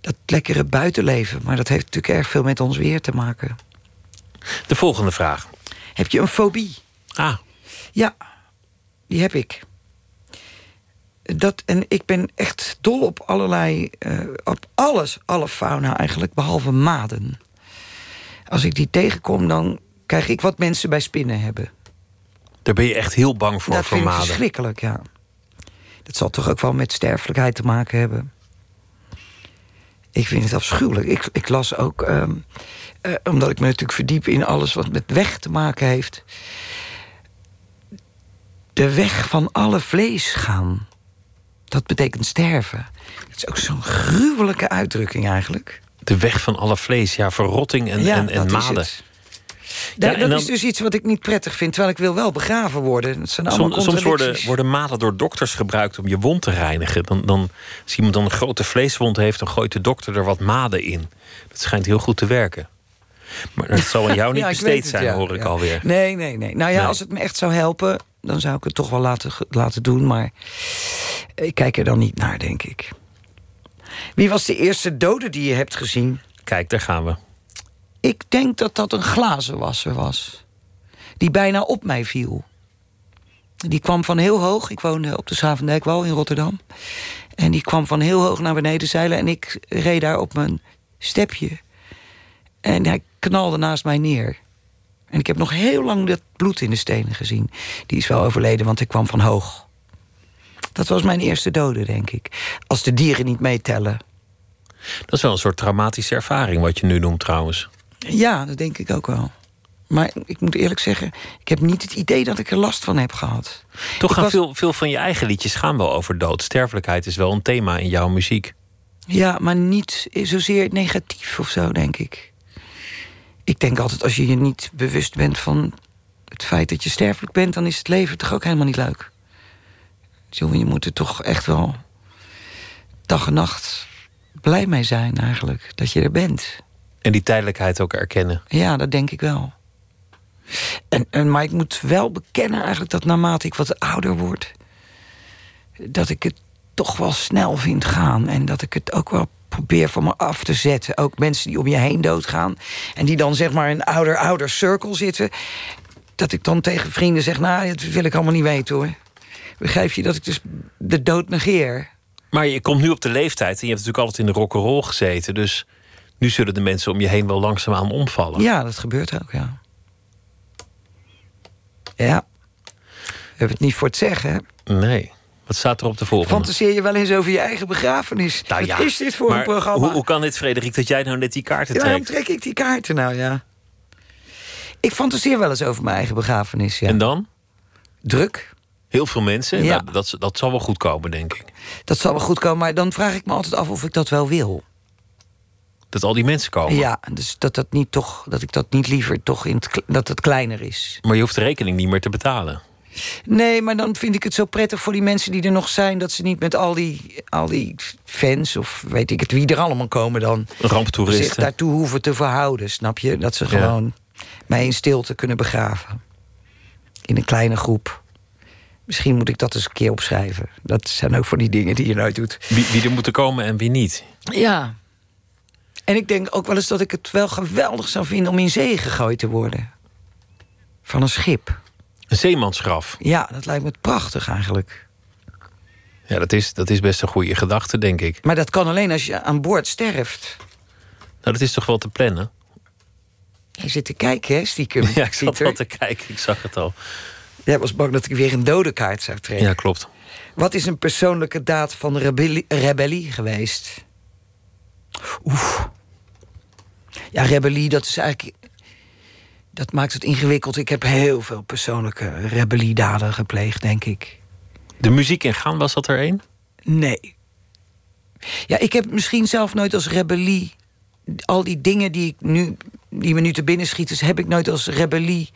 Speaker 17: dat lekkere buitenleven. Maar dat heeft natuurlijk erg veel met ons weer te maken.
Speaker 2: de volgende vraag.
Speaker 17: Heb je een fobie?
Speaker 2: Ah,
Speaker 17: Ja, die heb ik. Dat, en ik ben echt dol op allerlei, eh, op alles, alle fauna eigenlijk, behalve maden. Als ik die tegenkom, dan krijg ik wat mensen bij spinnen hebben.
Speaker 2: daar ben je echt heel bang voor,
Speaker 17: dat
Speaker 2: voor
Speaker 17: vind ik
Speaker 2: maden.
Speaker 17: verschrikkelijk, ja. Dat zal toch ook wel met sterfelijkheid te maken hebben. Ik vind het afschuwelijk. Ik, ik las ook, ehm, eh, omdat ik me natuurlijk verdiep in alles wat met weg te maken heeft. De weg van alle vlees gaan. Dat betekent sterven. Dat is ook zo'n gruwelijke uitdrukking eigenlijk.
Speaker 2: De weg van alle vlees, ja, verrotting en,
Speaker 17: Ja,
Speaker 2: en, en maden. Ja,
Speaker 17: dat
Speaker 2: dan-
Speaker 17: is dus iets wat ik niet prettig vind, terwijl ik wil wel begraven worden. Dat zijn allemaal
Speaker 2: Soms, soms worden, worden maden door dokters gebruikt om je wond te reinigen. Dan, dan, als iemand dan een grote vleeswond heeft, dan gooit de dokter er wat maden in. Dat schijnt heel goed te werken. Maar dat zal aan jou niet
Speaker 17: Ja,
Speaker 2: besteed
Speaker 17: het,
Speaker 2: zijn,
Speaker 17: ja,
Speaker 2: hoor ik
Speaker 17: ja.
Speaker 2: alweer.
Speaker 17: Nee, nee, nee. Nou ja,
Speaker 2: Nee.
Speaker 17: als het me echt zou helpen, dan zou ik het toch wel laten, laten doen. Maar ik kijk er dan niet naar, denk ik. Wie was de eerste dode die je hebt gezien?
Speaker 2: Kijk, daar gaan we.
Speaker 17: Ik denk dat dat een glazenwasser was. Die bijna op mij viel. Die kwam van heel hoog. Ik woonde op de Schavendijkwal in Rotterdam. En die kwam van heel hoog naar beneden zeilen. En ik reed daar op mijn stepje. En hij knalde naast mij neer. En ik heb nog heel lang dat bloed in de stenen gezien. Die is wel overleden, want ik kwam van hoog. Dat was mijn eerste dode, denk ik. Als de dieren niet meetellen.
Speaker 2: Dat is wel een soort traumatische ervaring, wat je nu noemt trouwens.
Speaker 17: Ja, dat denk ik ook wel. Maar ik moet eerlijk zeggen, ik heb niet het idee dat ik er last van heb gehad.
Speaker 2: Toch
Speaker 17: Ik
Speaker 2: gaan
Speaker 17: was-
Speaker 2: veel, veel van je eigen liedjes gaan wel over dood. Sterfelijkheid is wel een thema in jouw muziek.
Speaker 17: Ja, maar niet zozeer negatief of zo, denk ik. Ik denk altijd, als je je niet bewust bent van het feit dat je sterfelijk bent... dan is het leven toch ook helemaal niet leuk. Jongen, je moet er toch echt wel dag en nacht blij mee zijn eigenlijk. Dat je er bent.
Speaker 2: En die tijdelijkheid ook erkennen.
Speaker 17: Ja, dat denk ik wel. En, en, maar ik moet wel bekennen eigenlijk dat naarmate ik wat ouder word... dat ik het toch wel snel vind gaan. En dat ik het ook wel probeer van me af te zetten. Ook mensen die om je heen doodgaan. En die dan zeg maar in een ouder-ouder circle zitten. Dat ik dan tegen vrienden zeg... nou, dat wil ik allemaal niet weten hoor. Begrijp je dat ik dus de dood negeer?
Speaker 2: Maar je komt nu op de leeftijd en je hebt natuurlijk altijd in de rock'n'roll gezeten. Dus Nu zullen de mensen om je heen wel langzaamaan omvallen.
Speaker 17: Ja, dat gebeurt ook, ja. Ja. We hebben het niet voor het zeggen, hè?
Speaker 2: Nee. Wat staat er op de volgende?
Speaker 17: Fantaseer je wel eens over je eigen begrafenis?
Speaker 2: Nou
Speaker 17: Wat
Speaker 2: ja,
Speaker 17: is dit voor
Speaker 2: maar
Speaker 17: een programma?
Speaker 2: Hoe, hoe kan dit, Frederik, dat jij nou net die kaarten
Speaker 17: Ja, waarom
Speaker 2: trekt?
Speaker 17: trek ik die kaarten nou, ja? Ik fantaseer wel eens over mijn eigen begrafenis, ja.
Speaker 2: En dan?
Speaker 17: Druk.
Speaker 2: Heel veel mensen.
Speaker 17: Ja.
Speaker 2: Nou, dat, dat zal wel goed komen, denk ik.
Speaker 17: Dat zal wel goed komen, maar dan vraag ik me altijd af of ik dat wel wil.
Speaker 2: Dat al die mensen komen.
Speaker 17: Ja, dus dat, dat, niet toch, dat ik dat niet liever toch in het, dat het kleiner is.
Speaker 2: Maar je hoeft de rekening niet meer te betalen.
Speaker 17: Nee, maar dan vind ik het zo prettig voor die mensen die er nog zijn... dat ze niet met al die, al die fans of weet ik het wie er allemaal komen dan...
Speaker 2: Ramptoeristen.
Speaker 17: zich daartoe hoeven te verhouden, snap je? Dat ze
Speaker 2: Ja.
Speaker 17: gewoon mij in stilte kunnen begraven. In een kleine groep. Misschien moet ik dat eens een keer opschrijven. Dat zijn ook van die dingen die je nooit doet.
Speaker 2: Wie, wie er moeten komen en wie niet.
Speaker 17: Ja. En ik denk ook wel eens dat ik het wel geweldig zou vinden... om in zee gegooid te worden. Van een schip.
Speaker 2: Een zeemansgraf.
Speaker 17: Ja, dat lijkt me prachtig eigenlijk.
Speaker 2: Ja, dat is, dat is best een goede gedachte, denk ik.
Speaker 17: Maar dat kan alleen als je aan boord sterft.
Speaker 2: Nou, dat is toch wel te plannen?
Speaker 17: Je zit te kijken, hè, stiekem.
Speaker 2: Ja, ik zat wel te kijken. Ik zag het al.
Speaker 17: Jij was bang dat ik weer een dode kaart zou trekken.
Speaker 2: Ja, klopt.
Speaker 17: Wat is een persoonlijke daad van rebellie, rebellie geweest? Oef. Ja, rebellie, dat is eigenlijk... Dat maakt het ingewikkeld. Ik heb heel veel persoonlijke rebelliedaden gepleegd, denk ik.
Speaker 2: De muziek ingaan, was dat er één?
Speaker 17: Nee. Ja, ik heb misschien zelf nooit als rebellie... al die dingen die, ik nu, die me nu te binnen schieten... heb ik nooit als rebellie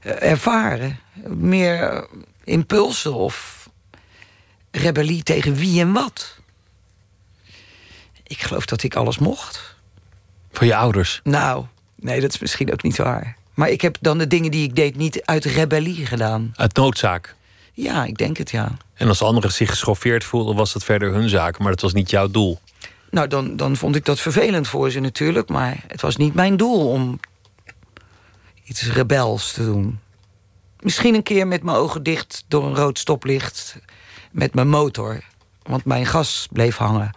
Speaker 17: eh, ervaren. Meer eh, impulsen of rebellie tegen wie en wat. Ik geloof dat ik alles mocht.
Speaker 2: Voor je ouders?
Speaker 17: Nou, nee, dat is misschien ook niet waar. Maar ik heb dan de dingen die ik deed niet uit rebellie gedaan.
Speaker 2: Uit noodzaak.
Speaker 17: Ja, ik denk het, ja.
Speaker 2: En als anderen zich geschoffeerd voelden, was dat verder hun zaak. Maar dat was niet jouw doel.
Speaker 17: Nou, dan, dan vond ik dat vervelend voor ze natuurlijk. Maar het was niet mijn doel om iets rebels te doen. Misschien een keer met mijn ogen dicht door een rood stoplicht met mijn motor. Want mijn gas bleef hangen.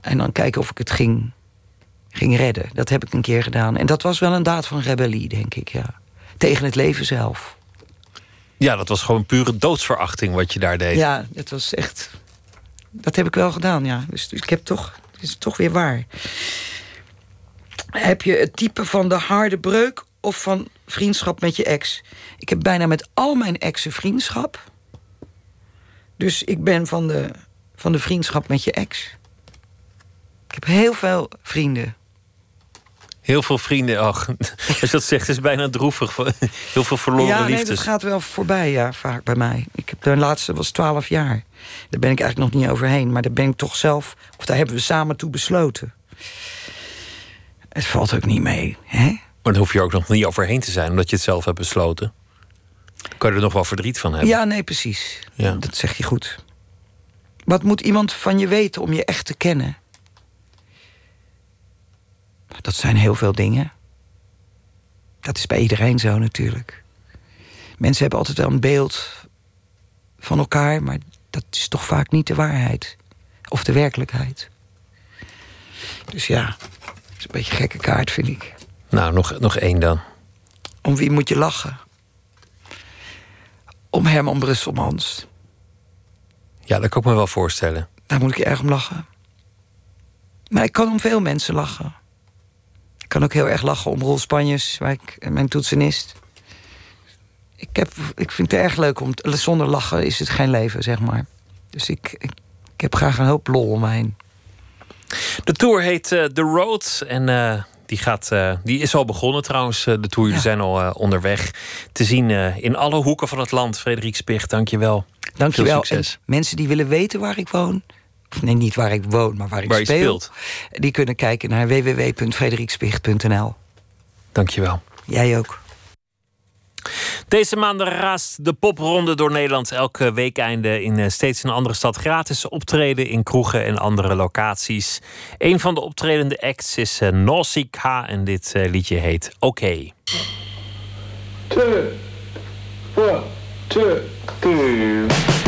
Speaker 17: En dan kijken of ik het ging, ging redden. Dat heb ik een keer gedaan. En dat was wel een daad van rebellie, denk ik, ja. Tegen het leven zelf.
Speaker 2: Ja, dat was gewoon pure doodsverachting wat je daar deed.
Speaker 17: Ja, het was echt... Dat heb ik wel gedaan, ja. Dus ik heb toch... Het is toch weer waar. Heb je het type van de harde breuk of van vriendschap met je ex? Ik heb bijna met al mijn exen vriendschap. Dus ik ben van de, van de vriendschap met je ex. Ik heb heel veel vrienden.
Speaker 2: Heel veel vrienden. Ach, als je dat zegt, is het bijna droevig. Heel veel verloren
Speaker 17: ja, nee,
Speaker 2: liefdes.
Speaker 17: dat gaat wel voorbij, ja, vaak bij mij. Ik heb de laatste was 12 jaar. Daar ben ik eigenlijk nog niet overheen. Maar daar ben ik toch zelf, of daar hebben we samen toe besloten. Het valt ook niet mee, hè?
Speaker 2: Maar daar hoef je ook nog niet overheen te zijn, omdat je het zelf hebt besloten. Kan je er nog wel verdriet van hebben?
Speaker 17: Ja, nee, precies.
Speaker 2: Ja.
Speaker 17: Dat zeg je goed. Wat moet iemand van je weten om je echt te kennen? Dat zijn heel veel dingen. Dat is bij iedereen zo natuurlijk. Mensen hebben altijd wel een beeld van elkaar, maar dat is toch vaak niet de waarheid. Of de werkelijkheid. Dus ja, dat is een beetje een gekke kaart, vind ik.
Speaker 2: Nou, nog, nog één dan.
Speaker 17: Om wie moet je lachen? Om Herman Brusselmans.
Speaker 2: Ja, dat kan ik me wel voorstellen.
Speaker 17: Daar moet ik erg om lachen. Maar ik kan om veel mensen lachen. Ik kan ook heel erg lachen om Roel Spanjes, waar ik, mijn toetsenist. Ik, heb, ik vind het erg leuk om... Zonder lachen is het geen leven, zeg maar. Dus ik, ik, ik heb graag een hoop lol om me heen.
Speaker 2: De tour heet eh, The Road. En eh, die, gaat, eh, die is al begonnen trouwens. de tour die zijn al onderweg. Te zien in alle hoeken van het land. Frederik Spicht, dank je wel.
Speaker 17: Dankjewel.
Speaker 2: Veel succes.
Speaker 17: En mensen die willen weten waar ik woon... of nee, niet waar ik woon, maar waar ik
Speaker 2: Waar
Speaker 17: speel...
Speaker 2: speelt.
Speaker 17: die kunnen kijken naar www.frederikspicht.nl.
Speaker 2: Dank je wel.
Speaker 17: Jij ook.
Speaker 2: Deze maand raast de popronde door Nederland. Elke weekeinde in eh, steeds een andere stad gratis optreden in kroegen en andere locaties. Een van de optredende acts is uh, Nausicaa en dit eh, liedje heet Oké.
Speaker 18: two, one, two, three.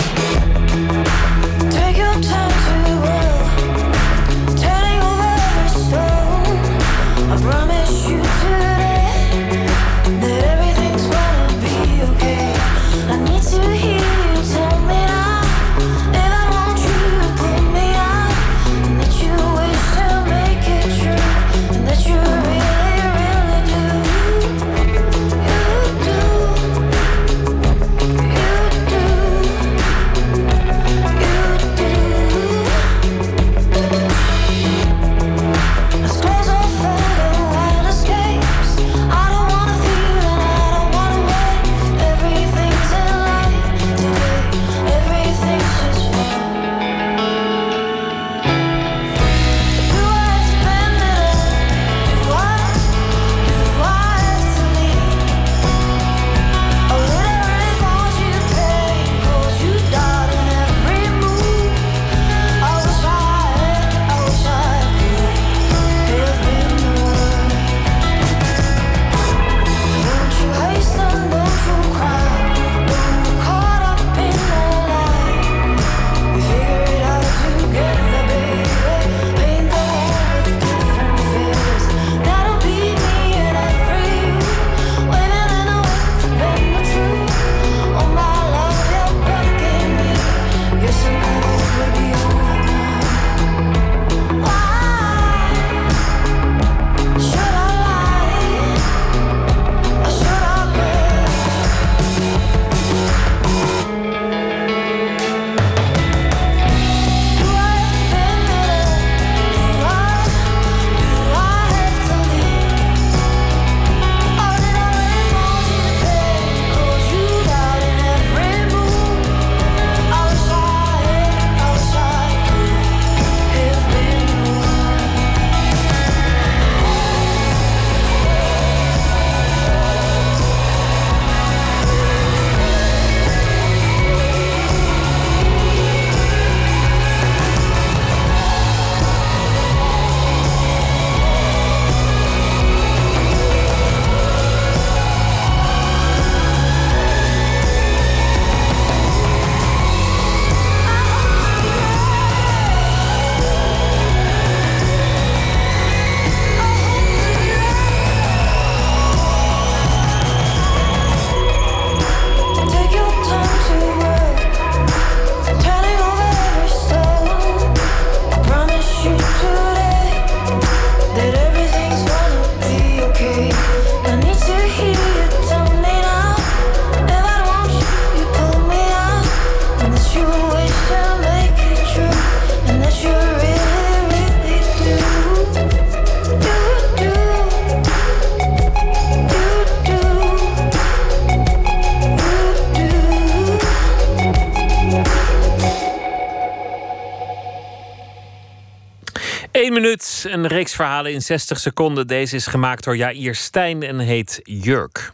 Speaker 2: Verhalen in 60 seconden. Deze is gemaakt door Jair Stijn en heet Jurk.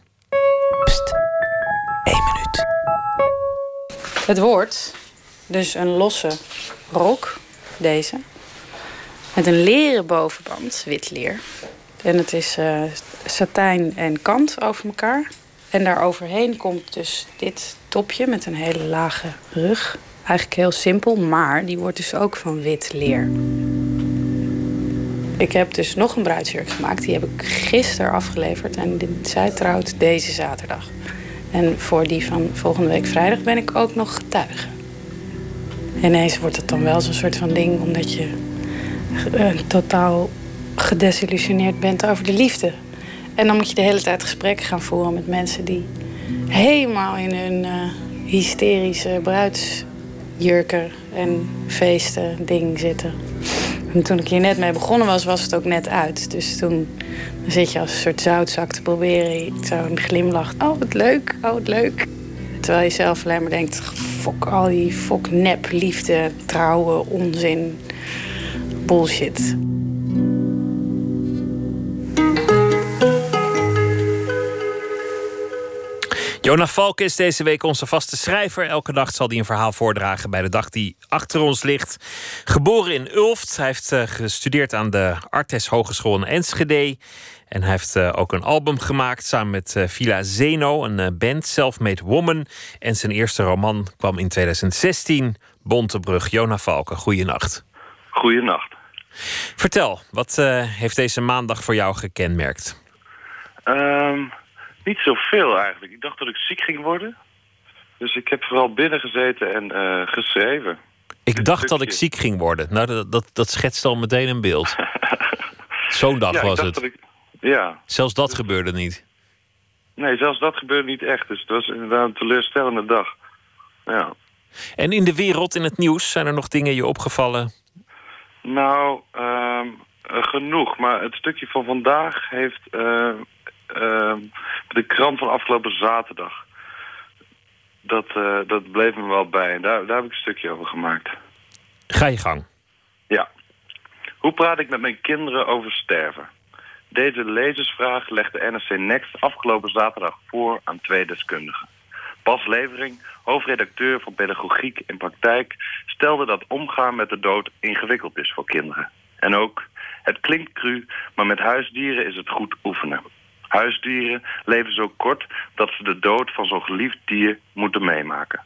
Speaker 19: Het woord, dus een losse rok, deze, met een leren bovenband, wit leer. En het is eh, satijn en kant over elkaar. En daaroverheen komt dus dit topje met een hele lage rug. Eigenlijk heel simpel, maar die wordt dus ook van wit leer. Ik heb dus nog een bruidsjurk gemaakt. Die heb ik gisteren afgeleverd. En zij trouwt deze zaterdag. En voor die van volgende week vrijdag ben ik ook nog getuige. Ineens wordt het dan wel zo'n soort van ding... omdat je eh, totaal gedesillusioneerd bent over de liefde. En dan moet je de hele tijd gesprekken gaan voeren met mensen... die helemaal in hun eh, hysterische bruidsjurken en feesten ding zitten. En toen ik hier net mee begonnen was, was het ook net uit. Dus toen zit je als een soort zoutzak te proberen. Zo'n glimlach. Oh, wat leuk. Oh, wat leuk. Terwijl je zelf alleen maar denkt... Fok al die fok nep, liefde, trouwen, onzin, bullshit.
Speaker 2: Jona Valk is deze week onze vaste schrijver. Elke dag zal hij een verhaal voordragen bij de dag die achter ons ligt. Geboren in Ulft. Hij heeft eh, gestudeerd aan de Artes Hogeschool in Enschede. En hij heeft eh, ook een album gemaakt samen met eh, Villa Zeno, een band, Selfmade Woman. En zijn eerste roman kwam in 2016, Bontebrug. Jona Valken, goeienacht.
Speaker 20: Goeienacht.
Speaker 2: Vertel, wat heeft deze maandag voor jou gekenmerkt?
Speaker 20: Ehm, niet zoveel eigenlijk. Ik dacht dat ik ziek ging worden. Dus ik heb vooral binnen gezeten en eh, geschreven.
Speaker 2: Ik dacht dat ik ziek ging worden. Nou, dat, dat, dat schetst al meteen een beeld. Zo'n dag
Speaker 20: Ja,
Speaker 2: was het.
Speaker 20: ik- ja,
Speaker 2: Zelfs dat gebeurde niet.
Speaker 20: nee, zelfs dat gebeurde niet echt. Dus het was inderdaad een teleurstellende dag. Ja.
Speaker 2: En in de wereld, in het nieuws, zijn er nog dingen je opgevallen?
Speaker 20: Nou, ehm, eh, genoeg. Maar het stukje van vandaag heeft eh, de krant van afgelopen zaterdag. Dat, eh, dat bleef me wel bij. En daar, daar heb ik een stukje over gemaakt.
Speaker 2: Ga je gang.
Speaker 20: Ja. Hoe praat ik met mijn kinderen over sterven? Deze lezersvraag legde NRC Next afgelopen zaterdag voor aan twee deskundigen. Bas Levering, hoofdredacteur van Pedagogiek in Praktijk, stelde dat omgaan met de dood ingewikkeld is voor kinderen. En ook, het klinkt cru, maar met huisdieren is het goed oefenen. Huisdieren leven zo kort dat ze de dood van zo'n geliefd dier moeten meemaken.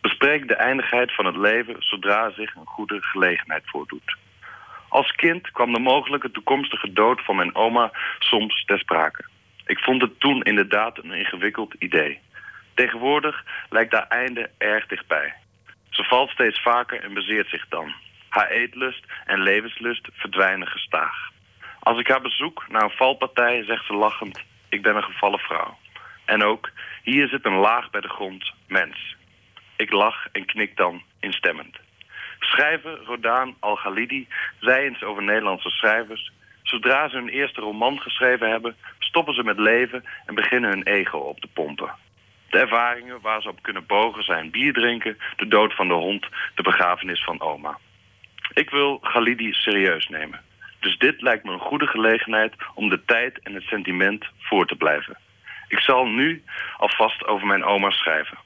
Speaker 20: Bespreek de eindigheid van het leven zodra zich een goede gelegenheid voordoet. Als kind kwam de mogelijke toekomstige dood van mijn oma soms ter sprake. Ik vond het toen inderdaad een ingewikkeld idee. Tegenwoordig lijkt haar einde erg dichtbij. Ze valt steeds vaker en bezeert zich dan. Haar eetlust en levenslust verdwijnen gestaag. Als ik haar bezoek na een valpartij, zegt ze lachend: Ik ben een gevallen vrouw. En ook, hier zit een laag bij de grond, mens. Ik lach en knik dan instemmend. Schrijver Rodaan Al-Ghalidi zei eens over Nederlandse schrijvers... zodra ze hun eerste roman geschreven hebben... stoppen ze met leven en beginnen hun ego op te pompen. De ervaringen waar ze op kunnen bogen zijn bier drinken... de dood van de hond, de begrafenis van oma. Ik wil Ghalidi serieus nemen. Dus dit lijkt me een goede gelegenheid om de tijd en het sentiment voor te blijven. Ik zal nu alvast over mijn oma schrijven.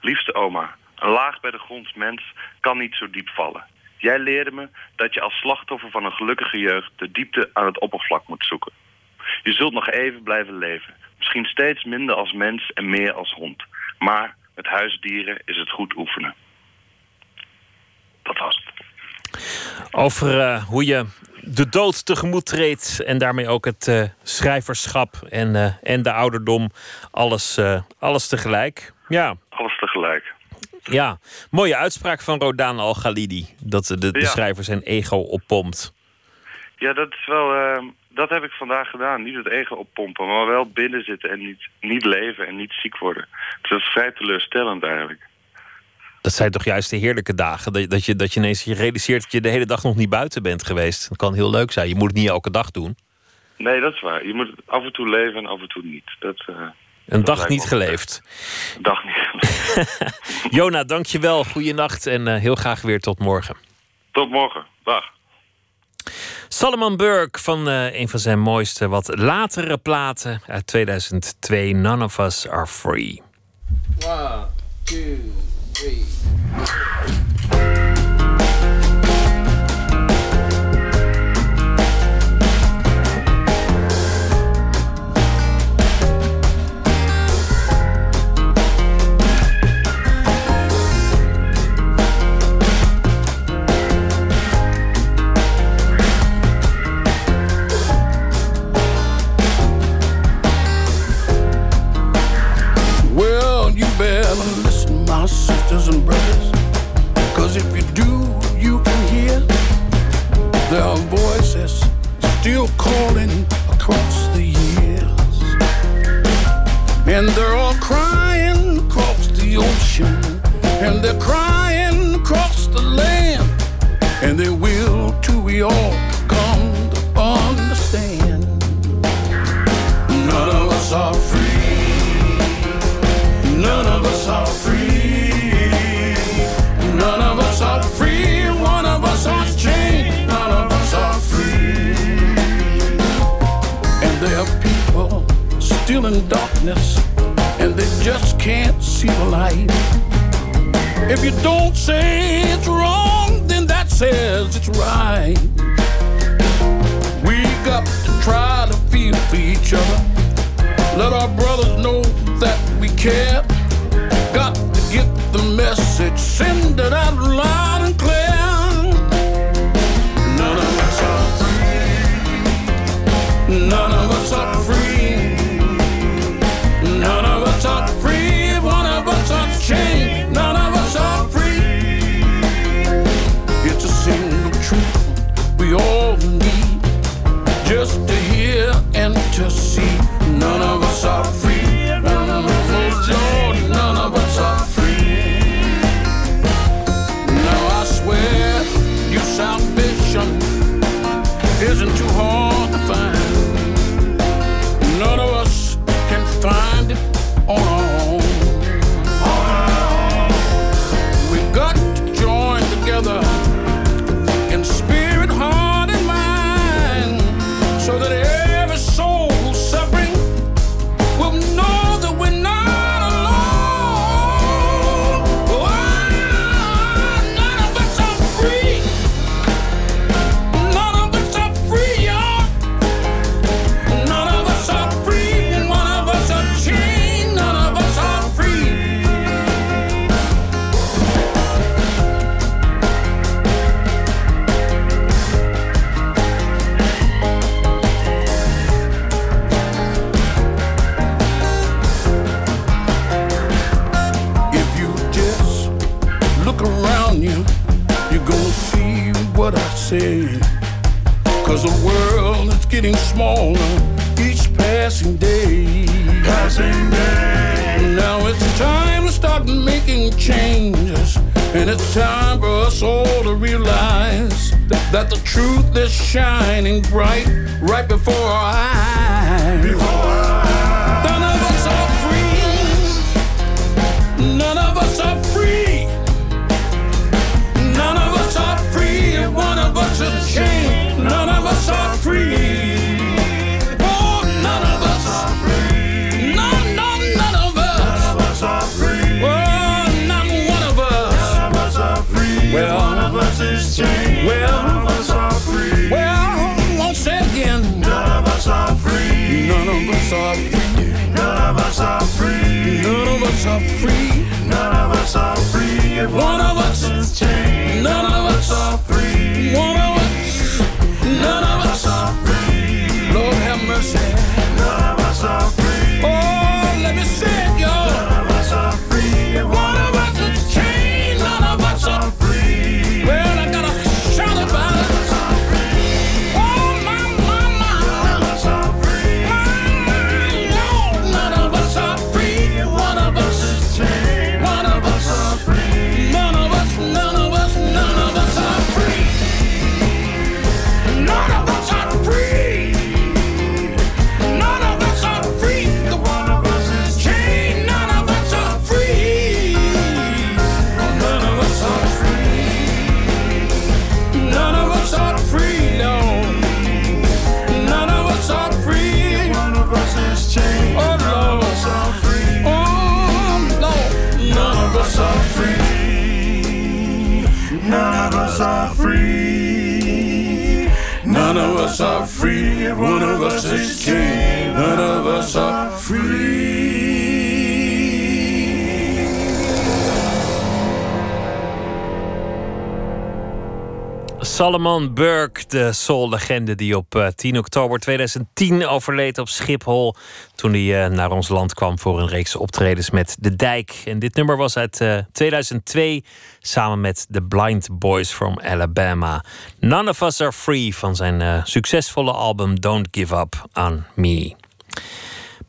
Speaker 20: Liefste oma, een laag bij de grond mens kan niet zo diep vallen. Jij leerde me dat je als slachtoffer van een gelukkige jeugd de diepte aan het oppervlak moet zoeken. Je zult nog even blijven leven. Misschien steeds minder als mens en meer als hond. Maar met huisdieren is het goed oefenen. Dat was het.
Speaker 2: Over eh, hoe je de dood tegemoet treedt en daarmee ook het eh, schrijverschap en, eh, en de ouderdom. Alles, eh, alles tegelijk. Ja.
Speaker 20: Alles tegelijk.
Speaker 2: Ja, mooie uitspraak van Rodaan Al-Ghalidi. Dat de, de
Speaker 20: Ja.
Speaker 2: schrijver zijn ego oppompt.
Speaker 20: Ja, dat is wel. eh, dat heb ik vandaag gedaan. Niet het ego oppompen, maar wel binnen zitten en niet, niet leven en niet ziek worden. Dus dat is vrij teleurstellend eigenlijk.
Speaker 2: Dat zijn toch juist de heerlijke dagen. Dat, dat, je, dat je ineens je realiseert dat je de hele dag nog niet buiten bent geweest. Dat kan heel leuk zijn. Je moet het niet elke dag doen.
Speaker 20: Nee, dat is waar. Je moet af en toe leven en af en toe niet. Dat, eh,
Speaker 2: Een dag niet geleefd.
Speaker 20: een dag niet.
Speaker 2: Jona, dankjewel. Goeienacht en eh, heel graag weer tot morgen.
Speaker 20: Tot morgen. Dag.
Speaker 2: Solomon Burke van eh, een van zijn mooiste, wat latere platen uit 2002, None of Us Are Free.
Speaker 18: One, two, three.
Speaker 21: Sisters and brothers. Cause if you do, you can hear there are voices still calling across the years. And they're all crying across the ocean. And they're crying across the land. And they will till we all come to understand. None of us are free. None of us are free. Still in darkness, and they just can't see the light. If you don't say it's wrong, then that says it's right. We got to try to feel for each other. Let our brothers know that we care. Got to get the message, send it out loud and clear. None of us are free. None of us are free. To see. None Cause the world is getting smaller each passing day. Passing day. Now it's time to start making changes. And it's time for us all to realize that the truth is shining bright right before our eyes. None Well, none of us are free. Well, won't say again. None of us are free. None of us are free. None of us are free. None of us are free. None of us are free. One of us is chained. None of us are free. One of us. None of us are free. Lord have mercy. None of us are free. Is chained. None of us are free.
Speaker 2: Salomon Burke, de soul-legende die op eh, 10 oktober 2010 overleed op Schiphol. Toen hij eh, naar ons land kwam voor een reeks optredens met De Dijk. En dit nummer was uit eh, 2002 samen met The Blind Boys from Alabama. None of Us Are Free van zijn eh, succesvolle album Don't Give Up on Me.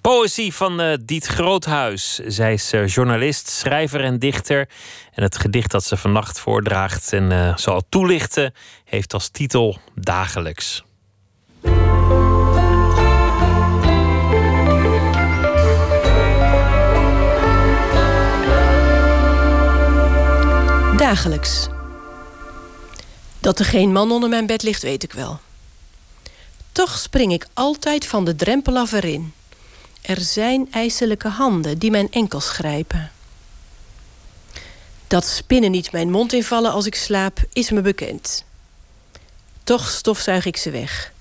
Speaker 2: Poëzie van eh, Diet Groothuis. Zij is journalist, schrijver en dichter. En het gedicht dat ze vannacht voordraagt en eh, zal toelichten, heeft als titel Dagelijks.
Speaker 22: Dagelijks. Dat er geen man onder mijn bed ligt, weet ik wel. Toch spring ik altijd van de drempel af erin. Er zijn ijselijke handen die mijn enkels grijpen. Dat spinnen niet mijn mond invallen als ik slaap, is me bekend. Toch stofzuig ik ze weg.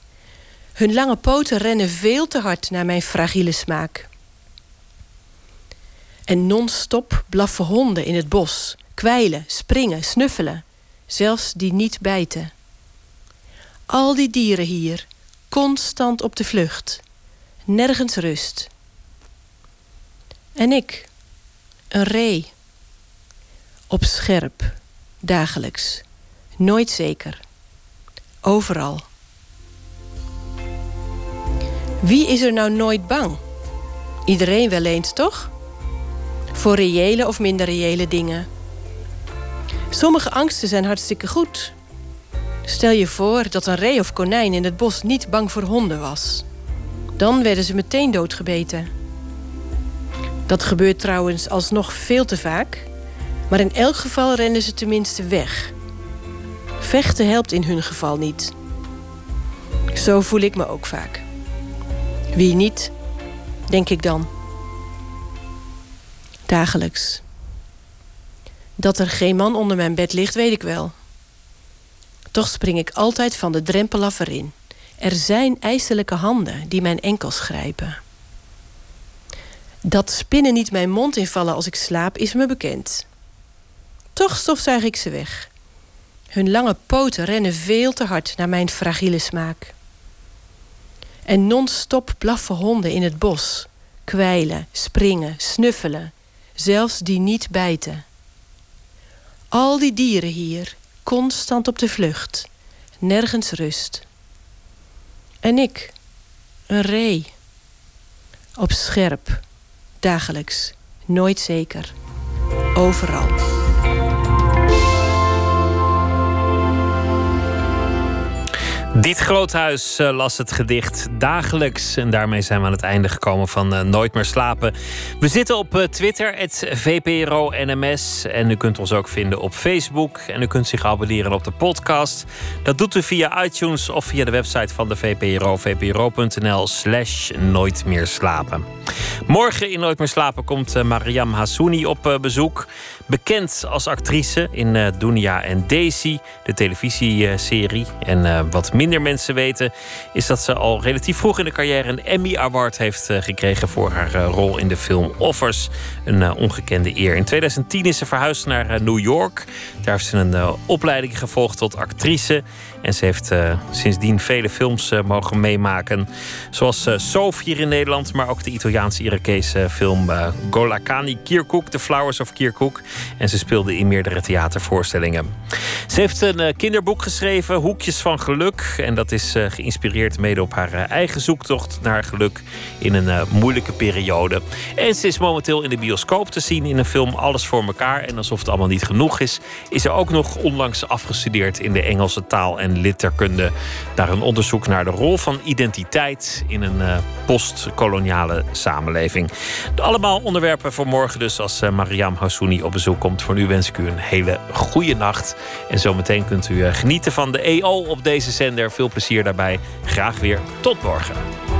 Speaker 22: Hun lange poten rennen veel te hard naar mijn fragiele smaak. En non-stop blaffen honden in het bos, kwijlen, springen, snuffelen, zelfs die niet bijten. Al die dieren hier, constant op de vlucht, nergens rust. En ik, een ree, op scherp, dagelijks, nooit zeker, overal. Wie is er nou nooit bang? Iedereen wel eens, toch? Voor reële of minder reële dingen. Sommige angsten zijn hartstikke goed. Stel je voor dat een ree of konijn in het bos niet bang voor honden was. Dan werden ze meteen doodgebeten. Dat gebeurt trouwens alsnog veel te vaak, maar in elk geval rennen ze tenminste weg. Vechten helpt in hun geval niet. Zo voel ik me ook vaak. Wie niet, denk ik dan. Dagelijks. Dat er geen man onder mijn bed ligt, weet ik wel. Toch spring ik altijd van de drempel af erin. Er zijn ijselijke handen die mijn enkels grijpen. Dat spinnen niet mijn mond invallen als ik slaap, is me bekend. Toch stofzuig ik ze weg. Hun lange poten rennen veel te hard naar mijn fragiele smaak. En non-stop blaffen honden in het bos, kwijlen, springen, snuffelen, zelfs die niet bijten. Al die dieren hier, constant op de vlucht, nergens rust. En ik, een ree, op scherp, dagelijks, nooit zeker, overal.
Speaker 2: Diet Groothuis eh, las het gedicht dagelijks. En daarmee zijn we aan het einde gekomen van eh, Nooit meer slapen. We zitten op eh, Twitter, het VPRO NMS. En u kunt ons ook vinden op Facebook. En u kunt zich abonneren op de podcast. Dat doet u via iTunes of via de website van de VPRO. vpro.nl slash Nooit meer slapen. Morgen in Nooit meer slapen komt Mariam Hassouni op bezoek. Bekend als actrice in eh, Dunia en Daisy, de televisieserie. En eh, wat minder mensen weten, is dat ze al relatief vroeg in de carrière een Emmy Award heeft eh, gekregen voor haar rol in de film Offers. Een ongekende eer. In 2010 is ze verhuisd naar New York. Daar heeft ze een opleiding gevolgd tot actrice. En ze heeft eh, sindsdien vele films eh, mogen meemaken. Zoals uh, Soof hier in Nederland, maar ook de Italiaanse-Irakese film uh, Golakani Kirkuk, The Flowers of Kirkuk. En ze speelde in meerdere theatervoorstellingen. Ze heeft een kinderboek geschreven, Hoekjes van Geluk. En dat is geïnspireerd mede op haar eigen zoektocht naar geluk in een moeilijke periode. En ze is momenteel in de bioscoop te zien in een film Alles voor elkaar. En alsof het allemaal niet genoeg is, is ze ook nog onlangs afgestudeerd in de Engelse taal en litterkunde. Daar een onderzoek naar de rol van identiteit in een uh, postkoloniale samenleving. Allemaal onderwerpen voor morgen dus als uh, Mariam Hassouni op bezoek komt. Voor nu wens ik u een hele goede nacht. En zometeen kunt u uh, genieten van de EO op deze zender. Veel plezier daarbij. Graag weer tot morgen.